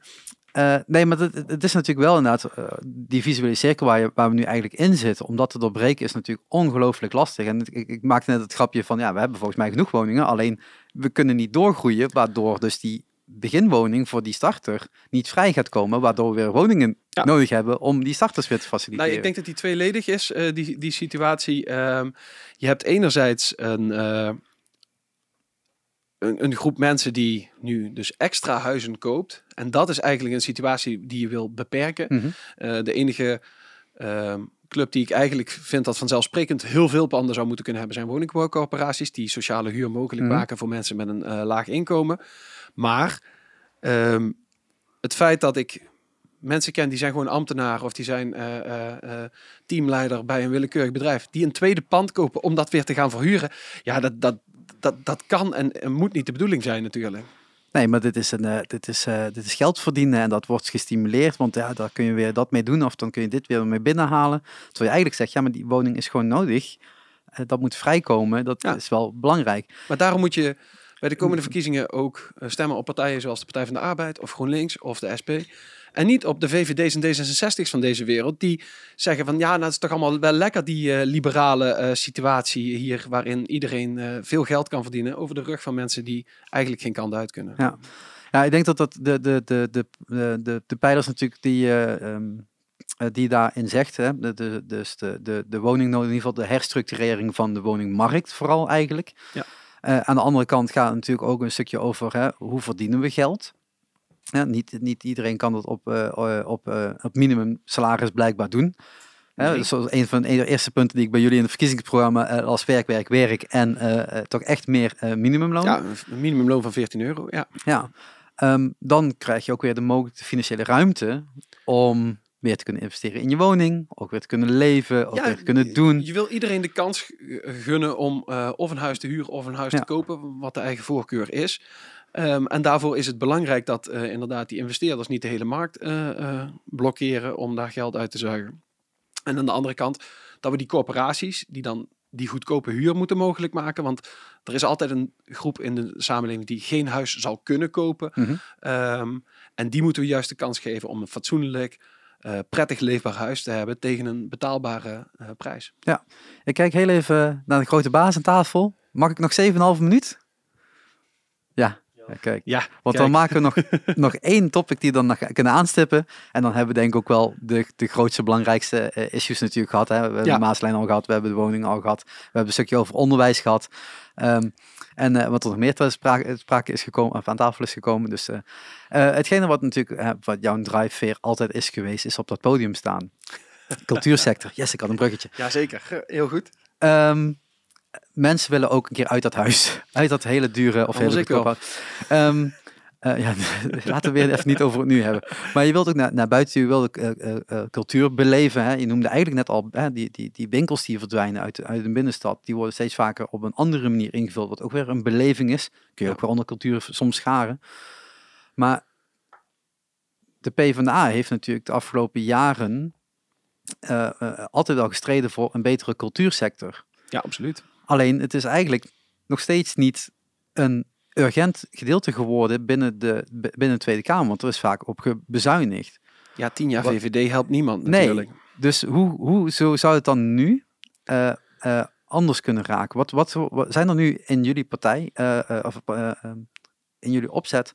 Speaker 1: eh, nee, maar het, het is natuurlijk wel inderdaad eh, die visuele cirkel waar, je, waar we nu eigenlijk in zitten. Om dat te doorbreken is natuurlijk ongelooflijk lastig. En het- ik, ik maakte net het grapje van, ja, we hebben volgens mij genoeg woningen. Alleen, we kunnen niet doorgroeien, waardoor dus die beginwoning voor die starter niet vrij gaat komen. Waardoor we weer woningen
Speaker 2: Ja.
Speaker 1: nodig hebben om die starters weer te faciliteren.
Speaker 2: Nou, ik denk dat die tweeledig is, eh, die, die situatie. Ehm, je hebt enerzijds een, een, een groep mensen die nu dus extra huizen koopt. En dat is eigenlijk een situatie die je wil beperken.
Speaker 1: Mhm.
Speaker 2: Eh, de enige ehm, club die ik eigenlijk vind dat vanzelfsprekend heel veel panden zou moeten kunnen hebben, zijn woningbouwcorporaties die sociale huur mogelijk
Speaker 1: Mhm.
Speaker 2: maken voor mensen met een eh, laag inkomen. Maar ehm, het feit dat ik mensen ken die zijn gewoon ambtenaar of die zijn eh, teamleider bij een willekeurig bedrijf, die een tweede pand kopen om dat weer te gaan verhuren. Ja, dat, dat, dat, dat kan en, en moet niet de bedoeling zijn natuurlijk.
Speaker 1: Nee, maar dit is, een, eh, dit, is, eh, dit is geld verdienen en dat wordt gestimuleerd. Want ja, daar kun je weer dat mee doen of dan kun je dit weer mee binnenhalen. Terwijl je eigenlijk zegt, ja, maar die woning is gewoon nodig. Eh, dat moet vrijkomen, dat
Speaker 2: Ja.
Speaker 1: is wel belangrijk.
Speaker 2: Maar daarom moet je bij de komende verkiezingen ook stemmen op partijen zoals de Partij van de Arbeid of GroenLinks of de SP. En niet op de VVD's en D66's van deze wereld die zeggen van ja, nou het is toch allemaal wel lekker die eh, liberale eh, situatie hier waarin iedereen eh, veel geld kan verdienen over de rug van mensen die eigenlijk geen kant uit kunnen.
Speaker 1: Ja. Ja, ik denk dat dat de, de, de, de, de, de, pijlers natuurlijk die, eh, ehm, eh, die daarin zegt, hè, de, de, dus de, de, de woningnood, in ieder geval de herstructurering van de woningmarkt vooral eigenlijk.
Speaker 2: Ja.
Speaker 1: Aan de andere kant gaat het natuurlijk ook een stukje over hè, hoe verdienen we geld. Ja, niet, niet iedereen kan dat op, eh, op, eh, op minimum salaris blijkbaar doen.
Speaker 2: Nee.
Speaker 1: dat is zoals een van de eerste punten die ik bij jullie in het verkiezingsprogramma eh, als werk, werk, werk en toch echt meer minimumloon.
Speaker 2: Ja, een minimumloon van 14 euro. Ja.
Speaker 1: Ja, Ehm, dan krijg je ook weer de mogelijke financiële ruimte om weer te kunnen investeren in je woning, ook weer te kunnen leven, ook
Speaker 2: Ja,
Speaker 1: weer te kunnen doen.
Speaker 2: Je wil iedereen de kans gunnen om of een huis te huren of een huis
Speaker 1: Ja.
Speaker 2: te kopen, wat de eigen voorkeur is. Ehm, en daarvoor is het belangrijk dat eh, inderdaad die investeerders niet de hele markt eh, eh, blokkeren om daar geld uit te zuigen. En aan de andere kant dat we die corporaties die dan die goedkope huur moeten mogelijk maken. Want er is altijd een groep in de samenleving die geen huis zal kunnen kopen.
Speaker 1: Mhm.
Speaker 2: Ehm, en die moeten we juist de kans geven om een fatsoenlijk prettig leefbaar huis te hebben tegen een betaalbare prijs.
Speaker 1: Ik kijk heel even naar de grote baas aan tafel. Mag ik nog 7,5 minuut? Ja, ja, kijk.
Speaker 2: Ja,
Speaker 1: Want
Speaker 2: kijk.
Speaker 1: dan maken we nog, nog één topic die dan nog kunnen aanstippen. En dan hebben we denk ik ook wel de, de grootste, belangrijkste eh, issues natuurlijk gehad. Hè. We hebben
Speaker 2: Ja.
Speaker 1: de Maaslijn al gehad, we hebben de woning al gehad. We hebben een stukje over onderwijs gehad. Ehm, en eh, wat er nog meer ter sprake, sprake is gekomen, of aan tafel is gekomen. Dus eh, hetgene wat natuurlijk, wat jouw drijfveer altijd is geweest, is op dat podium staan. Cultuursector. Yes, ik had een bruggetje.
Speaker 2: Jazeker, heel goed.
Speaker 1: Ehm, mensen willen ook een keer uit dat huis. Uit dat hele dure of
Speaker 2: Anders
Speaker 1: hele
Speaker 2: wel.
Speaker 1: goedkope. Ehm, eh, ja, laten we weer even niet over het nu hebben. Maar je wilt ook naar, naar buiten, je wilt eh, cultuur beleven. Hè? Je noemde eigenlijk net al, hè, die, die, die winkels die verdwijnen uit, uit een binnenstad, die worden steeds vaker op een andere manier ingevuld, wat ook weer een beleving is. Kun je ook weer onder cultuur soms scharen. Maar de PvdA heeft natuurlijk de afgelopen jaren altijd wel gestreden voor een betere cultuursector.
Speaker 2: Ja, absoluut.
Speaker 1: Alleen het is eigenlijk nog steeds niet een urgent gedeelte geworden binnen de, binnen de Tweede Kamer, want er is vaak op bezuinigd.
Speaker 2: Ja, tien jaar
Speaker 1: Wat-
Speaker 2: VVD helpt niemand
Speaker 1: Nee.
Speaker 2: natuurlijk.
Speaker 1: Dus hoe, hoe zo zou het dan nu eh, eh, anders kunnen raken? Wat, wat, wat zijn er nu in jullie partij, eh, of in jullie opzet,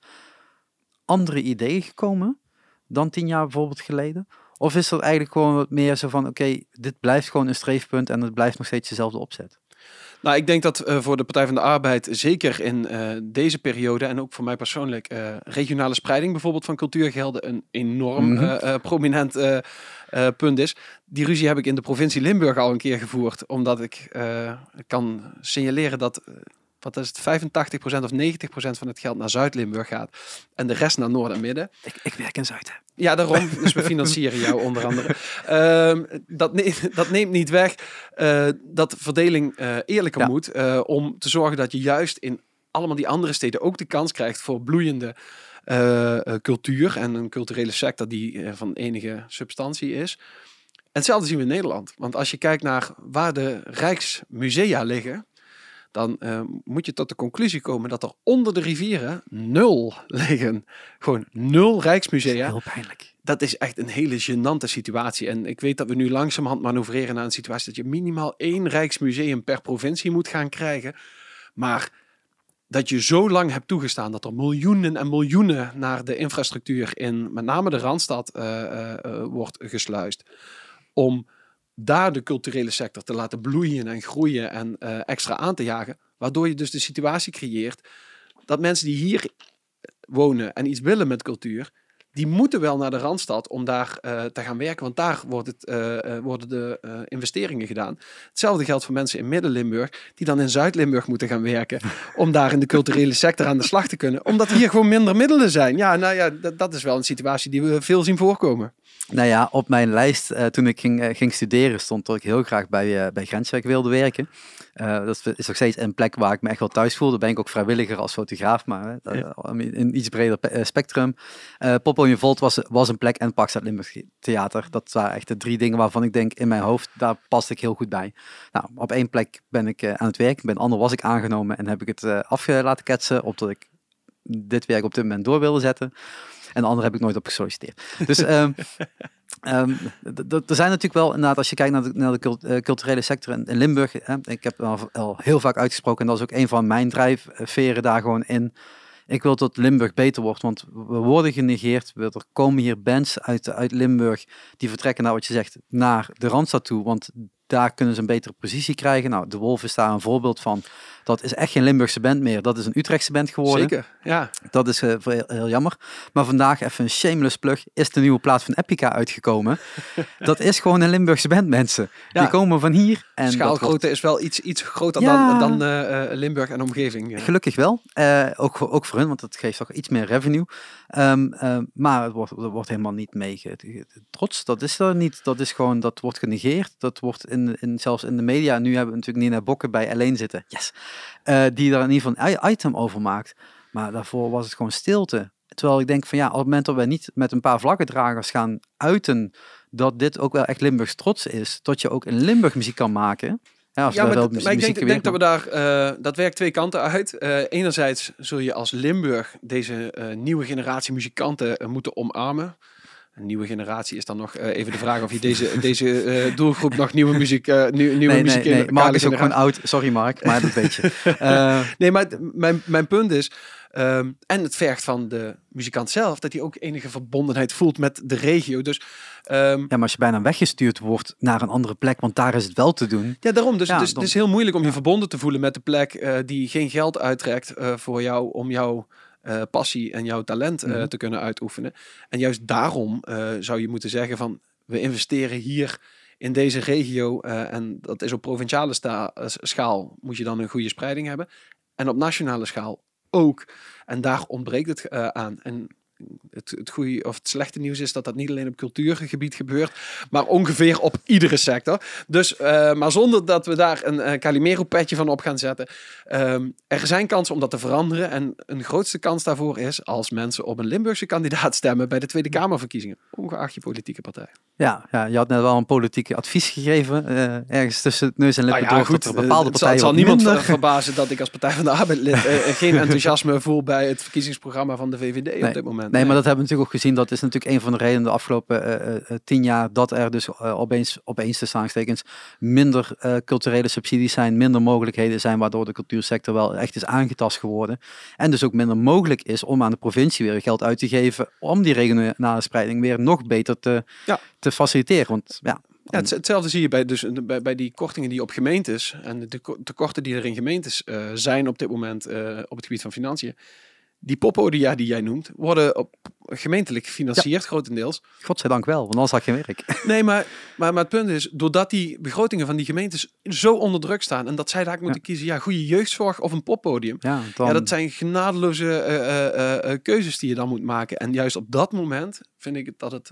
Speaker 1: andere ideeën gekomen dan tien jaar bijvoorbeeld geleden? Of is er eigenlijk gewoon wat meer zo van, oké, dit blijft gewoon een streefpunt en het blijft nog steeds dezelfde opzet?
Speaker 2: Nou, ik denk dat eh, voor de Partij van de Arbeid, zeker in eh, deze periode en ook voor mij persoonlijk, eh, regionale spreiding bijvoorbeeld van cultuurgelden een enorm
Speaker 1: Mhm.
Speaker 2: prominent punt is. Die ruzie heb ik in de provincie Limburg al een keer gevoerd, omdat ik kan signaleren dat, wat is het, 85% of 90% van het geld naar Zuid-Limburg gaat en de rest naar Noord en Midden.
Speaker 1: Ik, ik werk in Zuid, hè.
Speaker 2: Ja, daarom. Dus we financieren jou onder andere. Ehm, dat, ne- dat neemt niet weg eh, dat de verdeling eh, eerlijker
Speaker 1: Ja.
Speaker 2: moet. eh, om te zorgen dat je juist in allemaal die andere steden ook de kans krijgt voor bloeiende cultuur. En een culturele sector die van enige substantie is. En hetzelfde zien we in Nederland. Want als je kijkt naar waar de Rijksmusea liggen. Dan eh, moet je tot de conclusie komen dat er onder de rivieren nul liggen. Gewoon nul Rijksmusea
Speaker 1: Heel pijnlijk.
Speaker 2: dat is echt een hele gênante situatie. En ik weet dat we nu langzamerhand manoeuvreren naar een situatie dat je minimaal één Rijksmuseum per provincie moet gaan krijgen. Maar dat je zo lang hebt toegestaan dat er miljoenen en miljoenen naar de infrastructuur in met name de Randstad eh, eh, wordt gesluist. Om daar de culturele sector te laten bloeien en groeien en eh, extra aan te jagen. Waardoor je dus de situatie creëert dat mensen die hier wonen en iets willen met cultuur, die moeten wel naar de Randstad om daar eh, te gaan werken, want daar wordt het, eh, worden de investeringen gedaan. Hetzelfde geldt voor mensen in Midden-Limburg, die dan in Zuid-Limburg moeten gaan werken, om daar in de culturele sector aan de slag te kunnen, omdat hier gewoon minder middelen zijn. Ja, nou ja, dat is wel een situatie die we veel zien voorkomen.
Speaker 1: Nou ja, op mijn lijst eh, toen ik ging, eh, ging studeren stond dat ik heel graag bij, eh, bij Grenswerk wilde werken. Dat is nog steeds een plek waar ik me echt wel thuis voel. Daar ben ik ook vrijwilliger als fotograaf, maar
Speaker 2: Ja.
Speaker 1: in een iets breder pe- spectrum. Eh Poppelje Volt was, was een plek en Pakstad Limburg Theater. Dat waren echt de drie dingen waarvan ik denk in mijn hoofd, daar past ik heel goed bij. Nou, op één plek ben ik aan het werk, bij een ander was ik aangenomen en heb ik het eh afge laten ketsen, opdat ik dit werk op dit moment door wilde zetten. En de andere heb ik nooit op gesolliciteerd. Dus ehm, ehm, er zijn natuurlijk wel, inderdaad, als je kijkt naar de, naar de cult- eh, culturele sector in, in Limburg, hè, ik heb al, al heel vaak uitgesproken, en dat is ook een van mijn drijfveren daar gewoon in. Ik wil dat Limburg beter wordt, want we worden genegeerd. We- Er komen hier bands uit, uit Limburg die vertrekken naar wat je zegt, naar de Randstad toe, want daar kunnen ze een betere positie krijgen. Nou, De Wolf is daar een voorbeeld van. Dat is echt geen Limburgse band meer, dat is een Utrechtse band geworden.
Speaker 2: Zeker, ja.
Speaker 1: Dat is eh, heel, heel jammer. Maar vandaag even een shameless plug. Is de nieuwe plaat van Epica uitgekomen. dat is gewoon een Limburgse band, mensen.
Speaker 2: Ja.
Speaker 1: Die komen van hier. En
Speaker 2: Schaalgrootte
Speaker 1: wordt
Speaker 2: is wel iets, iets groter
Speaker 1: Ja.
Speaker 2: dan, dan eh, eh, Limburg en omgeving.
Speaker 1: gelukkig wel. Ook, voor- ook voor hun, want dat geeft toch iets meer revenue. Ehm, maar het wordt, er wordt helemaal niet mee trots. Dat is er niet. Dat is gewoon, dat wordt genegeerd. Dat wordt in, in, zelfs in de media. Nu hebben we natuurlijk Nina Bokken bij Alleen zitten. Yes. Eh, die daar in ieder geval een item over maakt. Maar daarvoor was het gewoon stilte. Terwijl ik denk van ja, op het moment dat wij niet met een paar vlaggedragers gaan uiten dat dit ook wel echt Limburgs trots is, dat je ook in Limburg muziek kan maken. Ja, als
Speaker 2: Ja, maar, dat- maar ik denk, dat we daar, eh, dat werkt twee kanten uit. Eh, enerzijds zul je als Limburg deze nieuwe generatie muzikanten moeten omarmen. Een nieuwe generatie is dan nog eh, even de vraag of je deze, deze eh, doelgroep nog nieuwe muziek, nieuw, nieuwe
Speaker 1: nee,
Speaker 2: muziek
Speaker 1: nee,
Speaker 2: in
Speaker 1: nee. Mark is ook gewoon oud. Sorry Mark, maar dat weet je.
Speaker 2: Nee, maar mijn, mijn punt is, ehm, en het vergt van de muzikant zelf, dat hij ook enige verbondenheid voelt met de regio. Dus ehm,
Speaker 1: ja, maar als je bijna weggestuurd wordt naar een andere plek, want daar is het wel te doen.
Speaker 2: ja, daarom. Dus,
Speaker 1: Ja,
Speaker 2: dus
Speaker 1: dan-
Speaker 2: het is heel moeilijk om je verbonden te voelen met de plek die geen geld uittrekt voor jou om jouw eh, passie en jouw talent eh,
Speaker 1: Mhm.
Speaker 2: te kunnen uitoefenen. En juist daarom eh, zou je moeten zeggen van, we investeren hier in deze regio en dat is op provinciale schaal moet je dan een goede spreiding hebben. En op nationale schaal ook. En daar ontbreekt het aan. En het, het goede of het slechte nieuws is dat dat niet alleen op cultuurgebied gebeurt, maar ongeveer op iedere sector. Dus, eh, maar zonder dat we daar een uh, Calimero-petje van op gaan zetten. Ehm, er zijn kansen om dat te veranderen. En een grootste kans daarvoor is als mensen op een Limburgse kandidaat stemmen bij de Tweede Kamerverkiezingen. Ongeacht je politieke partij.
Speaker 1: Ja, ja, je had net wel een politieke advies gegeven. eh, ergens tussen het neus en lippen
Speaker 2: Nou ja,
Speaker 1: door.
Speaker 2: goed,
Speaker 1: dat er bepaalde partijen
Speaker 2: het zal niemand
Speaker 1: minder...
Speaker 2: verbazen dat ik als Partij van de Arbeid lid eh, geen enthousiasme voel bij het verkiezingsprogramma van de VVD op dit moment.
Speaker 1: Nee, maar dat hebben we natuurlijk ook gezien. Dat is natuurlijk een van de redenen de afgelopen eh, eh, tien jaar dat er dus eh, opeens, opeens de saanstekens minder eh, culturele subsidies zijn, minder mogelijkheden zijn, waardoor de cultuursector wel echt is aangetast geworden. En dus ook minder mogelijk is om aan de provincie weer geld uit te geven om die regionale spreiding weer nog beter te,
Speaker 2: Ja.
Speaker 1: te faciliteren. Want ja,
Speaker 2: Ja, het- hetzelfde zie je bij, dus, bij, bij die kortingen die op gemeentes en de teko- tekorten die er in gemeentes eh, zijn op dit moment eh, op het gebied van financiën. Die poppodia die jij noemt, worden op, gemeentelijk gefinancierd grotendeels.
Speaker 1: godzijdank wel, want anders had je geen werk.
Speaker 2: Nee, maar, maar, maar het punt is, doordat die begrotingen van die gemeentes zo onder druk staan en dat zij daar moeten kiezen, ja, goede jeugdzorg of een poppodium.
Speaker 1: Ja, dan,
Speaker 2: Ja, dat zijn genadeloze eh, eh, eh, keuzes die je dan moet maken. En juist op dat moment vind ik dat het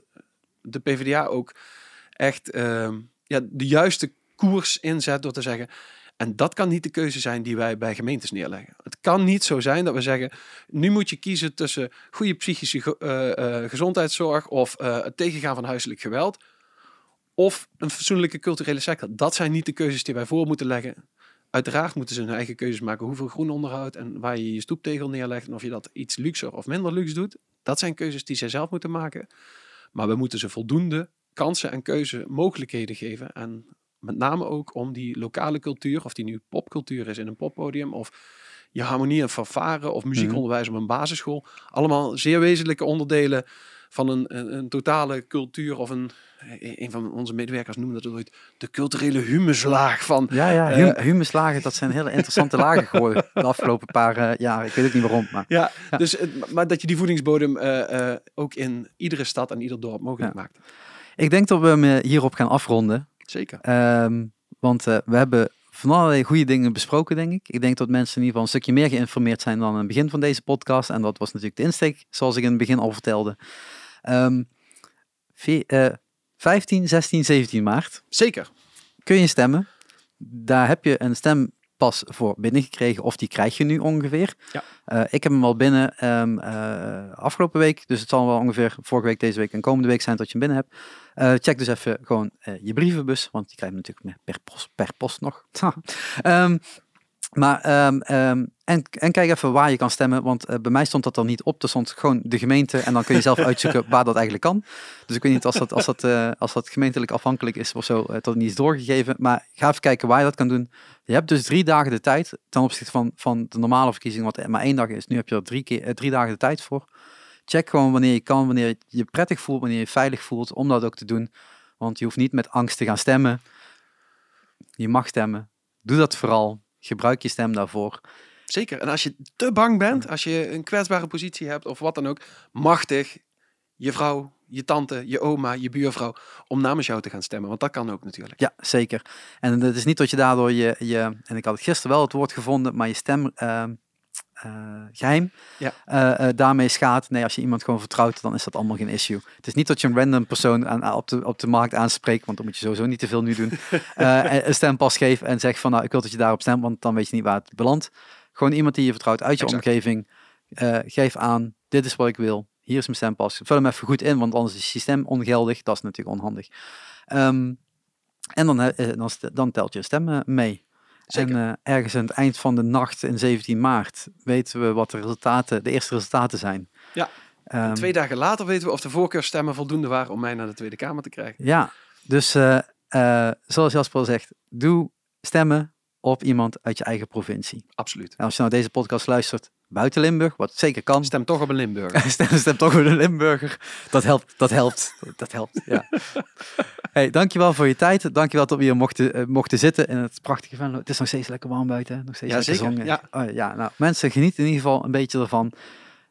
Speaker 2: de PvdA ook echt ehm, ja, de juiste koers inzet door te zeggen. En dat kan niet de keuze zijn die wij bij gemeentes neerleggen. Het kan niet zo zijn dat we zeggen: nu moet je kiezen tussen goede psychische eh, eh, gezondheidszorg of eh, het tegengaan van huiselijk geweld. Of een fatsoenlijke culturele sector. Dat zijn niet de keuzes die wij voor moeten leggen. Uiteraard moeten ze hun eigen keuzes maken hoeveel groen onderhoud en waar je je stoeptegel neerlegt. En of je dat iets luxer of minder luxe doet. Dat zijn keuzes die zij zelf moeten maken. Maar we moeten ze voldoende kansen en keuze mogelijkheden geven. En met name ook om die lokale cultuur, of die nu popcultuur is in een poppodium, of je harmonie en fanfare, of muziekonderwijs op een basisschool. Allemaal zeer wezenlijke onderdelen van een, een, een totale cultuur of een, een van onze medewerkers noemde dat ooit de culturele humuslaag van
Speaker 1: ja, ja,
Speaker 2: eh,
Speaker 1: hum, humuslagen, dat zijn hele interessante lagen geworden de afgelopen paar eh, jaar. Ik weet ook niet waarom, maar
Speaker 2: Ja,
Speaker 1: Ja.
Speaker 2: dus het- maar dat je die voedingsbodem eh, eh, ook in iedere stad en ieder dorp mogelijk
Speaker 1: Ja.
Speaker 2: maakt.
Speaker 1: ik denk dat we hem eh, hierop gaan afronden.
Speaker 2: Zeker.
Speaker 1: Ehm, want eh, we hebben van allerlei goede dingen besproken, denk ik. Ik denk dat mensen in ieder geval een stukje meer geïnformeerd zijn dan aan het begin van deze podcast. En dat was natuurlijk de insteek, zoals ik in het begin al vertelde. Ve- eh, 15, 16, 17 maart
Speaker 2: Zeker.
Speaker 1: kun je stemmen. Daar heb je een stempas voor binnengekregen, of die krijg je nu ongeveer.
Speaker 2: Ja.
Speaker 1: Eh, ik heb hem al binnen ehm, eh, afgelopen week, dus het zal wel ongeveer vorige week, deze week en komende week zijn dat je hem binnen hebt. Eh, check dus even gewoon je brievenbus, want die krijg je natuurlijk per post, per post nog. Maar, ehm, ehm, en, en kijk even waar je kan stemmen, want eh, bij mij stond dat er niet op. Er stond gewoon de gemeente en dan kun je zelf uitzoeken waar dat eigenlijk kan. Dus ik weet niet als dat, als dat, eh, als dat gemeentelijk afhankelijk is of zo, eh, dat het niet is doorgegeven. Maar ga even kijken waar je dat kan doen. Je hebt dus drie dagen de tijd ten opzichte van, van de normale verkiezing, wat maar één dag is. Nu heb je er drie, keer, drie dagen de tijd voor. Check gewoon wanneer je kan, wanneer je je prettig voelt, wanneer je je veilig voelt, om dat ook te doen. Want je hoeft niet met angst te gaan stemmen. Je mag stemmen. Doe dat vooral. Gebruik je stem daarvoor.
Speaker 2: Zeker. En als je te bang bent, als je een kwetsbare positie hebt of wat dan ook, machtig je vrouw, je tante, je oma, je buurvrouw om namens jou te gaan stemmen. Want dat kan ook natuurlijk.
Speaker 1: Ja, zeker. En het is niet dat je daardoor je, je en ik had het gisteren wel het woord gevonden, maar je stem ehm, eh, geheim
Speaker 2: Ja.
Speaker 1: eh, eh, daarmee schaadt. Nee, als je iemand gewoon vertrouwt, dan is dat allemaal geen issue. Het is niet dat je een random persoon aan, op, de, op de markt aanspreekt, want dan moet je sowieso niet te veel nu doen. En een stempas geeft en zegt van nou, ik wil dat je daarop stemt, want dan weet je niet waar het belandt. Gewoon iemand die je vertrouwt uit je
Speaker 2: Exact.
Speaker 1: omgeving. Geef aan, dit is wat ik wil. Hier is mijn stempas. Vul hem even goed in, want anders is het systeem ongeldig. Dat is natuurlijk onhandig. Ehm, en dan, dan, dan telt je stem mee.
Speaker 2: Zeker.
Speaker 1: En eh, ergens aan het eind van de nacht in 17 maart weten we wat de resultaten, de eerste resultaten zijn.
Speaker 2: Ja.
Speaker 1: Ehm,
Speaker 2: Twee dagen later weten we of de voorkeurstemmen voldoende waren om mij naar de Tweede Kamer te krijgen.
Speaker 1: Ja, dus eh, eh, zoals Jasper al zegt, doe stemmen op iemand uit je eigen provincie.
Speaker 2: Absoluut.
Speaker 1: En als je nou deze podcast luistert buiten Limburg, wat zeker kan,
Speaker 2: Stem toch op een Limburger.
Speaker 1: stem, stem toch voor een Limburger. Dat helpt, dat helpt, dat helpt, ja. Hey, dankjewel voor je tijd. Dankjewel dat we hier mochten, eh, mochten zitten in het prachtige Venlo. Het is nog steeds lekker warm buiten, nog steeds
Speaker 2: Ja,
Speaker 1: lekker
Speaker 2: zeker,
Speaker 1: zon.
Speaker 2: ja.
Speaker 1: Oh, ja, nou, mensen, geniet in ieder geval een beetje ervan.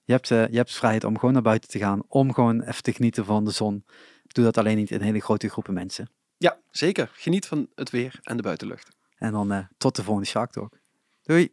Speaker 1: Je hebt, eh, je hebt vrijheid om gewoon naar buiten te gaan, om gewoon even te genieten van de zon. Doe dat alleen niet in hele grote groepen mensen.
Speaker 2: Ja, zeker. Geniet van het weer en de buitenlucht.
Speaker 1: En dan eh, tot de volgende Shark Talk. Doei!